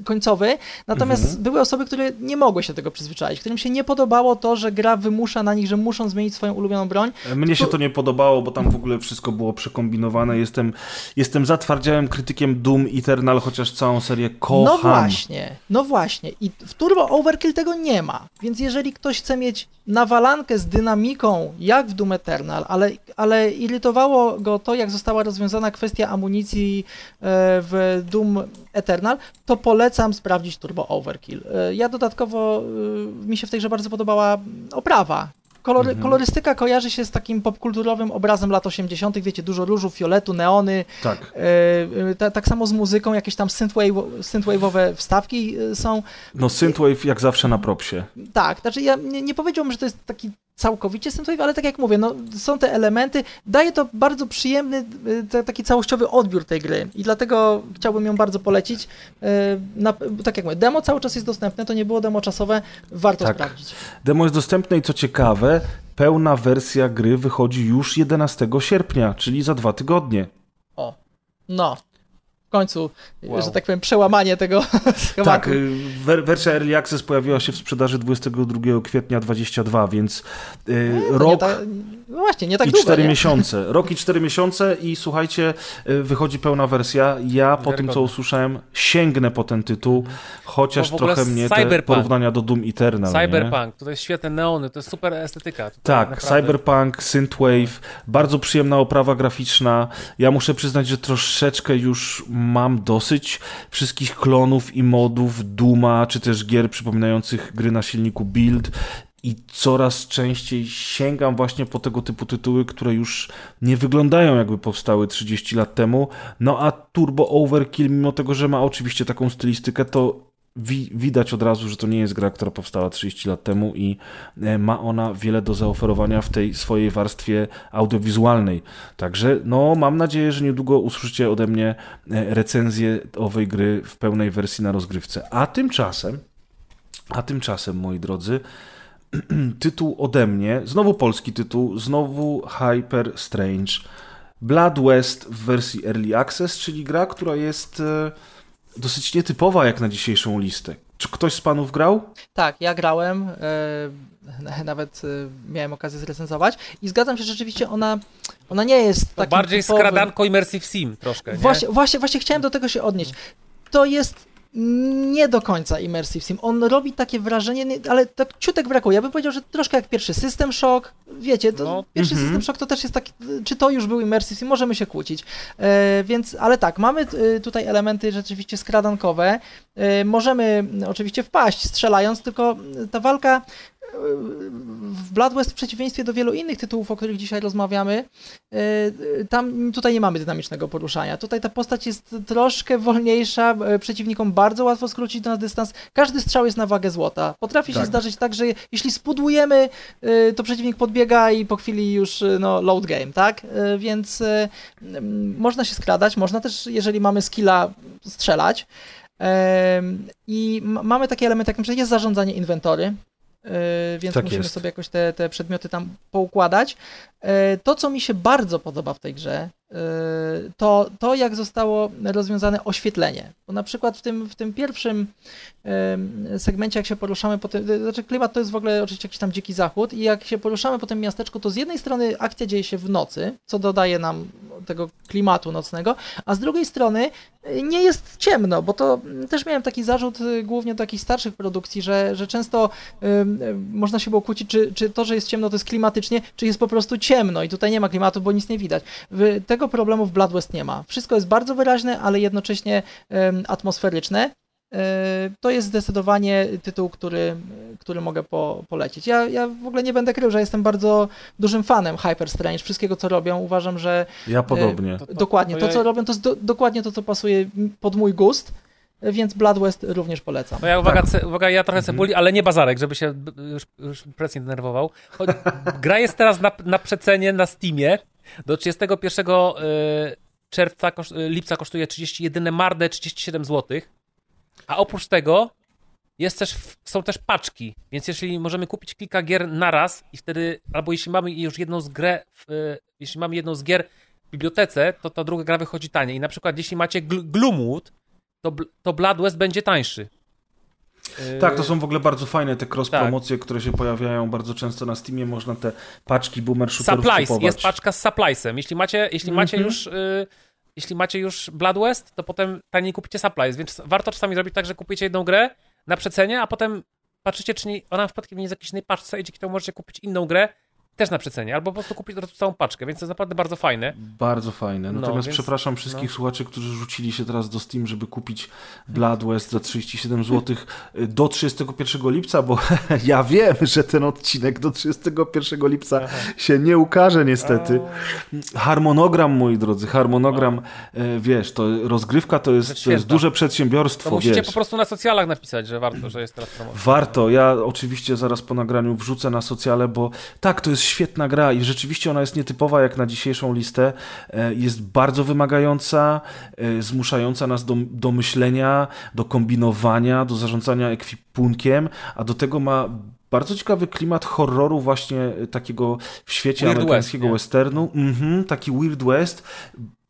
S5: końcowy, natomiast
S3: Mhm.
S5: były osoby, które nie mogły się do tego przyzwyczaić, którym się nie podobało to, że gra wymusza na nich, że muszą zmienić swoją ulubioną broń.
S3: Mnie się
S5: To-
S3: to nie podobało, bo tam w ogóle wszystko było przekombinowane. Jestem, jestem zatwardziałym krytykiem Doom Eternal, chociaż całą serię kocham.
S5: No właśnie, no właśnie. I w Turbo Overkill tego nie ma. Więc jeżeli ktoś chce mieć nawalankę z dynamiką, jak w Doom Eternal, ale, ale irytowało go to, jak została rozwiązana kwestia amunicji e, w Doom Eternal, to polecam sprawdzić Turbo Overkill. E, Ja dodatkowo, e, mi się w tej grze bardzo podobała oprawa. Kolory,
S3: Mhm.
S5: Kolorystyka kojarzy się z takim popkulturowym obrazem lat 80., wiecie, dużo różu, fioletu, neony,
S3: Tak.
S5: E, e, ta, tak samo z muzyką, jakieś tam synthwave, synthwave'owe wstawki są.
S3: No Synthwave jak zawsze na propsie.
S5: Tak, znaczy ja nie, nie powiedziałbym, że to jest taki całkowicie synthwave, ale tak jak mówię, no, są te elementy, daje to bardzo przyjemny, te, taki całościowy odbiór tej gry i dlatego chciałbym ją bardzo polecić. E, Na, tak jak mówię, demo cały czas jest dostępne, to nie było demo czasowe, warto
S3: Tak.
S5: sprawdzić.
S3: Demo jest dostępne i co ciekawe, pełna wersja gry wychodzi już 11 sierpnia, czyli za dwa tygodnie.
S5: O, no. W końcu,
S3: Wow.
S5: że tak powiem, przełamanie tego schematu.
S3: Tak, y, wer- wersja Early Access pojawiła się w sprzedaży 22 kwietnia 22, więc y,
S5: nie
S3: rok
S5: ta, no właśnie, nie tak
S3: i
S5: długo,
S3: 4
S5: nie?
S3: miesiące. Rok i 4 miesiące i słuchajcie, y, wychodzi pełna wersja. Ja po tym, co usłyszałem, sięgnę po ten tytuł, chociaż
S4: w ogóle
S3: trochę mnie te
S4: Cyberpunk.
S3: porównania do Doom Eternal.
S4: Cyberpunk, to jest świetne neony, to jest super estetyka. Tutaj
S3: Tak,
S4: naprawdę.
S3: Cyberpunk, Synthwave, bardzo przyjemna oprawa graficzna. Ja muszę przyznać, że troszeczkę już mam dosyć wszystkich klonów i modów Duma, czy też gier przypominających gry na silniku Build. i coraz częściej sięgam właśnie po tego typu tytuły, które już nie wyglądają jakby powstały 30 lat temu. No a Turbo Overkill, mimo tego, że ma oczywiście taką stylistykę, to wi widać od razu, że to nie jest gra, która powstała 30 lat temu i e, ma ona wiele do zaoferowania w tej swojej warstwie audiowizualnej. Także no, mam nadzieję, że niedługo usłyszycie ode mnie e, recenzję owej gry w pełnej wersji na rozgrywce. A tymczasem, a tymczasem, moi drodzy, tytuł ode mnie, znowu polski tytuł, znowu Hyper Strange. Blood West w wersji Early Access, czyli gra, która jest e, dosyć nietypowa jak na dzisiejszą listę. Czy ktoś z panów grał?
S5: Tak, ja grałem, e, nawet e, miałem okazję zrecenzować i zgadzam się, że rzeczywiście ona, ona nie jest tak.
S4: Bardziej
S5: typowym...
S4: skradanko Immersive Sim troszkę, nie?
S5: Właśnie, właśnie, właśnie chciałem do tego się odnieść. To jest nie do końca Immersive Sim. On robi takie wrażenie, ale tak ciutek brakuje. Ja bym powiedział, że troszkę jak pierwszy System Shock. Wiecie, to
S4: No.
S5: pierwszy
S3: Mhm.
S5: System Shock to też jest taki, czy to już był Immersive Sim, możemy się kłócić. E, więc, ale tak, mamy e, tutaj elementy rzeczywiście skradankowe. E, możemy oczywiście wpaść strzelając, tylko ta walka w Blood West w przeciwieństwie do wielu innych tytułów, o których dzisiaj rozmawiamy, e, e, tam tutaj nie mamy dynamicznego poruszania. Tutaj ta postać jest troszkę wolniejsza, e, przeciwnikom bardzo łatwo skrócić na dystans. Każdy strzał jest na wagę złota. Potrafi się
S3: Tak.
S5: zdarzyć tak, że jeśli spudujemy, to przeciwnik podbiega i po chwili już no, load game, tak? Więc można się skradać, można też, jeżeli mamy skilla, strzelać. I mamy takie elementy, jak na przykład jest zarządzanie inwentory, więc
S3: Tak
S5: musimy
S3: jest.
S5: sobie jakoś te, te przedmioty tam poukładać. E, To, co mi się bardzo podoba w tej grze, e, to to, jak zostało rozwiązane oświetlenie. Bo na przykład w tym, w tym pierwszym segmencie, jak się poruszamy po tym, znaczy klimat to jest w ogóle oczywiście jakiś tam dziki zachód i jak się poruszamy po tym miasteczku, to z jednej strony akcja dzieje się w nocy, co dodaje nam tego klimatu nocnego, a z drugiej strony y, nie jest ciemno, bo to mm, też miałem taki zarzut y, głównie takich starszych produkcji, że, że często ym, y, można się było kłócić, czy, czy to, że jest ciemno, to jest klimatycznie, czy jest po prostu ciemno i tutaj nie ma klimatu, bo nic nie widać. W, tego problemu w Blood West nie ma. Wszystko jest bardzo wyraźne, ale jednocześnie ym, atmosferyczne. Y, To jest zdecydowanie tytuł, który, który mogę po, polecić. Ja, ja w ogóle nie będę krył, że jestem bardzo dużym fanem Hyper Strange, wszystkiego co robią. Uważam, że
S3: Ja podobnie.
S4: To- to-
S5: dokładnie
S4: to
S5: to,
S4: ja-
S5: co robią, to jest do, dokładnie to, co pasuje pod mój gust, więc Blood West również polecam.
S4: No ja uwaga,
S3: Tak.
S4: ce, uwaga ja trochę cebuli, ale nie bazarek, żeby się już, już presję denerwował. Choć gra jest teraz na, na przecenie na Steamie. Do 31 y, czerwca, koszt, y, lipca kosztuje 31 marde 37 zł. A oprócz tego jest też, są też paczki, więc jeśli możemy kupić kilka gier naraz i wtedy, albo jeśli mamy już jedną z grę, w, y, jeśli mamy jedną z gier w bibliotece, to ta druga gra wychodzi taniej. I na przykład jeśli macie Gl- Gloomwood, to, to Blood West będzie tańszy. Y,
S3: Tak, to są w ogóle bardzo fajne te cross
S4: tak.
S3: promocje, które się pojawiają bardzo często na Steamie. Można te paczki boomer shooterów
S4: Supplies,
S3: kupować.
S4: jest paczka z suppliesem. Jeśli macie, jeśli macie
S3: Mhm.
S4: już y, jeśli macie już Blood West, to potem taniej kupicie supplies, więc warto czasami zrobić tak, że kupujecie jedną grę na przecenie, a potem patrzycie, czy nie, ona przypadkiem nie jest w jakiejś innej paczce i dzięki temu możecie kupić inną grę też na przecenie, albo po prostu kupić całą paczkę, więc to jest naprawdę bardzo fajne.
S3: Bardzo fajne.
S4: No,
S3: Natomiast
S4: więc-
S3: przepraszam wszystkich
S4: no.
S3: słuchaczy, którzy rzucili się teraz do Steam, żeby kupić Blood West za 37 zł do 31 lipca, bo ja wiem, że ten odcinek do 31 lipca się nie ukaże niestety. Harmonogram, moi drodzy, harmonogram, e, wiesz, to rozgrywka to jest, to jest duże
S4: To
S3: przedsiębiorstwo,
S4: musicie
S3: wiesz.
S4: po prostu na socjalach napisać, że warto, że jest teraz promocja.
S3: Warto. Ja oczywiście zaraz po nagraniu wrzucę na socjale, bo tak, to jest świetna gra i rzeczywiście ona jest nietypowa jak na dzisiejszą listę. E, Jest bardzo wymagająca, e, zmuszająca nas do, do myślenia, do kombinowania, do zarządzania ekwipunkiem, a do tego ma bardzo ciekawy klimat horroru właśnie e, takiego w świecie
S4: Weird
S3: amerykańskiego
S4: West,
S3: westernu. Mhm, taki Weird West.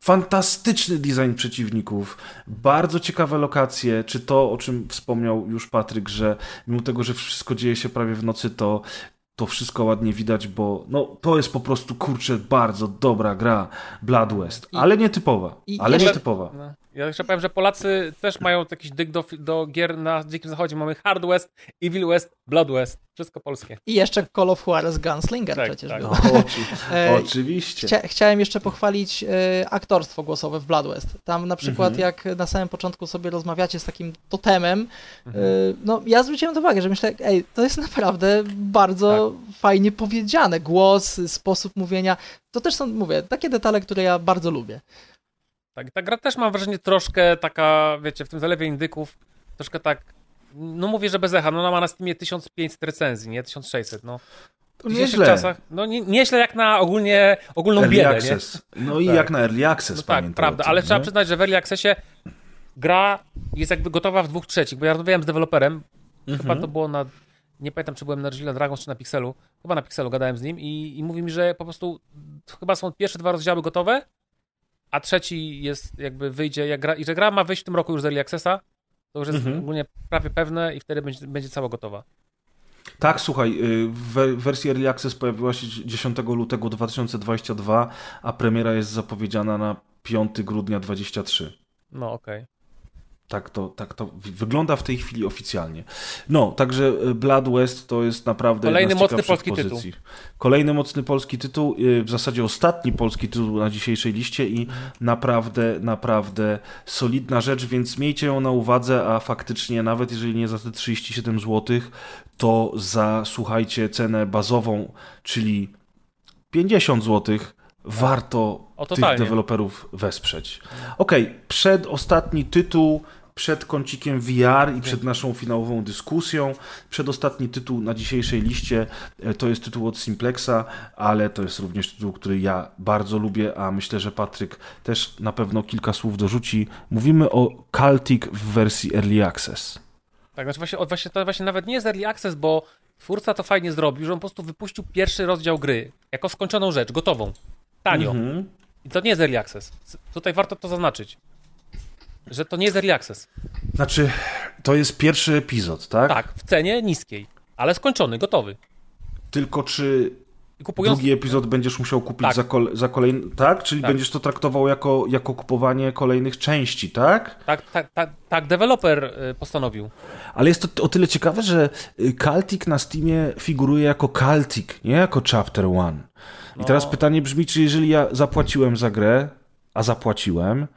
S3: Fantastyczny design przeciwników, bardzo ciekawe lokacje, czy to, o czym wspomniał już Patryk, że mimo tego, że wszystko dzieje się prawie w nocy, to to wszystko ładnie widać, bo no, to jest po prostu, kurczę, bardzo dobra gra Blood West, ale nietypowa,
S5: i
S3: ale
S5: jeszcze-
S3: nietypowa.
S4: No. Ja jeszcze powiem, że Polacy też mają jakiś dyk do, do gier na Dzikim Zachodzie. Mamy Hard West, Evil West, Blood West. Wszystko polskie.
S5: I jeszcze Call of Juarez Gunslinger
S4: Tak,
S5: przecież
S4: tak.
S5: był.
S3: O, oczy,
S5: E,
S3: oczywiście.
S5: Chcia, chciałem jeszcze pochwalić e, aktorstwo głosowe w Blood West. Tam na przykład
S3: Mhm.
S5: jak na samym początku sobie rozmawiacie z takim totemem,
S4: Mhm.
S5: e, no ja zwróciłem uwagę, że myślę, ej, to jest naprawdę bardzo
S4: Tak.
S5: fajnie powiedziane. Głos, sposób mówienia, to też są, mówię, takie detale, które ja bardzo lubię.
S4: Tak, ta gra też mam wrażenie troszkę taka, wiecie, w tym zalewie indyków, troszkę tak, no mówię, że bez echa, no ona ma na Steamie 1500 recenzji, nie 1600, no.
S3: To nieźle.
S4: czasach, no nie, nieźle jak na ogólnie, ogólną
S3: Early
S4: biedę, nie?
S3: access. No i
S4: Tak.
S3: jak na Early Access,
S4: No tak, prawda,
S3: tym,
S4: ale
S3: nie?
S4: trzeba przyznać, że w Early Accessie gra jest jakby gotowa w dwóch trzecich, bo ja rozmawiałem z deweloperem,
S3: Mhm.
S4: chyba to było na, nie pamiętam, czy byłem na Resident Dragons, czy na Pixelu, chyba na Pixelu gadałem z nim i, i mówi mi, że po prostu chyba są pierwsze dwa rozdziały gotowe, a trzeci jest jakby wyjdzie, jak gra, i że gra ma wyjść w tym roku już z Early Accessa, to już jest
S3: Mhm.
S4: ogólnie prawie pewne i wtedy będzie, będzie cała gotowa.
S3: Tak, słuchaj, y, we- wersja Early Access pojawiła się 10 lutego 2022, a premiera jest zapowiedziana na 5 grudnia 2023.
S4: No okej.
S3: Tak to, tak to wygląda w tej chwili oficjalnie. No, także y, Blood West to jest naprawdę
S4: Kolejny mocny polski
S3: pozycji. Kolejny mocny polski tytuł, y, w zasadzie ostatni polski tytuł na dzisiejszej liście i naprawdę, naprawdę solidna rzecz, więc miejcie ją na uwadze, a faktycznie nawet jeżeli nie za te 37 zł, to za, słuchajcie, cenę bazową, czyli 50 zł, warto
S4: O,
S3: tych deweloperów wesprzeć. Okej, przedostatni tytuł przed kącikiem VR i przed naszą finałową dyskusją. Przedostatni tytuł na dzisiejszej liście e, to jest tytuł od Simplexa, ale to jest również tytuł, który ja bardzo lubię, a myślę, że Patryk też na pewno kilka słów dorzuci. Mówimy o Caltic w wersji Early Access.
S4: Tak, znaczy właśnie, właśnie, to właśnie nawet nie jest Early Access, bo twórca to fajnie zrobił, że on po prostu wypuścił pierwszy rozdział gry jako skończoną rzecz, gotową, tanio.
S3: Mhm.
S4: I to nie jest Early Access. Tutaj warto to zaznaczyć, że to nie jest Early Access.
S3: Znaczy, to jest pierwszy epizod, tak?
S4: Tak, w cenie niskiej, ale skończony, gotowy.
S3: Tylko czy
S4: kupując...
S3: drugi epizod będziesz musiał kupić
S4: Tak.
S3: za, za kolejny. Tak? Czyli
S4: Tak.
S3: będziesz to traktował jako, jako kupowanie kolejnych części, tak?
S4: Tak, tak, tak, tak deweloper y, postanowił.
S3: Ale jest to o tyle ciekawe, że y, Caltic na Steamie figuruje jako Caltic, nie jako Chapter One. I
S4: No.
S3: teraz pytanie brzmi, czy jeżeli ja zapłaciłem za grę, a zapłaciłem,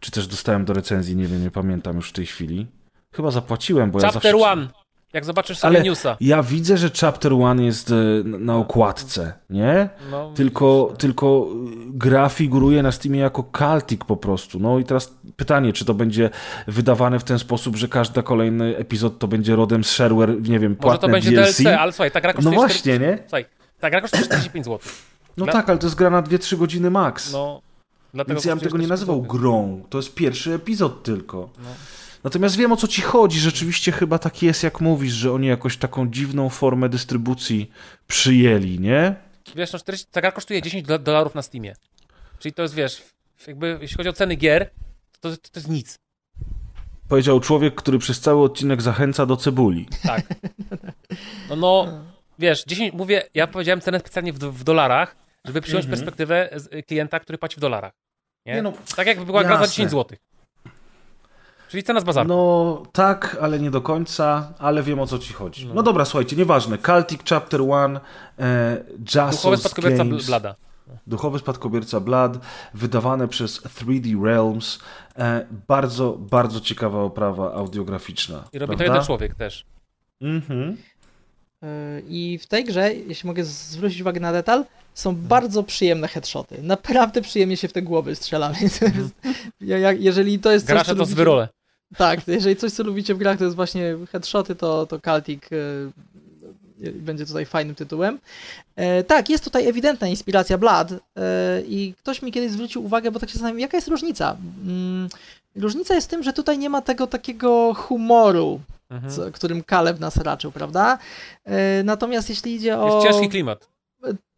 S3: czy też dostałem do recenzji, nie wiem, nie pamiętam już w tej chwili. Chyba zapłaciłem, bo ja
S4: Chapter
S3: zawsze...
S4: One. Jak zobaczysz sobie
S3: Ale
S4: newsa.
S3: ja widzę, że Chapter One jest y, na okładce, nie?
S4: No,
S3: Tylko, tylko y, gra figuruje na Steamie jako Caltic po prostu. No i teraz pytanie, czy to będzie wydawane w ten sposób, że każdy kolejny epizod to będzie rodem z shareware, nie wiem,
S4: Może
S3: płatne
S4: to będzie
S3: DLC?
S4: DLC, ale słuchaj, ta gra
S3: No
S4: kosztuje...
S3: właśnie,
S4: 40...
S3: nie?
S4: Słuchaj, ta gra kosztuje 45 zł.
S3: No
S4: Dla-
S3: tak, ale to jest gra na 2-3 godziny max.
S4: No, dlatego
S3: Więc ja bym tego nie
S4: 45
S3: nazywał grą. To jest pierwszy epizod tylko.
S4: No.
S3: Natomiast wiem o co ci chodzi. Rzeczywiście chyba tak jest, jak mówisz, że oni jakoś taką dziwną formę dystrybucji przyjęli, nie?
S4: Wiesz, no 40, ta gra kosztuje 10 do- dolarów na Steamie. Czyli to jest, wiesz, jakby jeśli chodzi o ceny gier, to, to, to jest nic.
S3: Powiedział człowiek, który przez cały odcinek zachęca do cebuli.
S4: Tak. No, no wiesz, 10, mówię, ja powiedziałem cenę specjalnie w, w dolarach, żeby przyjąć perspektywę z, y, klienta, który płaci w dolarach. Nie?
S3: Nie no,
S4: tak jakby była gra za
S3: jasne.
S4: 10 zł. Czyli cena z bazarku.
S3: No tak, ale nie do końca, ale wiem o co ci chodzi. No, dobra, słuchajcie, nieważne. Celtic Chapter 1, e, Jassos
S4: Duchowy spadkobierca
S3: Games,
S4: Blada.
S3: Duchowy spadkobierca Blood, wydawane przez 3D Realms. E, bardzo, bardzo ciekawa oprawa audiograficzna.
S4: I robi to
S3: prawda?
S4: jeden człowiek też.
S3: Mhm.
S5: I w tej grze, jeśli mogę zwrócić uwagę na detal, są bardzo przyjemne headshoty. Naprawdę przyjemnie się w te głowy strzela. Więc to jest, ja, ja, jeżeli to jest coś,
S4: Gracze
S5: co
S4: to z
S5: lubicie-
S4: wyrole.
S5: Tak, jeżeli coś, co lubicie w grach, to jest właśnie headshoty, to, to y, y, będzie tutaj fajnym tytułem. E, tak, jest tutaj ewidentna inspiracja Blood e, i ktoś mi kiedyś zwrócił uwagę, bo tak się zastanawiam, jaka jest różnica? Mm, różnica jest w tym, że tutaj nie ma tego takiego humoru,
S4: Mhm.
S5: co, którym Caleb nas raczył, prawda? E, natomiast jeśli idzie o...
S4: Jest ciężki klimat.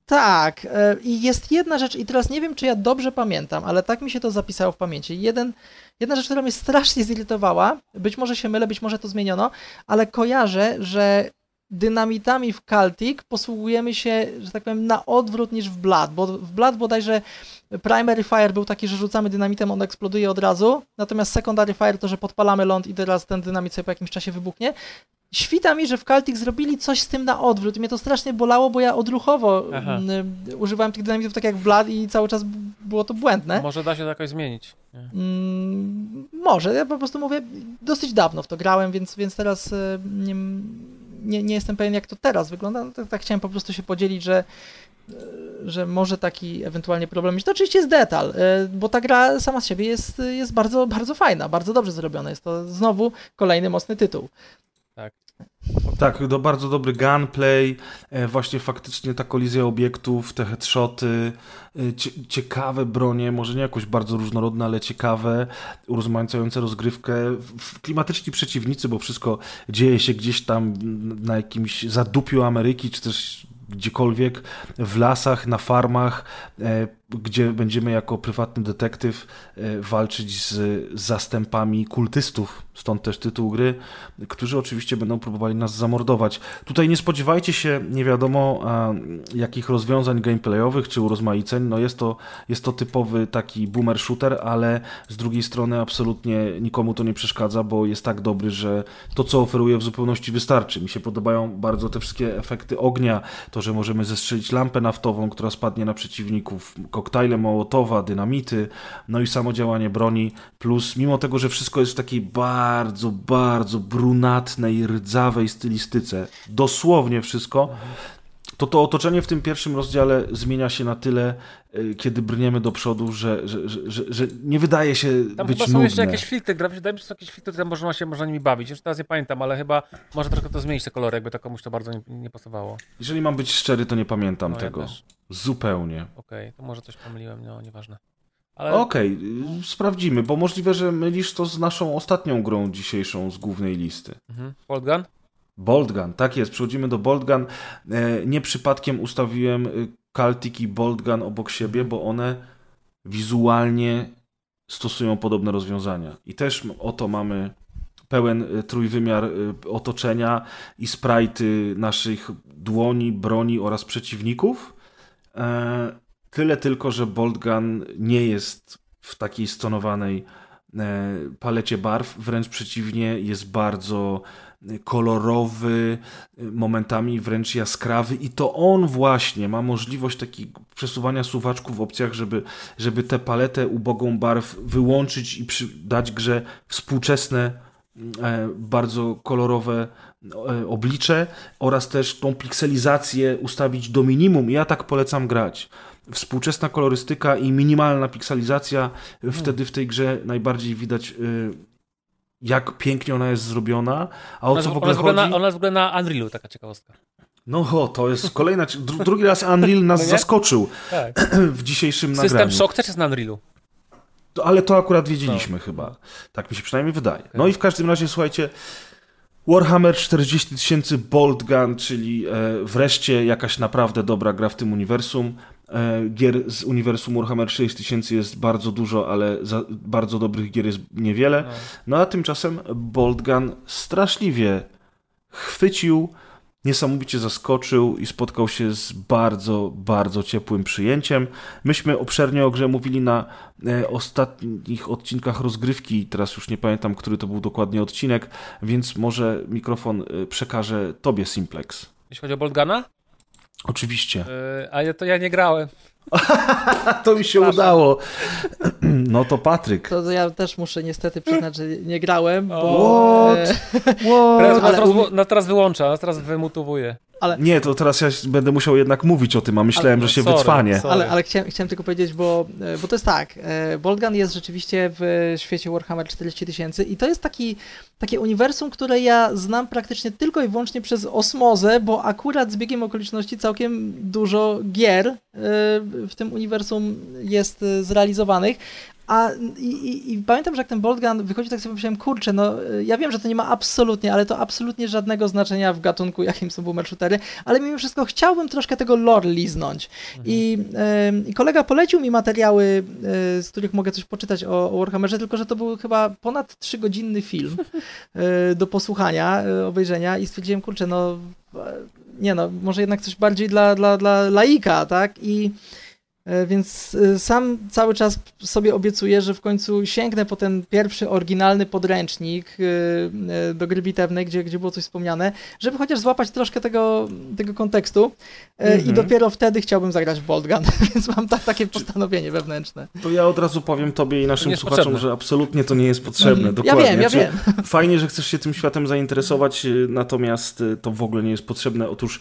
S5: Tak, e, i jest jedna rzecz, i teraz nie wiem, czy ja dobrze pamiętam, ale tak mi się to zapisało w pamięci. Jeden, jedna rzecz, która mnie strasznie zirytowała, być może się mylę, być może to zmieniono, ale kojarzę, że dynamitami w Celtic posługujemy się, że tak powiem, na odwrót niż w Blood, bo w Blood bodajże primary fire był taki, że rzucamy dynamitem, on eksploduje od razu, natomiast secondary fire to, że podpalamy ląd i teraz ten dynamit sobie po jakimś czasie wybuchnie. Świta mi, że w Celtic zrobili coś z tym na odwrót mnie to strasznie bolało, bo ja odruchowo
S4: Aha.
S5: używałem tych dynamitów tak jak w Blood i cały czas było to błędne.
S4: Może da się to jakoś zmienić.
S5: Mm, może, ja po prostu mówię, dosyć dawno w to grałem, więc, więc teraz e, nie, nie, nie jestem pewien, jak to teraz wygląda. No, tak, tak chciałem po prostu się podzielić, że, że może taki ewentualnie problem mieć. To oczywiście jest detal, e, bo ta gra sama z siebie jest, jest bardzo, bardzo fajna, bardzo dobrze zrobiona. Jest to znowu kolejny mocny tytuł.
S3: Tak, to bardzo dobry gunplay, e, właśnie faktycznie ta kolizja obiektów, te headshoty, e, cie, ciekawe bronie, może nie jakoś bardzo różnorodne, ale ciekawe, urozmaicające rozgrywkę, klimatyczni przeciwnicy, bo wszystko dzieje się gdzieś tam na jakimś zadupiu Ameryki, czy też gdziekolwiek, w lasach, na farmach, e, gdzie będziemy jako prywatny detektyw e, walczyć z zastępami kultystów, stąd też tytuł gry, którzy oczywiście będą próbowali nas zamordować. Tutaj nie spodziewajcie się nie wiadomo jakich rozwiązań gameplayowych czy urozmaiceń. No jest to, jest to typowy taki boomer shooter, ale z drugiej strony absolutnie nikomu to nie przeszkadza, bo jest tak dobry, że to co oferuje w zupełności wystarczy. Mi się podobają bardzo te wszystkie efekty ognia, to, że możemy zestrzelić lampę naftową, która spadnie na przeciwników, koktajle Mołotowa, dynamity, no i samo działanie broni, plus mimo tego, że wszystko jest w takiej bardzo, bardzo brunatnej, rdzawej stylistyce, dosłownie wszystko, to to otoczenie w tym pierwszym rozdziale zmienia się na tyle, y, kiedy brniemy do przodu, że, że, że, że, nie wydaje się
S4: Tam
S3: być
S4: chyba są
S3: nudne.
S4: jeszcze jakieś filtry graficzne, wydaje mi się, że są jakieś filtry, które można się można nimi bawić. Już teraz nie pamiętam, ale chyba może troszkę to zmienić te kolory, jakby to komuś to bardzo nie, nie pasowało.
S3: Jeżeli mam być szczery, to nie pamiętam
S4: No, ja
S3: tego.
S4: też.
S3: Zupełnie.
S4: Okej, to może coś pomyliłem, no nieważne. Ale
S3: Okej, y, sprawdzimy, bo możliwe, że mylisz to z naszą ostatnią grą dzisiejszą z głównej listy.
S4: mhm. Gun?
S3: Boltgun, tak jest, przechodzimy do Boltgun. E, Nie przypadkiem ustawiłem y, Celtic i Boltgun obok siebie, bo one wizualnie stosują podobne rozwiązania. I też oto mamy pełen y, trójwymiar y, otoczenia i sprajty naszych dłoni, broni oraz przeciwników. E, Tyle tylko, że Boltgun nie jest w takiej stonowanej e, palecie barw, wręcz przeciwnie, jest bardzo kolorowy, momentami wręcz jaskrawy i to on właśnie ma możliwość takiego przesuwania suwaczków w opcjach, żeby, żeby tę paletę ubogą barw wyłączyć i dać grze współczesne, e, bardzo kolorowe e, oblicze oraz też tą pikselizację ustawić do minimum. Ja tak polecam grać. Współczesna kolorystyka i minimalna pikselizacja, wtedy w tej grze najbardziej widać jak pięknie ona jest zrobiona, a o
S4: Ona,
S3: co w
S4: ona,
S3: ogóle
S4: ogóle
S3: chodzi?
S4: na, ona jest w ogóle na Unrealu, taka ciekawostka.
S3: No o, to jest kolejna, dru, drugi raz Unreal nas
S4: No
S3: zaskoczył
S4: Tak.
S3: w dzisiejszym
S4: System
S3: nagraniu.
S4: Shock też jest na Unrealu.
S3: Ale to akurat wiedzieliśmy chyba. Tak mi się przynajmniej wydaje. No i w każdym razie, słuchajcie, Warhammer 40 tysięcy Bolt Gun, czyli e, wreszcie jakaś naprawdę dobra gra w tym uniwersum. E, gier z uniwersum Warhammer 6000 jest bardzo dużo, ale za, bardzo dobrych gier jest niewiele. No a tymczasem Bolt Gun straszliwie chwycił, niesamowicie zaskoczył i spotkał się z bardzo, bardzo ciepłym przyjęciem. Myśmy obszernie o grze mówili na e, ostatnich odcinkach rozgrywki, teraz już nie pamiętam, który to był dokładnie odcinek, więc może mikrofon e, przekaże tobie Simplex.
S4: Jeśli chodzi o Bolt Guna,
S3: Oczywiście.
S4: yy, ale to ja nie grałem.
S3: A to mi się udało. No to Patryk.
S5: To ja też muszę niestety przyznać, że nie grałem, bo...
S3: What?
S5: e,
S4: Teraz,
S3: What?
S5: ale-
S4: teraz, wy- nas teraz wyłącza, teraz wymutowuje.
S3: Nie, to teraz ja będę musiał jednak mówić o tym, a myślałem,
S5: Ale-
S3: że się
S4: sorry,
S3: wycwanie.
S4: sorry.
S5: Ale, ale chciałem, chciałem tylko powiedzieć, bo, e, bo to jest tak, e, Boltgun jest rzeczywiście w świecie Warhammer 40 tysięcy i to jest taki, takie uniwersum, które ja znam praktycznie tylko i wyłącznie przez osmozę, bo akurat z biegiem okoliczności całkiem dużo gier e, w tym uniwersum jest e, zrealizowanych, A i, i, i, pamiętam, że jak ten Boltgun wychodzi, tak sobie pomyślałem, kurczę, no ja wiem, że to nie ma absolutnie, ale to absolutnie żadnego znaczenia w gatunku, jakim są boomer shootery, ale mimo wszystko chciałbym troszkę tego lore liznąć. Mhm. I, y, kolega polecił mi materiały, y, z których mogę coś poczytać o, o Warhammerze, tylko że to był chyba ponad trzygodzinny film y, do posłuchania, obejrzenia i stwierdziłem, kurczę, no nie no, może jednak coś bardziej dla, dla, dla laika, tak? I więc e, sam cały czas sobie obiecuję, że w końcu sięgnę po ten pierwszy oryginalny podręcznik e, do gry bitewnej, gdzie, gdzie było coś wspomniane, żeby chociaż złapać troszkę tego, tego kontekstu mm -hmm. i mhm. dopiero wtedy chciałbym zagrać w Bolt Gun, więc mam ta, takie postanowienie wewnętrzne.
S3: To ja od razu powiem tobie i naszym słuchaczom, potrzebne. że absolutnie to nie jest potrzebne. Mm, Dokładnie.
S5: Ja wiem, ja wiem.
S3: Fajnie, że chcesz się tym światem zainteresować, natomiast to w ogóle nie jest potrzebne. Otóż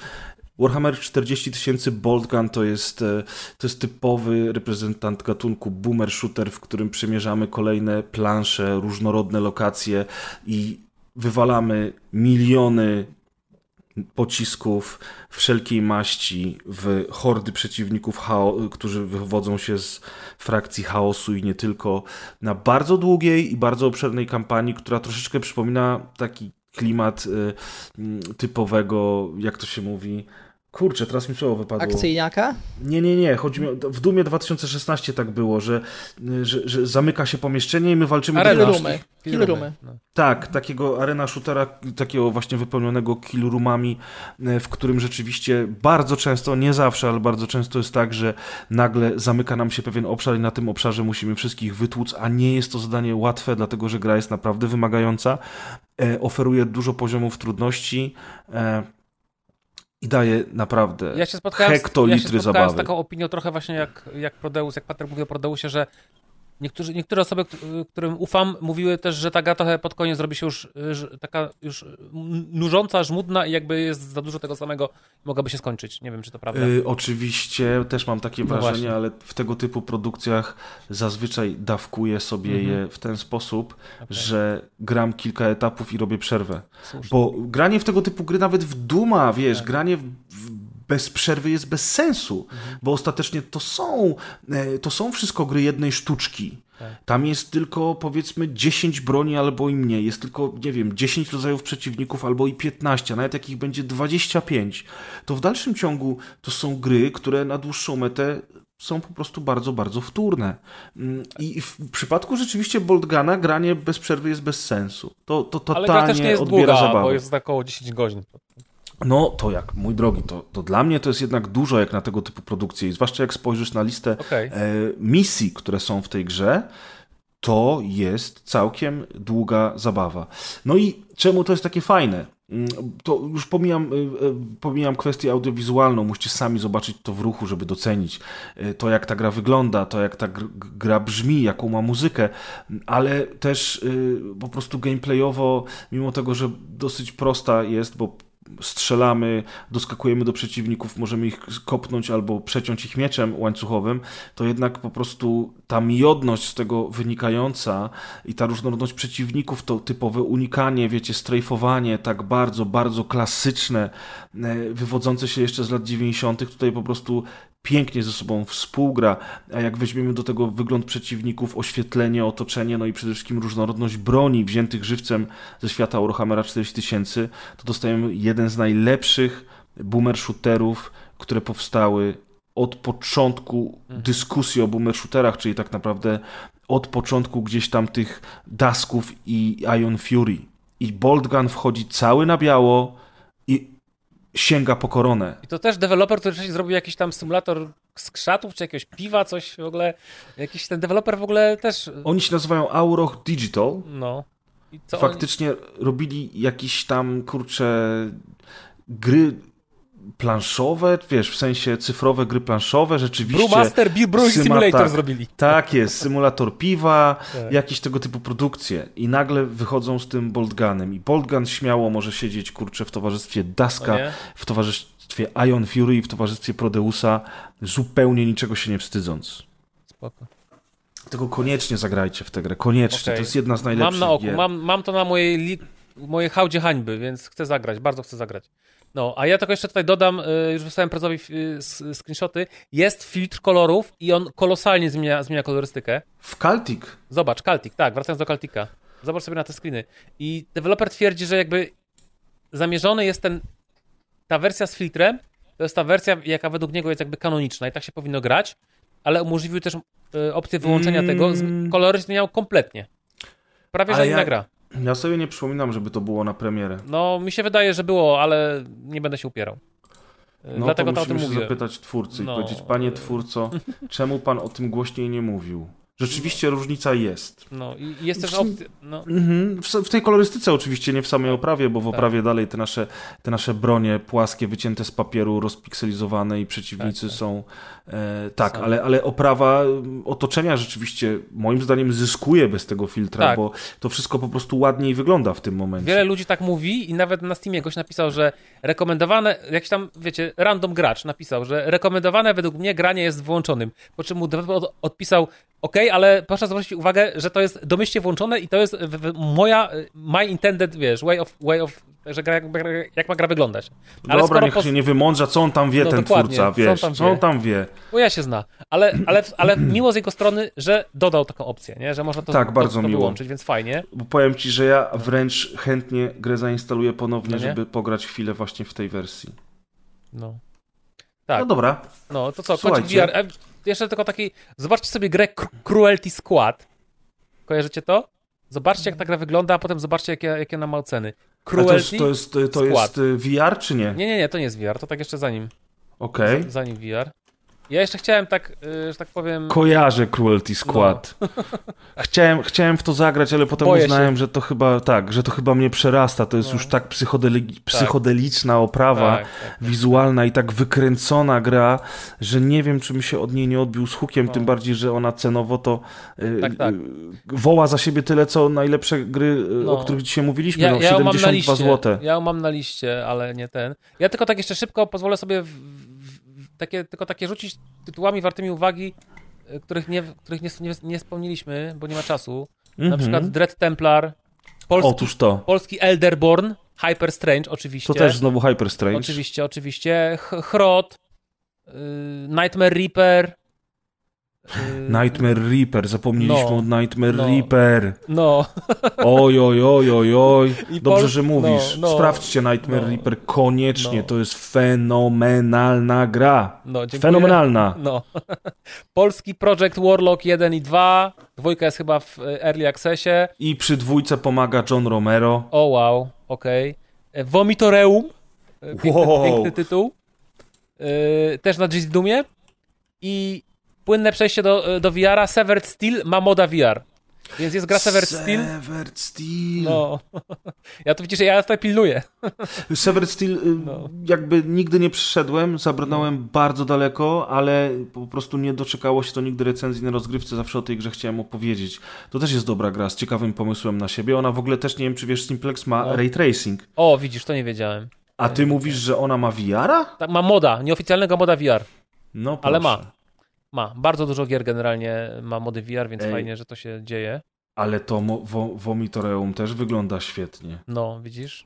S3: Warhammer 40 tysięcy Boltgun to jest, e, to jest typowy reprezentant gatunku boomer shooter, w którym przemierzamy kolejne plansze, różnorodne lokacje i wywalamy miliony pocisków wszelkiej maści w hordy przeciwników, którzy wywodzą się z frakcji chaosu i nie tylko, na bardzo długiej i bardzo obszernej kampanii, która troszeczkę przypomina taki klimat y, typowego, jak to się mówi, Kurczę, teraz mi słowo wypadło.
S5: Akcyjniaka?
S3: Nie, nie, nie. Chodzi mi o, w Dumie 2016 tak było, że, że, że zamyka się pomieszczenie i my walczymy
S5: Arena do roomy. Kill roomy.
S3: Tak, takiego arena shootera, takiego właśnie wypełnionego kill roomami, e, w którym rzeczywiście bardzo często, nie zawsze, ale bardzo często jest tak, że nagle zamyka nam się pewien obszar i na tym obszarze musimy wszystkich wytłuc, a nie jest to zadanie łatwe, dlatego że gra jest naprawdę wymagająca. E, oferuje dużo poziomów trudności. I daje naprawdę ja się hektolitry
S4: ja się
S3: zabawy.
S4: z taką opinią trochę właśnie jak, jak Prodeus, jak Pater mówił o Prodeusie, że Niektórzy, niektóre osoby, którym ufam, mówiły też, że ta gra trochę pod koniec zrobi się już taka już nużąca, żmudna i jakby jest za dużo tego samego mogłaby się skończyć. Nie wiem, czy to prawda. Yy,
S3: oczywiście, też mam takie no wrażenie, właśnie. ale w tego typu produkcjach zazwyczaj dawkuję sobie mhm. je w ten sposób, okay. że gram kilka etapów i robię przerwę. Słusznie. Bo granie w tego typu gry, nawet w Duma, wiesz, tak. granie w, w bez przerwy jest bez sensu, mhm. bo ostatecznie to są, e, to są wszystko gry jednej sztuczki. Tak. Tam jest tylko powiedzmy 10 broni albo i mniej, jest tylko, nie wiem, 10 rodzajów przeciwników albo i 15, a nawet jakich będzie 25. To w dalszym ciągu to są gry, które na dłuższą metę są po prostu bardzo, bardzo wtórne. Mm, I w przypadku rzeczywiście Boltgana granie bez przerwy jest bez sensu. To, to totalnie Ale gra też nie jest odbiera długa, zabawę.
S4: bo jest około 10 godzin.
S3: No to jak, mój drogi, to, to dla mnie to jest jednak dużo jak na tego typu produkcje. I zwłaszcza jak spojrzysz na listę okay. e, misji, które są w tej grze, to jest całkiem długa zabawa. No i czemu to jest takie fajne? Mm, to już pomijam, e, e, pomijam kwestię audiowizualną, musicie sami zobaczyć to w ruchu, żeby docenić e, to, jak ta gra wygląda, to, jak ta gra brzmi, jaką ma muzykę, ale też po prostu gameplayowo, mimo tego, że dosyć prosta jest, bo strzelamy, doskakujemy do przeciwników, możemy ich kopnąć albo przeciąć ich mieczem łańcuchowym, to jednak po prostu ta miodność z tego wynikająca i ta różnorodność przeciwników, to typowe unikanie, wiecie, strajfowanie, tak bardzo, bardzo klasyczne, e, wywodzące się jeszcze z lat 90., tutaj po prostu pięknie ze sobą współgra, a jak weźmiemy do tego wygląd przeciwników, oświetlenie, otoczenie, no i przede wszystkim różnorodność broni wziętych żywcem ze świata Warhammera 4000, to dostajemy jeden z najlepszych boomer shooterów, które powstały od początku mhm. dyskusji o boomer shooterach, czyli tak naprawdę od początku gdzieś tam tych dasków i Ion Fury. I Boltgun wchodzi cały na biało i sięga po koronę.
S4: I to też deweloper, który wcześniej zrobił jakiś tam symulator skrzatów, czy jakiegoś piwa, coś w ogóle. Jakiś ten deweloper w ogóle też.
S3: Oni się nazywają Auroch Digital.
S4: No.
S3: Faktycznie oni... robili jakiś tam, kurcze, gry planszowe, wiesz, w sensie cyfrowe gry planszowe, rzeczywiście.
S4: Brewmaster Beer Brewing Simulator zrobili.
S3: Tak jest, symulator piwa, tak. jakieś tego typu produkcje. I nagle wychodzą z tym Boltgunem. I Boltgun śmiało może siedzieć, kurczę, w towarzystwie Daska, w towarzystwie Ion Fury i w towarzystwie Prodeusa, zupełnie niczego się nie wstydząc.
S4: Spoko.
S3: Tego koniecznie zagrajcie w tę grę, koniecznie. Okay. To jest jedna z najlepszych
S4: Mam na oku, mam, mam to na mojej, mojej hałdzie hańby, więc chcę zagrać, bardzo chcę zagrać. No, a ja tylko jeszcze tutaj dodam, y, już wysłałem Prezowi y, screenshoty, jest filtr kolorów i on kolosalnie zmienia, zmienia kolorystykę.
S3: W Caltic.
S4: Zobacz, Caltic, tak, wracając do Caltica. Zobacz sobie na te screeny. I deweloper twierdzi, że jakby zamierzony jest ten, ta wersja z filtrem, to jest ta wersja, jaka według niego jest jakby kanoniczna i tak się powinno grać, ale umożliwił też y, opcję wyłączenia
S3: Mm.
S4: tego, kolory zmieniał kompletnie. Prawie, że inna
S3: ja-
S4: gra.
S3: Ja sobie nie przypominam, żeby to było na premierę.
S4: No, mi się wydaje, że było, ale nie będę się upierał.
S3: No
S4: Dlatego
S3: to
S4: to o tym
S3: musimy się
S4: mówię.
S3: zapytać twórcy
S4: No.
S3: i powiedzieć, panie twórco, czemu pan o tym głośniej nie mówił? Rzeczywiście różnica jest.
S4: No i jest też opcja. No,
S3: Mhm. W, w tej kolorystyce oczywiście, nie w samej oprawie, bo w
S4: Tak.
S3: oprawie dalej te nasze, te nasze bronie płaskie, wycięte z papieru, rozpikselizowane i przeciwnicy
S4: Tak, tak.
S3: są... E, tak, ale, ale oprawa m, otoczenia rzeczywiście moim zdaniem zyskuje bez tego filtra,
S4: Tak.
S3: bo to wszystko po prostu ładniej wygląda w tym momencie.
S4: wiele ludzi tak mówi i nawet na Steamie ktoś napisał, że rekomendowane, jakiś tam, wiecie, random gracz napisał, że rekomendowane według mnie granie jest włączonym. Po czym mu odpisał, ok, ale proszę zwrócić uwagę, że to jest domyślnie włączone i to jest moja, my intended, wiesz, way of, way of że gra, jak, ma gra wyglądać. Ale
S3: Dobra, niech
S4: pos-
S3: się nie wymądrza, co on tam wie,
S4: No
S3: ten twórca,
S4: co on
S3: wiesz,
S4: tam
S3: co on tam wie.
S4: Bo ja się zna. Ale, ale, ale miło z jego strony, że dodał taką opcję, nie? że można to,
S3: Tak,
S4: to,
S3: bardzo
S4: to
S3: miło.
S4: wyłączyć, więc fajnie.
S3: Bo powiem ci, że ja wręcz chętnie grę zainstaluję ponownie,
S4: No
S3: żeby pograć chwilę właśnie w tej wersji.
S4: No. Tak.
S3: No dobra,
S4: No to co,
S3: Słuchajcie.
S4: VR. Jeszcze tylko taki, zobaczcie sobie grę Cru- Cruelty Squad. Kojarzycie to? Zobaczcie jak ta gra wygląda, a potem zobaczcie jakie, jakie ona ma oceny.
S3: A to jest,
S4: Cruelty?
S3: to jest, to jest y, VR czy nie?
S4: Nie, nie, nie, to nie jest VR, to tak jeszcze zanim,
S3: Okej.
S4: zanim VR. Ja jeszcze chciałem tak, y, że tak powiem...
S3: Kojarzę Cruelty Squad. Chciałem, chciałem w to zagrać, ale potem
S4: No. Boję
S3: uznałem, że to chyba tak, że to chyba mnie przerasta. To jest
S4: No.
S3: już tak psychodeli- psychodeliczna oprawa
S4: tak, tak.
S3: wizualna i tak wykręcona gra, że nie wiem, czy mi się od niej nie odbił z hukiem,
S4: No.
S3: tym bardziej, że ona cenowo to y,
S4: Tak, tak.
S3: y, woła za siebie tyle, co najlepsze gry, y,
S4: No.
S3: o których dzisiaj mówiliśmy,
S4: Ja,
S3: no,
S4: ja ją mam na
S3: 72
S4: liście,
S3: zł.
S4: ja ją mam na liście, ale nie ten. Ja tylko tak jeszcze szybko pozwolę sobie w, takie, tylko takie rzucić tytułami wartymi uwagi, y, których nie, których nie, nie, nie wspomnieliśmy, bo nie ma czasu. Na
S3: Mhm.
S4: przykład Dread Templar, polski,
S3: Otóż to.
S4: polski Elderborn, Hyper Strange oczywiście.
S3: To też znowu Hyper Strange.
S4: Oczywiście, oczywiście. Ch- Chrot, y, Nightmare Reaper. Y,
S3: Nightmare Reaper, zapomnieliśmy
S4: No.
S3: o Nightmare
S4: No.
S3: Reaper.
S4: No,
S3: Oj, oj, oj, oj, oj. Dobrze, że mówisz.
S4: no, no.
S3: Sprawdźcie Nightmare
S4: No.
S3: Reaper koniecznie.
S4: No.
S3: To jest fenomenalna gra.
S4: no.
S3: Fenomenalna.
S4: No. Polski Project Warlock 1 i 2. Dwójka jest chyba w y, Early Accessie.
S3: I przy dwójce pomaga John Romero.
S4: O wow, okej. E, Vomitoreum. E, Piękny,
S3: Wow.
S4: piękny tytuł. E, też na Jizz Doomie. I płynne przejście do, do VR-a. Severed Steel ma moda VR. Więc jest gra Severed Steel.
S3: Severed Steel.
S4: No. Ja tu widzisz, ja tutaj pilnuję.
S3: Severed Steel y,
S4: No.
S3: jakby nigdy nie przyszedłem, zabrnąłem bardzo daleko, ale po prostu nie doczekało się to nigdy recenzji na rozgrywce, zawsze o tej grze chciałem opowiedzieć. To też jest dobra gra, z ciekawym pomysłem na siebie. Ona w ogóle też, nie wiem czy wiesz, Simplex ma
S4: No.
S3: ray tracing.
S4: O, widzisz, to nie wiedziałem.
S3: A ty mówisz, że ona ma VR-a?
S4: Tak, ma moda, nieoficjalnego moda VR.
S3: No
S4: Ale
S3: proszę.
S4: ma. Ma. Bardzo dużo gier generalnie ma mody VR, więc
S3: Ej.
S4: fajnie, że to się dzieje.
S3: Ale to wo- Vomitoreum też wygląda świetnie.
S4: No, widzisz?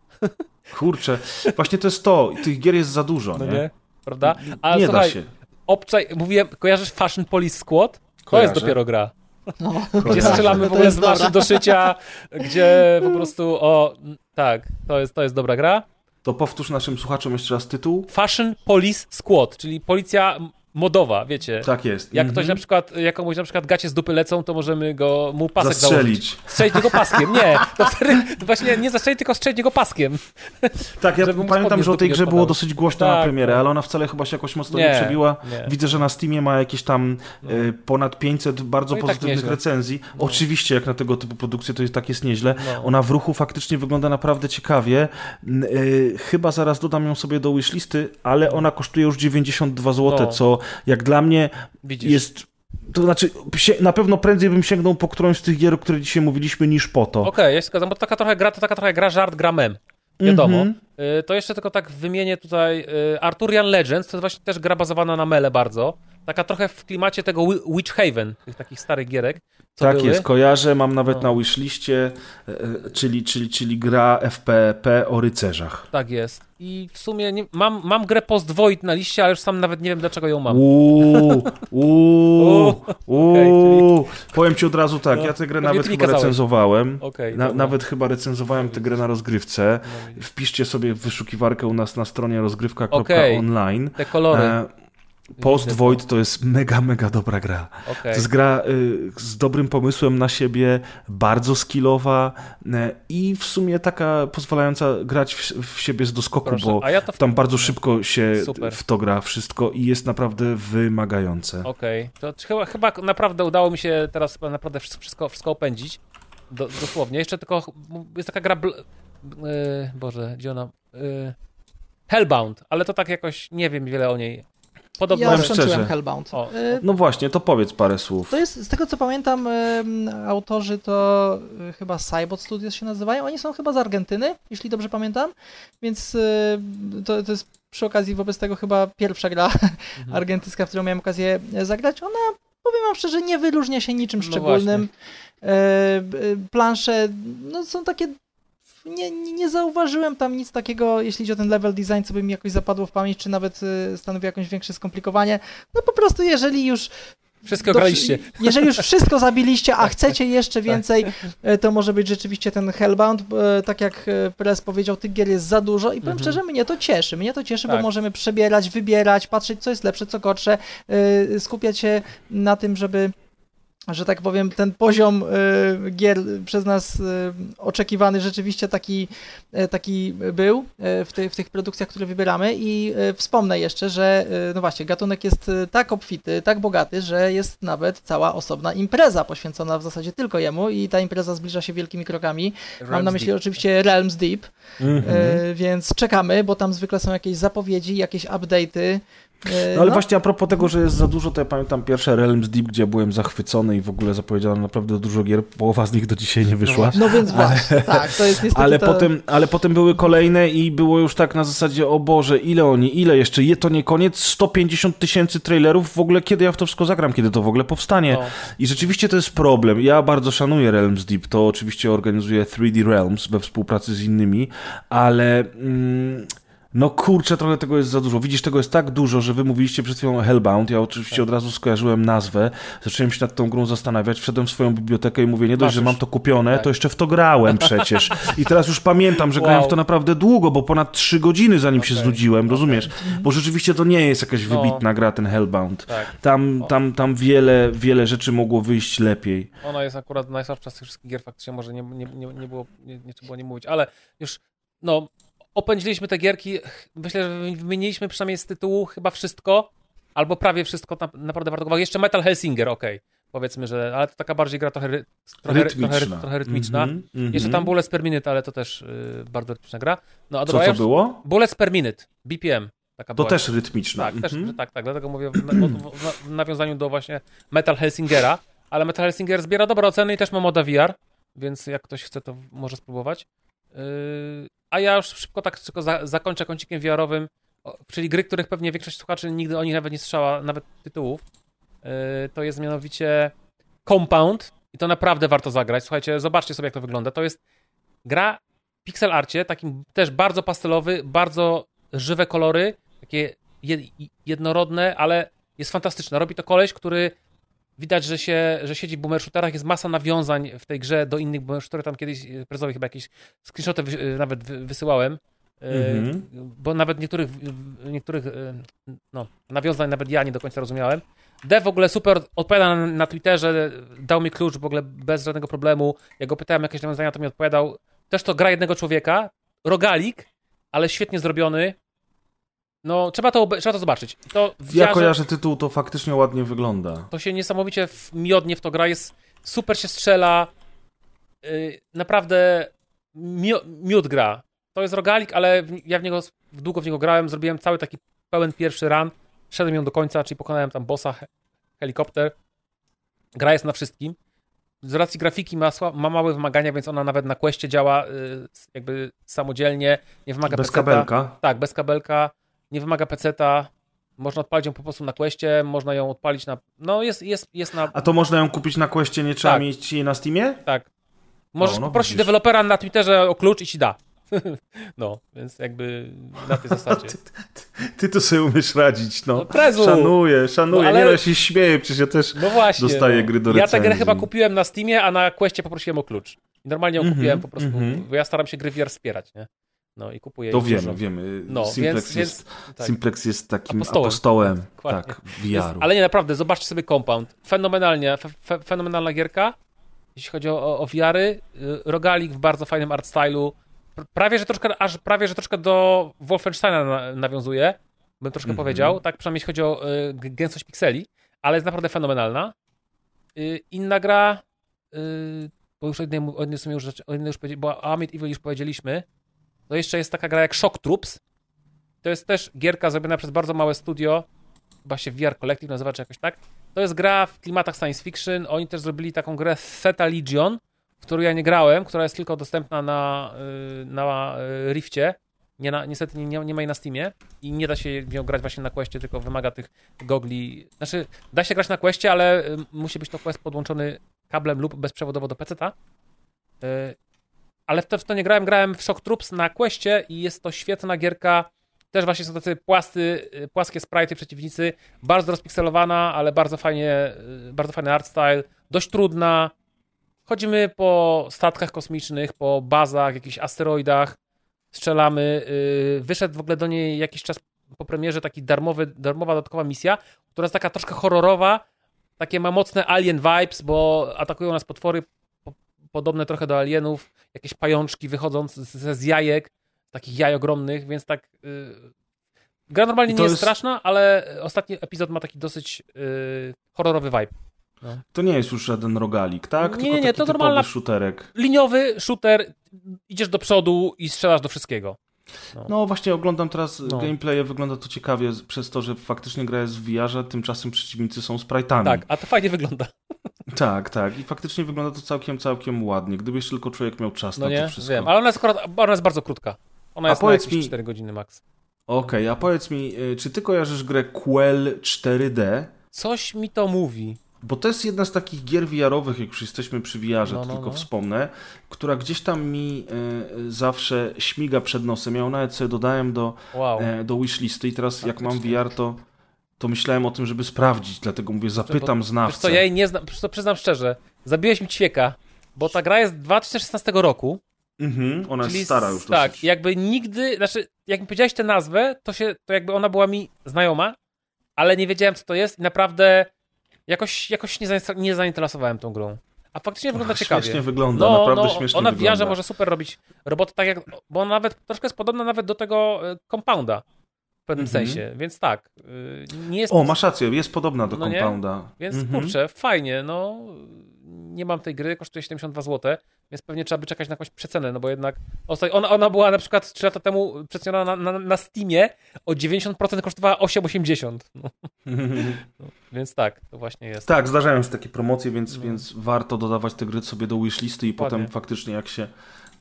S3: Kurczę, właśnie to jest to. Tych gier jest za dużo,
S4: No
S3: nie?
S4: nie? Prawda? A
S3: nie
S4: słuchaj,
S3: da się.
S4: obczaj, mówiłem, kojarzysz Fashion Police Squad? To
S3: Kojarzę.
S4: jest dopiero gra.
S5: No,
S4: Gdzie strzelamy w
S5: to
S4: ogóle z maszyn do szycia, gdzie po prostu, o, tak, to jest, to jest dobra gra.
S3: To powtórz naszym słuchaczom jeszcze raz tytuł.
S4: Fashion Police Squad, czyli policja modowa, wiecie.
S3: Tak jest.
S4: Jak
S3: Mhm.
S4: ktoś na przykład, jak komuś na przykład gacie z dupy lecą, to możemy go, mu pasek założyć.
S3: Zastrzelić.
S4: Strzelić go paskiem, nie. To wtedy właśnie nie zastrzelić, tylko strzelić go paskiem.
S3: Tak, ja pamiętam, że o tej grze było dosyć głośno na
S4: Tak,
S3: premierę,
S4: tak.
S3: ale ona wcale chyba się jakoś mocno nie,
S4: Nie,
S3: przebiła.
S4: nie.
S3: Widzę, że na Steamie ma jakieś tam e, ponad 500 bardzo
S4: No tak
S3: pozytywnych
S4: nieźle.
S3: recenzji. Oczywiście, jak na tego typu produkcje, to jest, tak jest nieźle.
S4: No.
S3: Ona w ruchu faktycznie wygląda naprawdę ciekawie. E, chyba zaraz dodam ją sobie do wishlisty, ale ona kosztuje już 92 zł,
S4: No.
S3: co jak dla mnie
S4: Widzisz.
S3: jest... To znaczy, na pewno prędzej bym sięgnął po którąś z tych gier, o których dzisiaj mówiliśmy, niż po to.
S4: Okej, ja się zgadzam, bo taka trochę gra, to taka trochę gra żart, gra mem. Wiadomo.
S3: Mhm.
S4: Y, To jeszcze tylko tak wymienię tutaj y, Arturian Legends, to jest właśnie też gra bazowana na mele bardzo. Taka trochę w klimacie tego Wi- Witch Haven, tych takich starych gierek.
S3: Tak
S4: były.
S3: jest, kojarzę, mam nawet
S4: No.
S3: na wishliście, e, e, czyli, czyli, czyli gra FPP o rycerzach.
S4: Tak jest. I w sumie nie, mam, mam grę Post Void na liście, ale już sam nawet nie wiem dlaczego ją mam.
S3: Uuu, uuu, uuu. Powiem ci od razu tak,
S4: No,
S3: ja tę grę
S4: pewnie
S3: nawet chyba
S4: kazałeś.
S3: recenzowałem.
S4: Okej,
S3: Na, nawet chyba recenzowałem tę grę na rozgrywce. Wpiszcie sobie w wyszukiwarkę u nas na stronie rozgrywka.online.
S4: Te kolory.
S3: E, Post Void to jest mega, mega dobra gra.
S4: Okej.
S3: To jest gra y, z dobrym pomysłem na siebie, bardzo skillowa y, i w sumie taka pozwalająca grać w, w siebie z doskoku,
S4: Proszę,
S3: bo
S4: ja to w-
S3: tam bardzo szybko się
S4: Super.
S3: w to gra wszystko i jest naprawdę wymagające.
S4: Okej, to czy chyba, chyba naprawdę udało mi się teraz naprawdę wszystko, wszystko, opędzić. Do, dosłownie. Jeszcze tylko jest taka gra. Bl... Yy, Boże, gdzie ona. Yy, Hellbound, ale to tak jakoś nie wiem wiele o niej. Podobno.
S5: Ja skończyłem. Hellbound.
S4: O.
S5: E,
S3: No właśnie, to powiedz parę słów.
S5: To jest, z tego co pamiętam, autorzy to e, chyba Cybot Studios się nazywają. Oni są chyba z Argentyny, jeśli dobrze pamiętam. Więc e, to, to jest przy okazji wobec tego chyba pierwsza gra
S4: Mhm.
S5: argentyńska, w którą miałem okazję zagrać. Ona, powiem wam szczerze, nie wyróżnia się niczym
S4: No
S5: szczególnym. B- plansze no, są takie. Nie, nie, zauważyłem tam nic takiego, jeśli chodzi o ten level design, co by mi jakoś zapadło w pamięć, czy nawet e, stanowi jakieś większe skomplikowanie. No po prostu, jeżeli już
S4: Wszystko
S5: do-
S4: graliście.
S5: Jeżeli już wszystko zabiliście, a chcecie jeszcze więcej, e, to może być rzeczywiście ten Hellbound. bo, e, Tak jak Press powiedział, tych gier jest za dużo i powiem
S4: Mhm.
S5: szczerze, mnie to cieszy. Mnie to cieszy, bo
S4: Tak.
S5: możemy przebierać, wybierać, patrzeć, co jest lepsze, co gorsze, skupiać się na tym, żeby że tak powiem, ten poziom e, gier przez nas e, oczekiwany rzeczywiście taki, e, taki był w, ty, w tych produkcjach, które wybieramy i wspomnę jeszcze, że no właśnie, gatunek jest tak obfity, tak bogaty, że jest nawet cała osobna impreza poświęcona w zasadzie tylko jemu i ta impreza zbliża się wielkimi krokami. Mam na myśli oczywiście Realms Deep,
S3: Mhm.
S5: e, więc czekamy, bo tam zwykle są jakieś zapowiedzi, jakieś update'y. E,
S3: No ale właśnie a propos tego, że jest za dużo, to ja pamiętam pierwsze Realms Deep, gdzie byłem zachwycony i w ogóle zapowiedziano naprawdę dużo gier, połowa z nich do dzisiaj nie wyszła.
S5: No więc właśnie, tak, to jest niestety
S3: Ale
S5: to...
S3: potem, ale potem były kolejne i było już tak na zasadzie, o Boże, ile oni, ile jeszcze, je to nie koniec, 150 tysięcy trailerów, w ogóle kiedy ja w to wszystko zagram, kiedy to w ogóle powstanie.
S4: No.
S3: I rzeczywiście to jest problem. Ja bardzo szanuję Realms Deep, to oczywiście organizuje 3D Realms we współpracy z innymi, ale... Mm, no kurczę, trochę tego jest za dużo. Widzisz, tego jest tak dużo, że wy mówiliście przed chwilą Hellbound. Ja oczywiście od razu skojarzyłem nazwę, zacząłem się nad tą grą zastanawiać, wszedłem w swoją bibliotekę i mówię, nie dość, że mam to kupione,
S4: Tak.
S3: to jeszcze w to grałem przecież. I teraz już pamiętam, że grałem
S4: Wow.
S3: w to naprawdę długo, bo ponad 3 godziny zanim się
S4: Okej,
S3: znudziłem, rozumiesz? Bo rzeczywiście to nie jest jakaś
S4: No.
S3: wybitna gra, ten Hellbound.
S4: Tak.
S3: Tam, tam, tam wiele, wiele rzeczy mogło wyjść lepiej.
S4: Ona jest akurat najsłabsza z tych wszystkich gier, faktycznie może nie, nie, nie, nie było, nie, nie trzeba było nie mówić, ale już, no, opędziliśmy te gierki, myślę, że wymieniliśmy przynajmniej z tytułu chyba wszystko, albo prawie wszystko, na, naprawdę warto uwagi. Jeszcze Metal Hellsinger, okej, powiedzmy, że, ale to taka bardziej gra trochę, ry, trochę,
S3: Rytmiczna.
S4: trochę, trochę rytmiczna.
S3: Mhm, mhm.
S4: Jeszcze tam Bullets per Minute, ale to też y, bardzo rytmiczna gra. No, a
S3: Co to było?
S4: Bullets per Minute, BPM. Taka
S3: To
S4: była.
S3: też rytmiczna.
S4: Tak, też,
S3: Mhm.
S4: tak, tak, dlatego mówię w, w, w, w nawiązaniu do właśnie Metal Helsingera, ale Metal Helsinger zbiera dobre oceny i też ma moda VR, więc jak ktoś chce, to może spróbować. Yy, a ja już szybko tak tylko za, zakończę kącikiem VR-owym, o, czyli gry, których pewnie większość słuchaczy nigdy o nich nawet nie słyszała, nawet tytułów. Yy, to jest mianowicie Compound i to naprawdę warto zagrać. Słuchajcie, zobaczcie sobie, jak to wygląda. To jest gra w pixel arcie, takim też bardzo pastelowy, bardzo żywe kolory, takie jed, jednorodne, ale jest fantastyczne. Robi to koleś, który widać, że się, że siedzi w boomer shooterach, jest masa nawiązań w tej grze do innych boomer shooterów, tam kiedyś e, prezowi chyba jakieś screenshoty wy, e, nawet wy, wysyłałem,
S3: Mhm.
S4: bo nawet niektórych, niektórych no, nawiązań nawet ja nie do końca rozumiałem. Dev w ogóle super odpowiada na, na Twitterze, dał mi klucz w ogóle bez żadnego problemu. Jak go pytałem jakieś nawiązania, to mi odpowiadał. Też to gra jednego człowieka, rogalik, ale świetnie zrobiony. No, trzeba to, trzeba to zobaczyć. To w
S3: Ja kojarzę tytuł, to faktycznie ładnie wygląda.
S4: to się niesamowicie w, miodnie w to gra, jest super się strzela, yy, naprawdę mio, miód gra. To jest rogalik, ale w, ja w niego, długo w niego grałem, zrobiłem cały taki pełen pierwszy run, szedłem ją do końca, czyli pokonałem tam bossa, he, helikopter. Gra jest na wszystkim. Z racji grafiki ma, ma małe wymagania, więc ona nawet na questie działa yy, jakby samodzielnie, nie wymaga
S3: Bez kabelka.
S4: Tak, bez kabelka, nie wymaga peceta. Można odpalić ją po prostu na Questie, można ją odpalić na... No jest, jest, jest na...
S3: A to można ją kupić na Questie, nie trzeba
S4: Tak.
S3: mieć jej na Steamie?
S4: Tak. Możesz
S3: no
S4: poprosić
S3: widzisz.
S4: dewelopera na Twitterze o klucz i ci da. no, więc jakby na tej zasadzie.
S3: Ty to sobie umiesz radzić, no.
S4: No, prezu!
S3: Szanuję, szanuję.
S4: No, ale-
S3: Nie, no, ja się śmieję, przecież ja też
S4: No właśnie.
S3: dostaję
S4: no.
S3: gry do
S4: Ja tę
S3: recenzji.
S4: grę chyba kupiłem na Steamie, a na Questie poprosiłem o klucz. I normalnie ją
S3: Mhm,
S4: kupiłem po prostu,
S3: mhm.
S4: bo ja staram się gry VR wspierać, nie? No i kupuję.
S3: To wiemy,
S4: dużo.
S3: wiemy.
S4: No,
S3: Simplex,
S4: więc,
S3: jest,
S4: więc tak.
S3: Simplex jest takim
S4: Apostołem.
S3: apostołem, tak,
S4: Jest,
S3: VR-u.
S4: ale nie, naprawdę, zobaczcie sobie Compound. Fenomenalnie, fe, fe, fenomenalna gierka, jeśli chodzi o, o, VR-y. Y, Rogalik w bardzo fajnym art stylu. Pr- Prawie, że troszkę, aż prawie, że troszkę do Wolfensteina na, nawiązuje, bym troszkę
S3: Mhm.
S4: powiedział. Tak, przynajmniej jeśli chodzi o y, gęstość pikseli, ale jest naprawdę fenomenalna. Y, inna gra, y, bo już o jednej, o jednej, już, o jednej już o Amit Evil już powiedzieliśmy, to jeszcze jest taka gra jak Shock Troops. To jest też gierka zrobiona przez bardzo małe studio, chyba się VR Collective nazywa, czy jakoś tak. To jest gra w klimatach science fiction. Oni też zrobili taką grę Theta Legion, w którą ja nie grałem, która jest tylko dostępna na, y, na y, Rifcie. Nie na, niestety nie, nie ma jej na Steamie i nie da się nią grać właśnie na Questie, tylko wymaga tych gogli. Znaczy, da się grać na Questie, ale y, musi być to Quest podłączony kablem lub bezprzewodowo do PC-ta. Y, Ale w to, w to nie grałem, grałem w Shock Troops na Questie i jest to świetna gierka. Też właśnie są tacy płasty, y, płaskie sprite przeciwnicy, bardzo rozpikselowana, ale bardzo fajnie, y, bardzo fajny art style, dość trudna. Chodzimy po statkach kosmicznych, po bazach, jakichś asteroidach, strzelamy. y, Wyszedł w ogóle do niej jakiś czas po premierze taki darmowy, darmowa dodatkowa misja, która jest taka troszkę horrorowa, takie ma mocne alien vibes, bo atakują nas potwory po, podobne trochę do alienów, jakieś pajączki wychodzące z, z jajek, takich jaj ogromnych, więc tak... Y, gra normalnie nie jest,
S3: jest-
S4: straszna, ale ostatni epizod ma taki dosyć y, horrorowy vibe.
S3: To nie jest już żaden rogalik, tak?
S4: Nie,
S3: Tylko
S4: nie, to
S3: typowy
S4: normalna-
S3: shooterek.
S4: Liniowy shooter, idziesz do przodu i strzelasz do wszystkiego.
S3: No właśnie oglądam teraz
S4: No.
S3: gameplaye, wygląda to ciekawie przez to, że faktycznie gra jest w VR-ze, tymczasem przeciwnicy są sprite'ami.
S4: Tak, a to fajnie wygląda.
S3: Tak, tak. I faktycznie wygląda to całkiem, całkiem ładnie. Gdyby jeszcze tylko człowiek miał czas
S4: No
S3: na
S4: nie,
S3: to wszystko.
S4: wiem, ale ona jest akurat, ona jest bardzo krótka. Ona
S3: A
S4: jest na
S3: powiedz
S4: jakieś
S3: mi-
S4: 4 godziny max.
S3: Okej, a powiedz mi, y, czy ty kojarzysz grę Quell 4D?
S4: Coś mi to mówi.
S3: Bo to jest jedna z takich gier VR-owych, jak już jesteśmy przy VR-ze,
S4: No,
S3: to
S4: no,
S3: tylko
S4: no.
S3: wspomnę, która gdzieś tam mi e, zawsze śmiga przed nosem. Ja ją nawet sobie dodałem do,
S4: Wow.
S3: e, do wishlisty i teraz jak mam. VR, to, to myślałem o tym, żeby sprawdzić, dlatego mówię, zapytam
S4: Wiesz
S3: znawcę.
S4: co, ja jej nie znam, to przyznam szczerze, zabiłeś mi ćwieka, bo ta gra jest z 2016 roku.
S3: Mhm, ona jest stara już
S4: Tak,
S3: dosyć.
S4: jakby nigdy, znaczy, jak mi powiedziałeś tę nazwę, to się, to jakby ona była mi znajoma, ale nie wiedziałem, co to jest i naprawdę jakoś, jakoś nie, nie zainteresowałem tą grą. A faktycznie wygląda
S3: Ach,
S4: ciekawie.
S3: Śmiesznie wygląda,
S4: No,
S3: naprawdę
S4: no,
S3: śmiesznie
S4: ona w
S3: wygląda.
S4: VR może super robić roboty, tak jak, bo ona nawet troszkę jest podobna nawet do tego e, Compounda w pewnym
S3: Mhm.
S4: sensie, więc tak, y, nie jest...
S3: O, masz rację, jest podobna do
S4: No nie?
S3: Compounda.
S4: Więc
S3: Mhm.
S4: kurczę, fajnie, no. Nie mam tej gry, kosztuje 72 zł, więc pewnie trzeba by czekać na jakąś przecenę, no bo jednak ona, ona była na przykład 3 lata temu przeceniona na, na, na Steamie, o 90% kosztowała 8,80. No, więc tak, to właśnie jest.
S3: Tak, zdarzają się takie promocje, więc,
S4: No.
S3: więc warto dodawać te gry sobie do wishlisty i potem faktycznie jak się,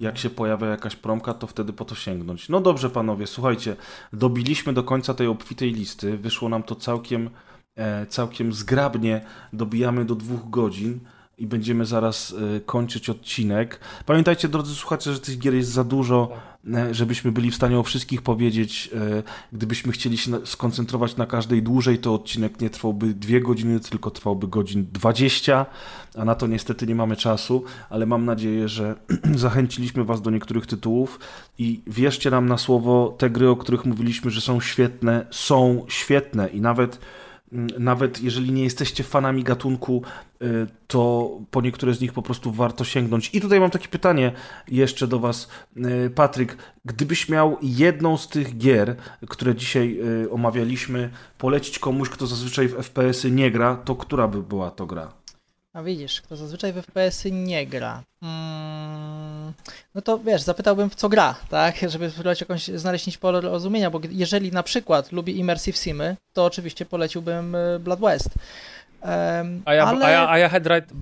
S3: jak się pojawia jakaś promka, to wtedy po to sięgnąć. No dobrze panowie, słuchajcie, dobiliśmy do końca tej obfitej listy, wyszło nam to całkiem, e, całkiem zgrabnie, dobijamy do dwóch godzin i będziemy zaraz e, kończyć odcinek. Pamiętajcie, drodzy słuchacze, że tych gier jest za dużo, e, żebyśmy byli w stanie o wszystkich powiedzieć. E, Gdybyśmy chcieli się skoncentrować na każdej dłużej, to odcinek nie trwałby dwie godziny, tylko trwałby godzin 20, a na to niestety nie mamy czasu, ale mam nadzieję, że zachęciliśmy Was do niektórych tytułów i wierzcie nam na słowo, te gry, o których mówiliśmy, że są świetne, są świetne i nawet nawet jeżeli nie jesteście fanami gatunku, y, to po niektóre z nich po prostu warto sięgnąć. I tutaj mam takie pytanie jeszcze do Was, y, Patryk. Gdybyś miał jedną z tych gier, które dzisiaj y, omawialiśmy, polecić komuś, kto zazwyczaj w FPS-y nie gra, to która by była to gra?
S5: A widzisz, kto zazwyczaj w FPS-y nie gra. Mm, no to wiesz, zapytałbym w co gra, tak? Żeby spróbować jakąś znaleźć nić pole rozumienia, bo jeżeli na przykład lubi Immersive Simy, to oczywiście poleciłbym y, Blood West.
S4: A ja,
S5: ale...
S4: a ja, a ja Headright,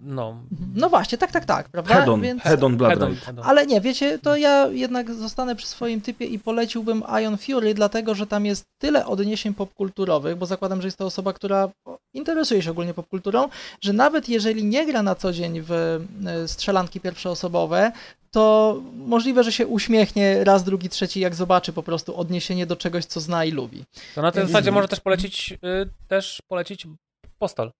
S4: no.
S5: No właśnie, tak, tak, tak, prawda?
S3: Head on,
S5: Więc...
S3: head on
S4: Head on,
S3: Ride.
S4: head on.
S5: Ale nie, wiecie, to ja jednak zostanę przy swoim typie i poleciłbym Ion Fury, dlatego że tam jest tyle odniesień popkulturowych, bo zakładam, że jest to osoba, która interesuje się ogólnie popkulturą, że nawet jeżeli nie gra na co dzień w e, strzelanki pierwszoosobowe, to możliwe, że się uśmiechnie raz, drugi, trzeci, jak zobaczy po prostu odniesienie do czegoś, co zna i lubi.
S4: To na tej
S5: Więc-
S4: zasadzie może też polecić, y, też polecić Postal.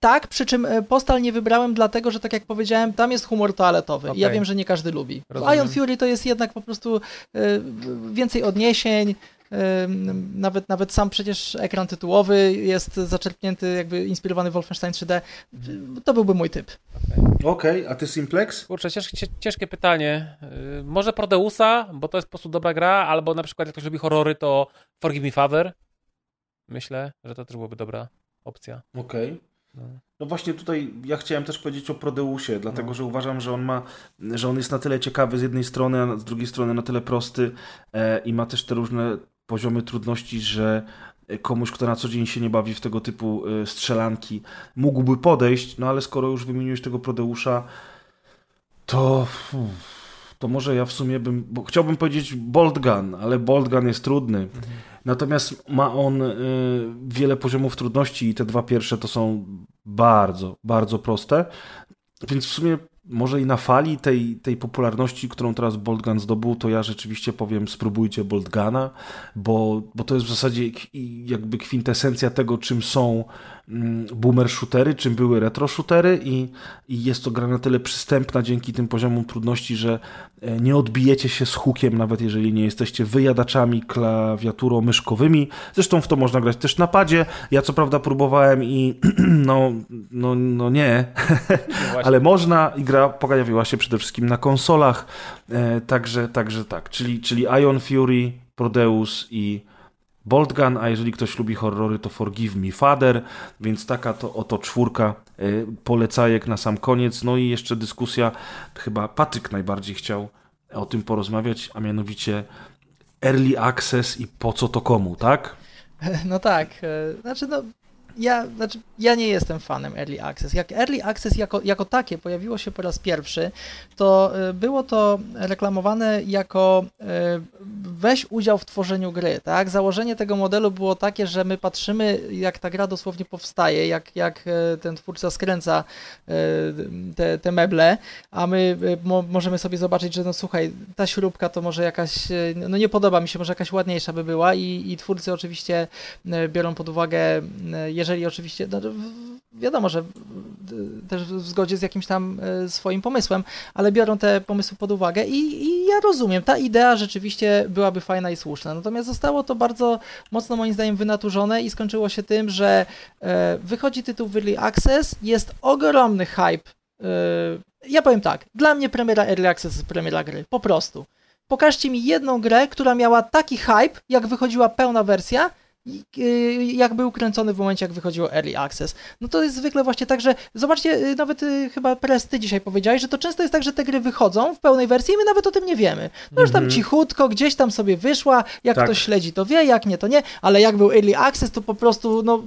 S5: Tak, przy czym e, Postal nie wybrałem, dlatego że tak jak powiedziałem, tam jest humor toaletowy. I ja wiem, że nie każdy lubi.
S4: Rozumiem.
S5: Ion Fury to jest jednak po prostu e, więcej odniesień. e, Nawet, nawet sam przecież ekran tytułowy jest zaczerpnięty, jakby inspirowany Wolfenstein 3D. To byłby mój typ.
S3: Okej, a ty Simplex?
S4: Kurczę, ciężkie, ciężkie pytanie. Y, może Prodeusa, bo to jest po prostu dobra gra, albo na przykład jak ktoś lubi horrory, to Forgive Me Father. Myślę, że to też byłaby dobra opcja.
S3: Okej.
S4: No.
S3: No właśnie tutaj ja chciałem też powiedzieć o Prodeusie, dlatego
S4: No.
S3: że uważam, że on ma, że on jest na tyle ciekawy z jednej strony, a z drugiej strony na tyle prosty e, i ma też te różne poziomy trudności, że komuś, kto na co dzień się nie bawi w tego typu e, strzelanki, mógłby podejść, no ale skoro już wymieniłeś tego Prodeusza, to to może ja w sumie bym, bo chciałbym powiedzieć Bolt Gun, ale Bolt Gun jest trudny. Natomiast ma on y, wiele poziomów trudności i te dwa pierwsze to są bardzo, bardzo proste. Więc w sumie może i na fali tej, tej popularności, którą teraz Bolt Gun zdobył, to ja rzeczywiście powiem spróbujcie Bolt bo, bo to jest w zasadzie jakby kwintesencja tego, czym są boomer shootery, czym były retro shootery i, i jest to gra na tyle przystępna dzięki tym poziomom trudności, że e, nie odbijecie się z hukiem, nawet jeżeli nie jesteście wyjadaczami klawiaturo-myszkowymi. Zresztą w to można grać też na padzie. Ja co prawda próbowałem i no, no, no nie,
S4: właśnie.
S3: ale można i gra pojawiła się przede wszystkim na konsolach, e, także, także tak, czyli, czyli Ion Fury, Prodeus i Bolt Gun, a jeżeli ktoś lubi horrory, to Forgive Me Father, więc taka to oto czwórka e, polecajek na sam koniec. No i jeszcze dyskusja, chyba Patryk najbardziej chciał o tym porozmawiać, a mianowicie Early Access i po co to komu, tak?
S5: No tak, e, znaczy no, ja, znaczy ja nie jestem fanem Early Access. Jak Early Access jako, jako takie pojawiło się po raz pierwszy, to e, było to reklamowane jako e, weź udział w tworzeniu gry, tak? Założenie tego modelu było takie, że my patrzymy, jak ta gra dosłownie powstaje, jak, jak e, ten twórca skręca te, te meble, a my mo, możemy sobie zobaczyć, że no słuchaj, ta śrubka to może jakaś, no nie podoba mi się, może jakaś ładniejsza by była i, i twórcy oczywiście biorą pod uwagę, e, jeżeli oczywiście, no, wiadomo, że też w zgodzie z jakimś tam e, swoim pomysłem, ale biorą te pomysły pod uwagę i, i ja rozumiem, ta idea rzeczywiście byłaby fajna i słuszna, natomiast zostało to bardzo mocno moim zdaniem wynaturzone i skończyło się tym, że e, wychodzi tytuł Early Access, jest ogromny hype. e, Ja powiem tak, dla mnie premiera Early Access jest premiera gry, po prostu. Pokażcie mi jedną grę, która miała taki hype, jak wychodziła pełna wersja, jak był kręcony w momencie, jak wychodziło Early Access. No to jest zwykle właśnie tak, że zobaczcie, y, nawet y, chyba Press, ty dzisiaj powiedziałeś, że to często jest tak, że te gry wychodzą w pełnej wersji i my nawet o tym nie wiemy. No już tam
S3: Mhm.
S5: cichutko, gdzieś tam sobie wyszła, jak
S3: Tak.
S5: ktoś śledzi to wie, jak nie to nie, ale jak był Early Access, to po prostu, no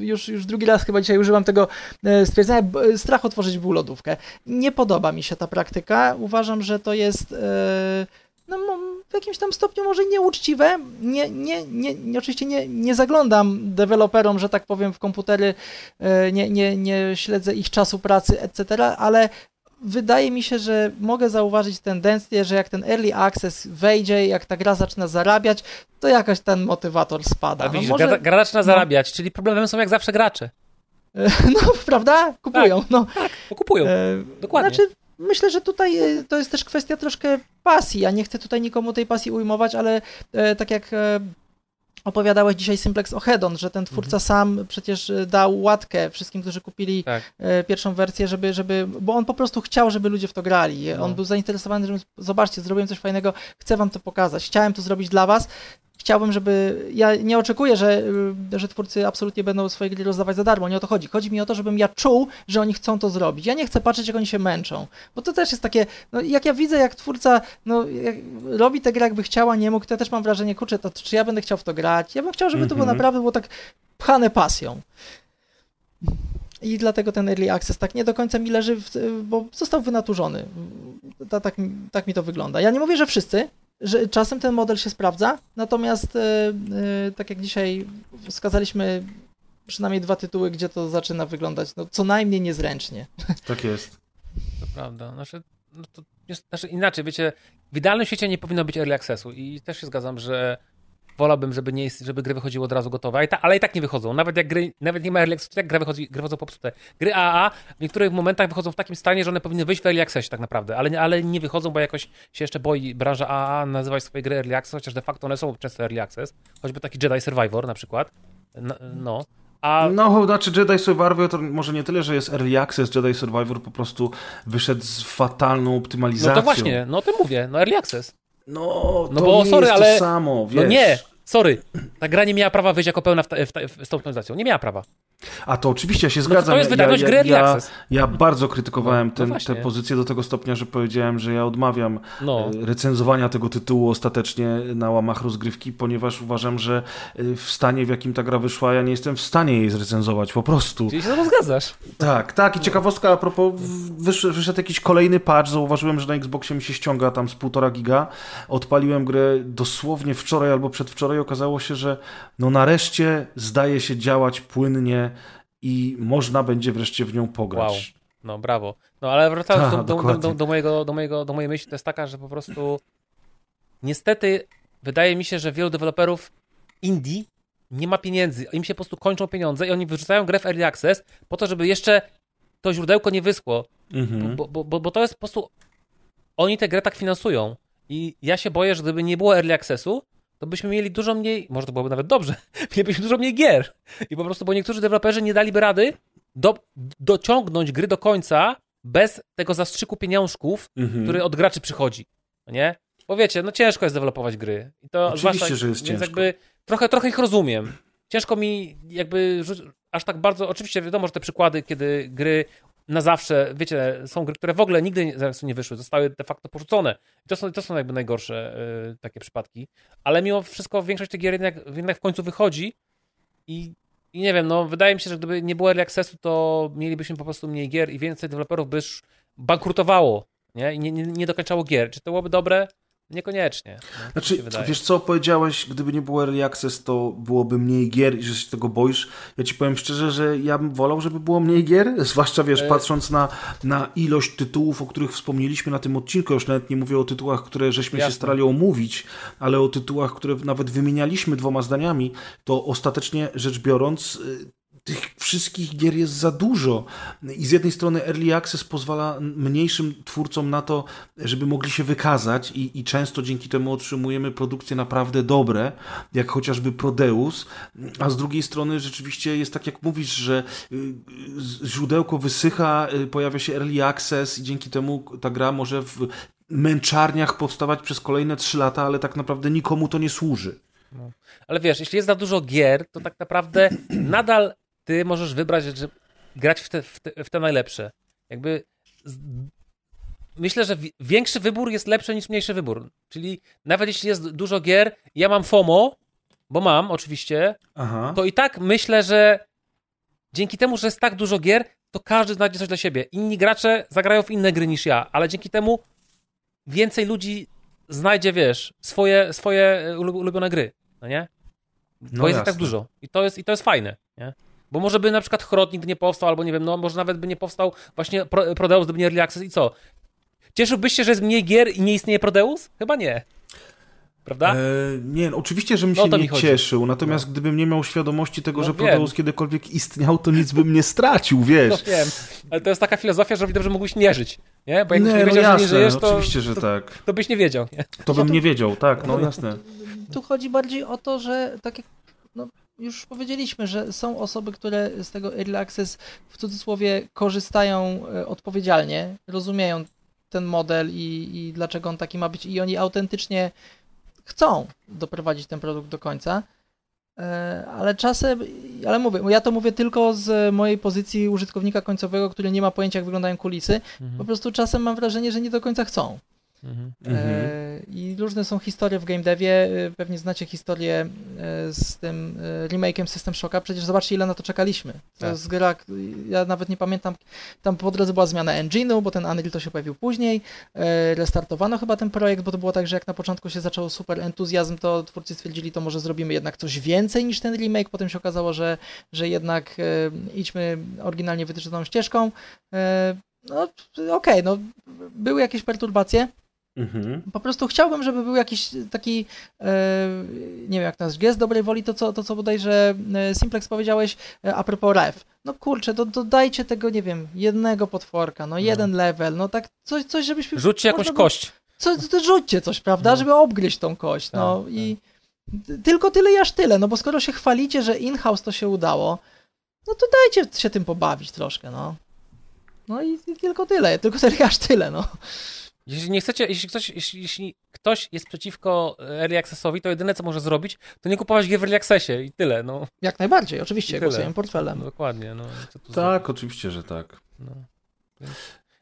S5: y, już, już drugi raz chyba dzisiaj używam tego e, stwierdzenia, strach otworzyć był lodówkę. Nie podoba mi się ta praktyka, uważam, że to jest... E, no, w jakimś tam stopniu może nieuczciwe. Nie, nie, nie, nie, oczywiście nie, nie zaglądam deweloperom, że tak powiem, w komputery, e, nie, nie, nie śledzę ich czasu pracy, etc., ale wydaje mi się, że mogę zauważyć tendencję, że jak ten early access wejdzie, jak ta gra zaczyna zarabiać, to jakaś ten motywator spada.
S4: Ale
S5: No,
S4: widzisz,
S5: może,
S4: gra, gra zaczyna zarabiać, czyli problemem są jak zawsze gracze.
S5: no prawda? Kupują. No.
S4: Bo kupują.
S5: E,
S4: Dokładnie.
S5: Znaczy, myślę, że tutaj e, to jest też kwestia troszkę pasji. Ja nie chcę tutaj nikomu tej pasji ujmować, ale e, tak jak e, opowiadałeś dzisiaj Simplex o Hedon, że ten twórca sam przecież dał łatkę wszystkim, którzy kupili
S4: Tak.
S5: pierwszą wersję, żeby, żeby, bo on po prostu chciał, żeby ludzie w to grali.
S4: No.
S5: On był zainteresowany, że zobaczcie, zrobiłem coś fajnego, chcę wam to pokazać, chciałem to zrobić dla was. Chciałbym, żeby. Ja nie oczekuję, że, y, że twórcy absolutnie będą swoje gry rozdawać za darmo. Nie o to chodzi. Chodzi mi o to, żebym ja czuł, że oni chcą to zrobić. Ja nie chcę patrzeć, jak oni się męczą. Bo to też jest takie. No, jak ja widzę, jak twórca no, jak robi tę grę, jakby chciała, nie mógł, to ja też mam wrażenie, kurczę, to czy ja będę chciał w to grać? Ja bym chciał, żeby to było
S3: Mhm.
S5: naprawdę było tak pchane pasją. I dlatego ten early access tak nie do końca mi leży, w, bo został wynaturzony. Ta, tak, tak mi to wygląda. Ja nie mówię, że wszyscy, że czasem ten model się sprawdza, natomiast e, e, tak jak dzisiaj wskazaliśmy przynajmniej dwa tytuły, gdzie to zaczyna wyglądać no, co najmniej niezręcznie.
S3: Tak jest.
S4: To prawda. Znaczy, no to jest, znaczy inaczej, wiecie, w idealnym świecie nie powinno być early accessu i też się zgadzam, że wolałbym, żeby, nie, żeby gry wychodziły od razu gotowe, ale, ta, ale i tak nie wychodzą. Nawet jak gry, nawet nie ma early accessu, to jak gry, wychodzi, gry wychodzą popsute. Gry AAA w niektórych momentach wychodzą w takim stanie, że one powinny wyjść w early accessie tak naprawdę, ale, nie- ale nie wychodzą, bo jakoś się jeszcze boi branża AAA nazywać swoje gry early access, chociaż de facto one są często early access. Choćby taki Jedi Survivor na przykład. No. no. A
S3: No, znaczy Jedi Survivor to może nie tyle, że jest early access, Jedi Survivor po prostu wyszedł z fatalną optymalizacją.
S4: no to właśnie, no o tym mówię, no early access.
S3: No,
S4: No
S3: to
S4: bo
S3: nie
S4: sorry, ale-
S3: samo, wiesz.
S4: No nie, sorry. Ta gra nie miała prawa wyjść jako pełna w, ta, w, ta, w z tą optymalizacją. Nie miała prawa.
S3: A to oczywiście ja się
S4: No to
S3: zgadzam.
S4: to jest
S3: ja,
S4: wydajność
S3: ja,
S4: gry early
S3: ja, ja bardzo krytykowałem
S4: No, no
S3: tę pozycję do tego stopnia, że powiedziałem, że ja odmawiam
S4: No.
S3: e, recenzowania tego tytułu ostatecznie na łamach rozgrywki, ponieważ uważam, że e, w stanie, w jakim ta gra wyszła, ja nie jestem w stanie jej zrecenzować, po prostu.
S4: Czyli się tobą zgadzasz.
S3: Tak, tak. I ciekawostka a propos, wyszedł, wyszedł jakiś kolejny patch, zauważyłem, że na Xboxie mi się ściąga tam z 1,5 giga. Odpaliłem grę dosłownie wczoraj albo przedwczoraj. Okazało się, że no nareszcie zdaje się działać płynnie i można będzie wreszcie w nią pograć.
S4: Wow. No, brawo. No, ale wracając
S3: Ta,
S4: do, do, do, do, mojego, do, mojego, do mojej myśli, to jest taka, że po prostu niestety wydaje mi się, że wielu deweloperów indie nie ma pieniędzy. Im się po prostu kończą pieniądze i oni wyrzucają grę w early access po to, żeby jeszcze to źródełko nie wyschło.
S3: Mhm.
S4: Bo, bo, bo, bo to jest po prostu. Oni tę grę tak finansują. I ja się boję, że gdyby nie było early accessu, to byśmy mieli dużo mniej. Może to byłoby nawet dobrze. Mielibyśmy dużo mniej gier. I po prostu, bo niektórzy deweloperzy nie daliby rady do, dociągnąć gry do końca bez tego zastrzyku pieniążków,
S3: Mhm.
S4: który od graczy przychodzi. No nie? Bo wiecie, no ciężko jest dewelopować gry. I to
S3: Oczywiście,
S4: zwłaszcza,
S3: że jest
S4: więc
S3: ciężko.
S4: jakby trochę, trochę ich rozumiem. Ciężko mi jakby aż tak bardzo, oczywiście wiadomo, że te przykłady, kiedy gry na zawsze, wiecie, są gry, które w ogóle nigdy nie, zaraz nie wyszły, zostały de facto porzucone. I to są, to są jakby najgorsze y, takie przypadki. Ale mimo wszystko większość tych gier jednak, jednak w końcu wychodzi i, i nie wiem, no wydaje mi się, że gdyby nie było early accessu, to mielibyśmy po prostu mniej gier i więcej deweloperów by bankrutowało, nie? I nie, nie, nie dokończało gier. Czy to byłoby dobre? Niekoniecznie. No, tak
S3: Znaczy, wiesz co, powiedziałeś, gdyby nie było Early Access, to byłoby mniej gier i że się tego boisz. Ja ci powiem szczerze, że ja bym wolał, żeby było mniej gier, zwłaszcza, wiesz,
S4: E-
S3: patrząc na, na ilość tytułów, o których wspomnieliśmy na tym odcinku. Już nawet nie mówię o tytułach, które żeśmy
S4: Jasne.
S3: się starali omówić, ale o tytułach, które nawet wymienialiśmy dwoma zdaniami, to ostatecznie rzecz biorąc... tych wszystkich gier jest za dużo. I z jednej strony Early Access pozwala mniejszym twórcom na to, żeby mogli się wykazać i, i często dzięki temu otrzymujemy produkcje naprawdę dobre, jak chociażby Prodeus, a z drugiej strony rzeczywiście jest tak jak mówisz, że y, źródełko wysycha, y, pojawia się Early Access i dzięki temu ta gra może w męczarniach powstawać przez kolejne trzy lata, ale tak naprawdę nikomu to nie służy.
S4: Ale wiesz, jeśli jest za dużo gier, to tak naprawdę nadal ty możesz wybrać, że grać w te, w te, w te najlepsze. Jakby z... myślę, że wi- większy wybór jest lepszy niż mniejszy wybór. Czyli nawet jeśli jest dużo gier, ja mam FOMO, bo mam oczywiście,
S3: Aha.
S4: to i tak myślę, że dzięki temu, że jest tak dużo gier, to każdy znajdzie coś dla siebie. Inni gracze zagrają w inne gry niż ja, ale dzięki temu więcej ludzi znajdzie, wiesz, swoje, swoje ulu- ulubione gry, no nie? Bo
S3: No
S4: jest ich
S3: jasne.
S4: tak dużo. I to jest, I to jest fajne, nie? Bo może by na przykład Chrot nigdy nie powstał, albo nie wiem, no może nawet by nie powstał właśnie Pro, Prodeus, gdyby nie Early Access i co? Cieszyłbyś się, że jest mniej gier i nie istnieje Prodeus? Chyba nie. Prawda?
S3: E, nie, no, oczywiście, żebym
S4: No
S3: się
S4: to
S3: nie cieszył, natomiast gdybym nie miał świadomości tego,
S4: No
S3: że
S4: wiem.
S3: Prodeus kiedykolwiek istniał, to nic bym nie stracił,
S4: No
S3: wiesz.
S4: wiem, ale to jest taka filozofia, że dobrze mógłbyś nie żyć, nie? Bo jakbyś nie,
S3: nie, no
S4: wiedział,
S3: jasne,
S4: że nie żyjesz, to,
S3: oczywiście, że tak.
S4: to byś nie wiedział, nie?
S3: To bym nie wiedział, tak, no jasne.
S5: Tu chodzi bardziej o to, że tak jak no, już powiedzieliśmy, że są osoby, które z tego Early Access w cudzysłowie korzystają e, odpowiedzialnie, rozumieją ten model i, i dlaczego on taki ma być i oni autentycznie chcą doprowadzić ten produkt do końca. E, Ale czasem, ale mówię, ja to mówię tylko z mojej pozycji użytkownika końcowego, który nie ma pojęcia, jak wyglądają kulisy. Po
S4: Mhm.
S5: prostu czasem mam wrażenie, że nie do końca chcą.
S4: Mhm.
S5: E, I różne są historie w game devie. e, Pewnie znacie historię e, z tym e, remake'iem System Shocka. Przecież zobaczcie, ile na to czekaliśmy. To
S4: Tak.
S5: gra, ja nawet nie pamiętam, tam po drodze była zmiana engine'u, bo ten Unreal to się pojawił później. E, Restartowano chyba ten projekt, bo to było tak, że jak na początku się zaczął super entuzjazm, to twórcy stwierdzili, to może zrobimy jednak coś więcej niż ten remake. Potem się okazało, że, że jednak e, idźmy oryginalnie wytyczoną ścieżką. No okej, no były jakieś perturbacje.
S3: Mhm.
S5: Po prostu chciałbym, żeby był jakiś taki, e, nie wiem jak to nazwać, gest dobrej woli, to co, to co bodajże e, Simplex powiedziałeś e, a propos ref. No kurczę, do, dodajcie tego, nie wiem, jednego potworka, no jeden level, no tak coś, coś żebyśmy...
S4: Rzućcie jakąś
S5: było-
S4: kość.
S5: Co, to rzućcie coś, prawda,
S4: No.
S5: żeby obgryźć tą kość, no
S4: Tak,
S5: i t- tylko tyle i aż tyle, no bo skoro się chwalicie, że in-house to się udało, no to dajcie się tym pobawić troszkę, no. No i, i tylko tyle, tylko tyle i aż tyle, no.
S4: Jeśli nie chcecie, jeśli ktoś, jeśli, jeśli ktoś jest przeciwko Early Accessowi, to jedyne co może zrobić, to nie kupować gier w Early Accessie i tyle, no.
S5: Jak najbardziej, oczywiście, głosujemy portfelem.
S4: no dokładnie, no. Co tu za-
S3: Tak, oczywiście, że tak.
S4: No.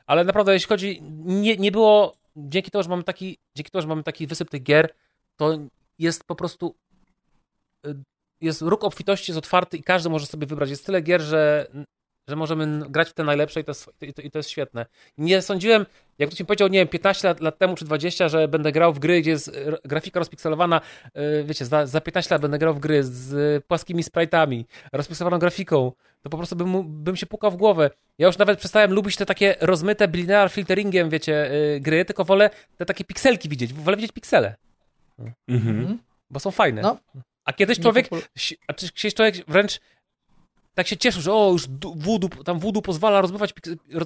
S4: Ale naprawdę, jeśli chodzi, nie, nie było, dzięki temu, że mamy taki, dzięki temu, że mamy taki wysyp tych gier, to jest po prostu, y, jest róg obfitości, jest otwarty i każdy może sobie wybrać. Jest tyle gier, że, że możemy grać w te najlepsze i to jest, i to, i to jest świetne. Nie sądziłem, jak ktoś mi powiedział, nie wiem, 15 lat, lat temu czy 20, że będę grał w gry, gdzie jest r- grafika rozpikselowana, y, wiecie, za, za 15 lat będę grał w gry z y, płaskimi sprite'ami, rozpikselowaną grafiką, to po prostu bym, bym się pukał w głowę. Ja już nawet przestałem lubić te takie rozmyte linear filteringiem, wiecie, y, gry, tylko wolę te takie pikselki widzieć, wolę widzieć piksele,
S3: Mhm.
S4: bo są fajne.
S5: No.
S4: A kiedyś człowiek, a czy kiedyś człowiek wręcz tak się cieszył, że o, już voodoo, tam voodoo pozwala rozmywać,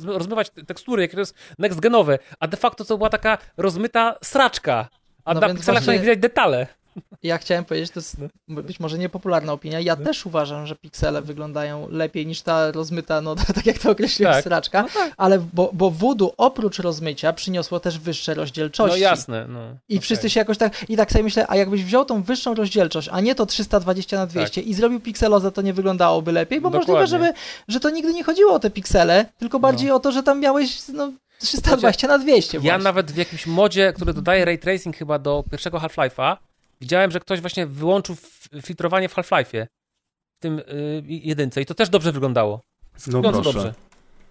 S4: rozmywać te- tekstury, jakie to jest next genowe, a de facto to była taka rozmyta sraczka, a
S5: No
S4: na pikselach
S5: właśnie...
S4: widać detale.
S5: Ja chciałem powiedzieć, to jest być może niepopularna opinia. Ja też uważam, że piksele wyglądają lepiej niż ta rozmyta, no tak jak to określiłeś,
S4: Tak.
S5: sraczka. Ale bo, bo voodoo oprócz rozmycia przyniosło też wyższe
S4: No
S5: rozdzielczości.
S4: jasne, no.
S5: I
S4: okej.
S5: wszyscy się jakoś tak, i tak sobie myślę, a jakbyś wziął tą wyższą rozdzielczość, a nie to 320 na 200 i zrobił pikselozę, to nie wyglądałoby lepiej, bo
S4: Dokładnie.
S5: możliwe, żeby, że to nigdy nie chodziło o te piksele, tylko bardziej o to, że tam miałeś no, 320 na 200
S4: Ja
S5: właśnie.
S4: nawet w jakimś modzie, który dodaje ray tracing chyba do pierwszego Half-Life'a, widziałem, że ktoś właśnie wyłączył filtrowanie w Half-Life'ie, w tym y, jedynce i to też dobrze wyglądało.
S3: No proszę.
S4: dobrze.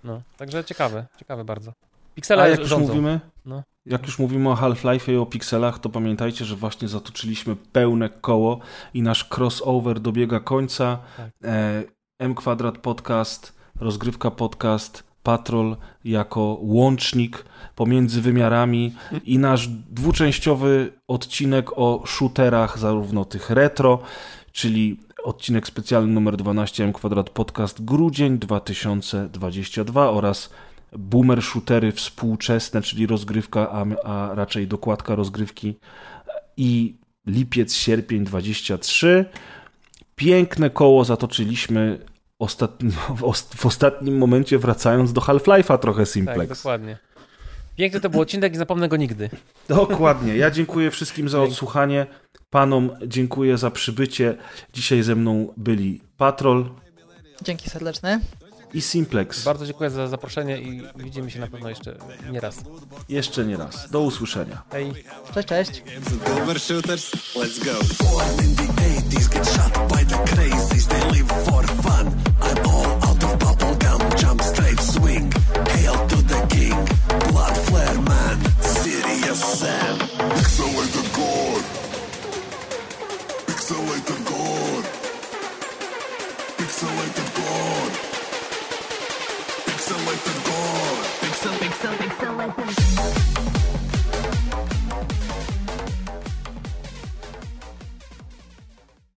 S4: No, także ciekawe, ciekawe bardzo. Piksele
S3: A jak już mówimy,
S4: No.
S3: jak już mówimy o Half-Life i o pikselach, to pamiętajcie, że właśnie zatoczyliśmy pełne koło i nasz crossover dobiega końca.
S4: Tak.
S3: E, M Kwadrat Podcast, Rozgrywka Podcast, Patrol jako łącznik pomiędzy wymiarami i nasz dwuczęściowy odcinek o shooterach, zarówno tych retro, czyli odcinek specjalny numer 12 M Kwadrat Podcast grudzień 2022 oraz boomer shootery współczesne, czyli rozgrywka, a, a raczej dokładka rozgrywki i lipiec, sierpień 23. Piękne koło zatoczyliśmy ostatni, w, os- w ostatnim momencie wracając do Half-Life'a trochę
S4: Tak,
S3: Simplex.
S4: dokładnie. Piękny to był odcinek i zapomnę go nigdy.
S3: Dokładnie. Ja dziękuję wszystkim za odsłuchanie. Panom dziękuję za przybycie. Dzisiaj ze mną byli Patrol
S5: Dzięki serdeczne.
S3: I Simplex.
S4: Bardzo dziękuję za zaproszenie i widzimy się na pewno jeszcze nie raz.
S3: Jeszcze nie raz. Do usłyszenia.
S4: Hej.
S5: Cześć, cześć.
S6: Let's go.
S7: Born in Thank you.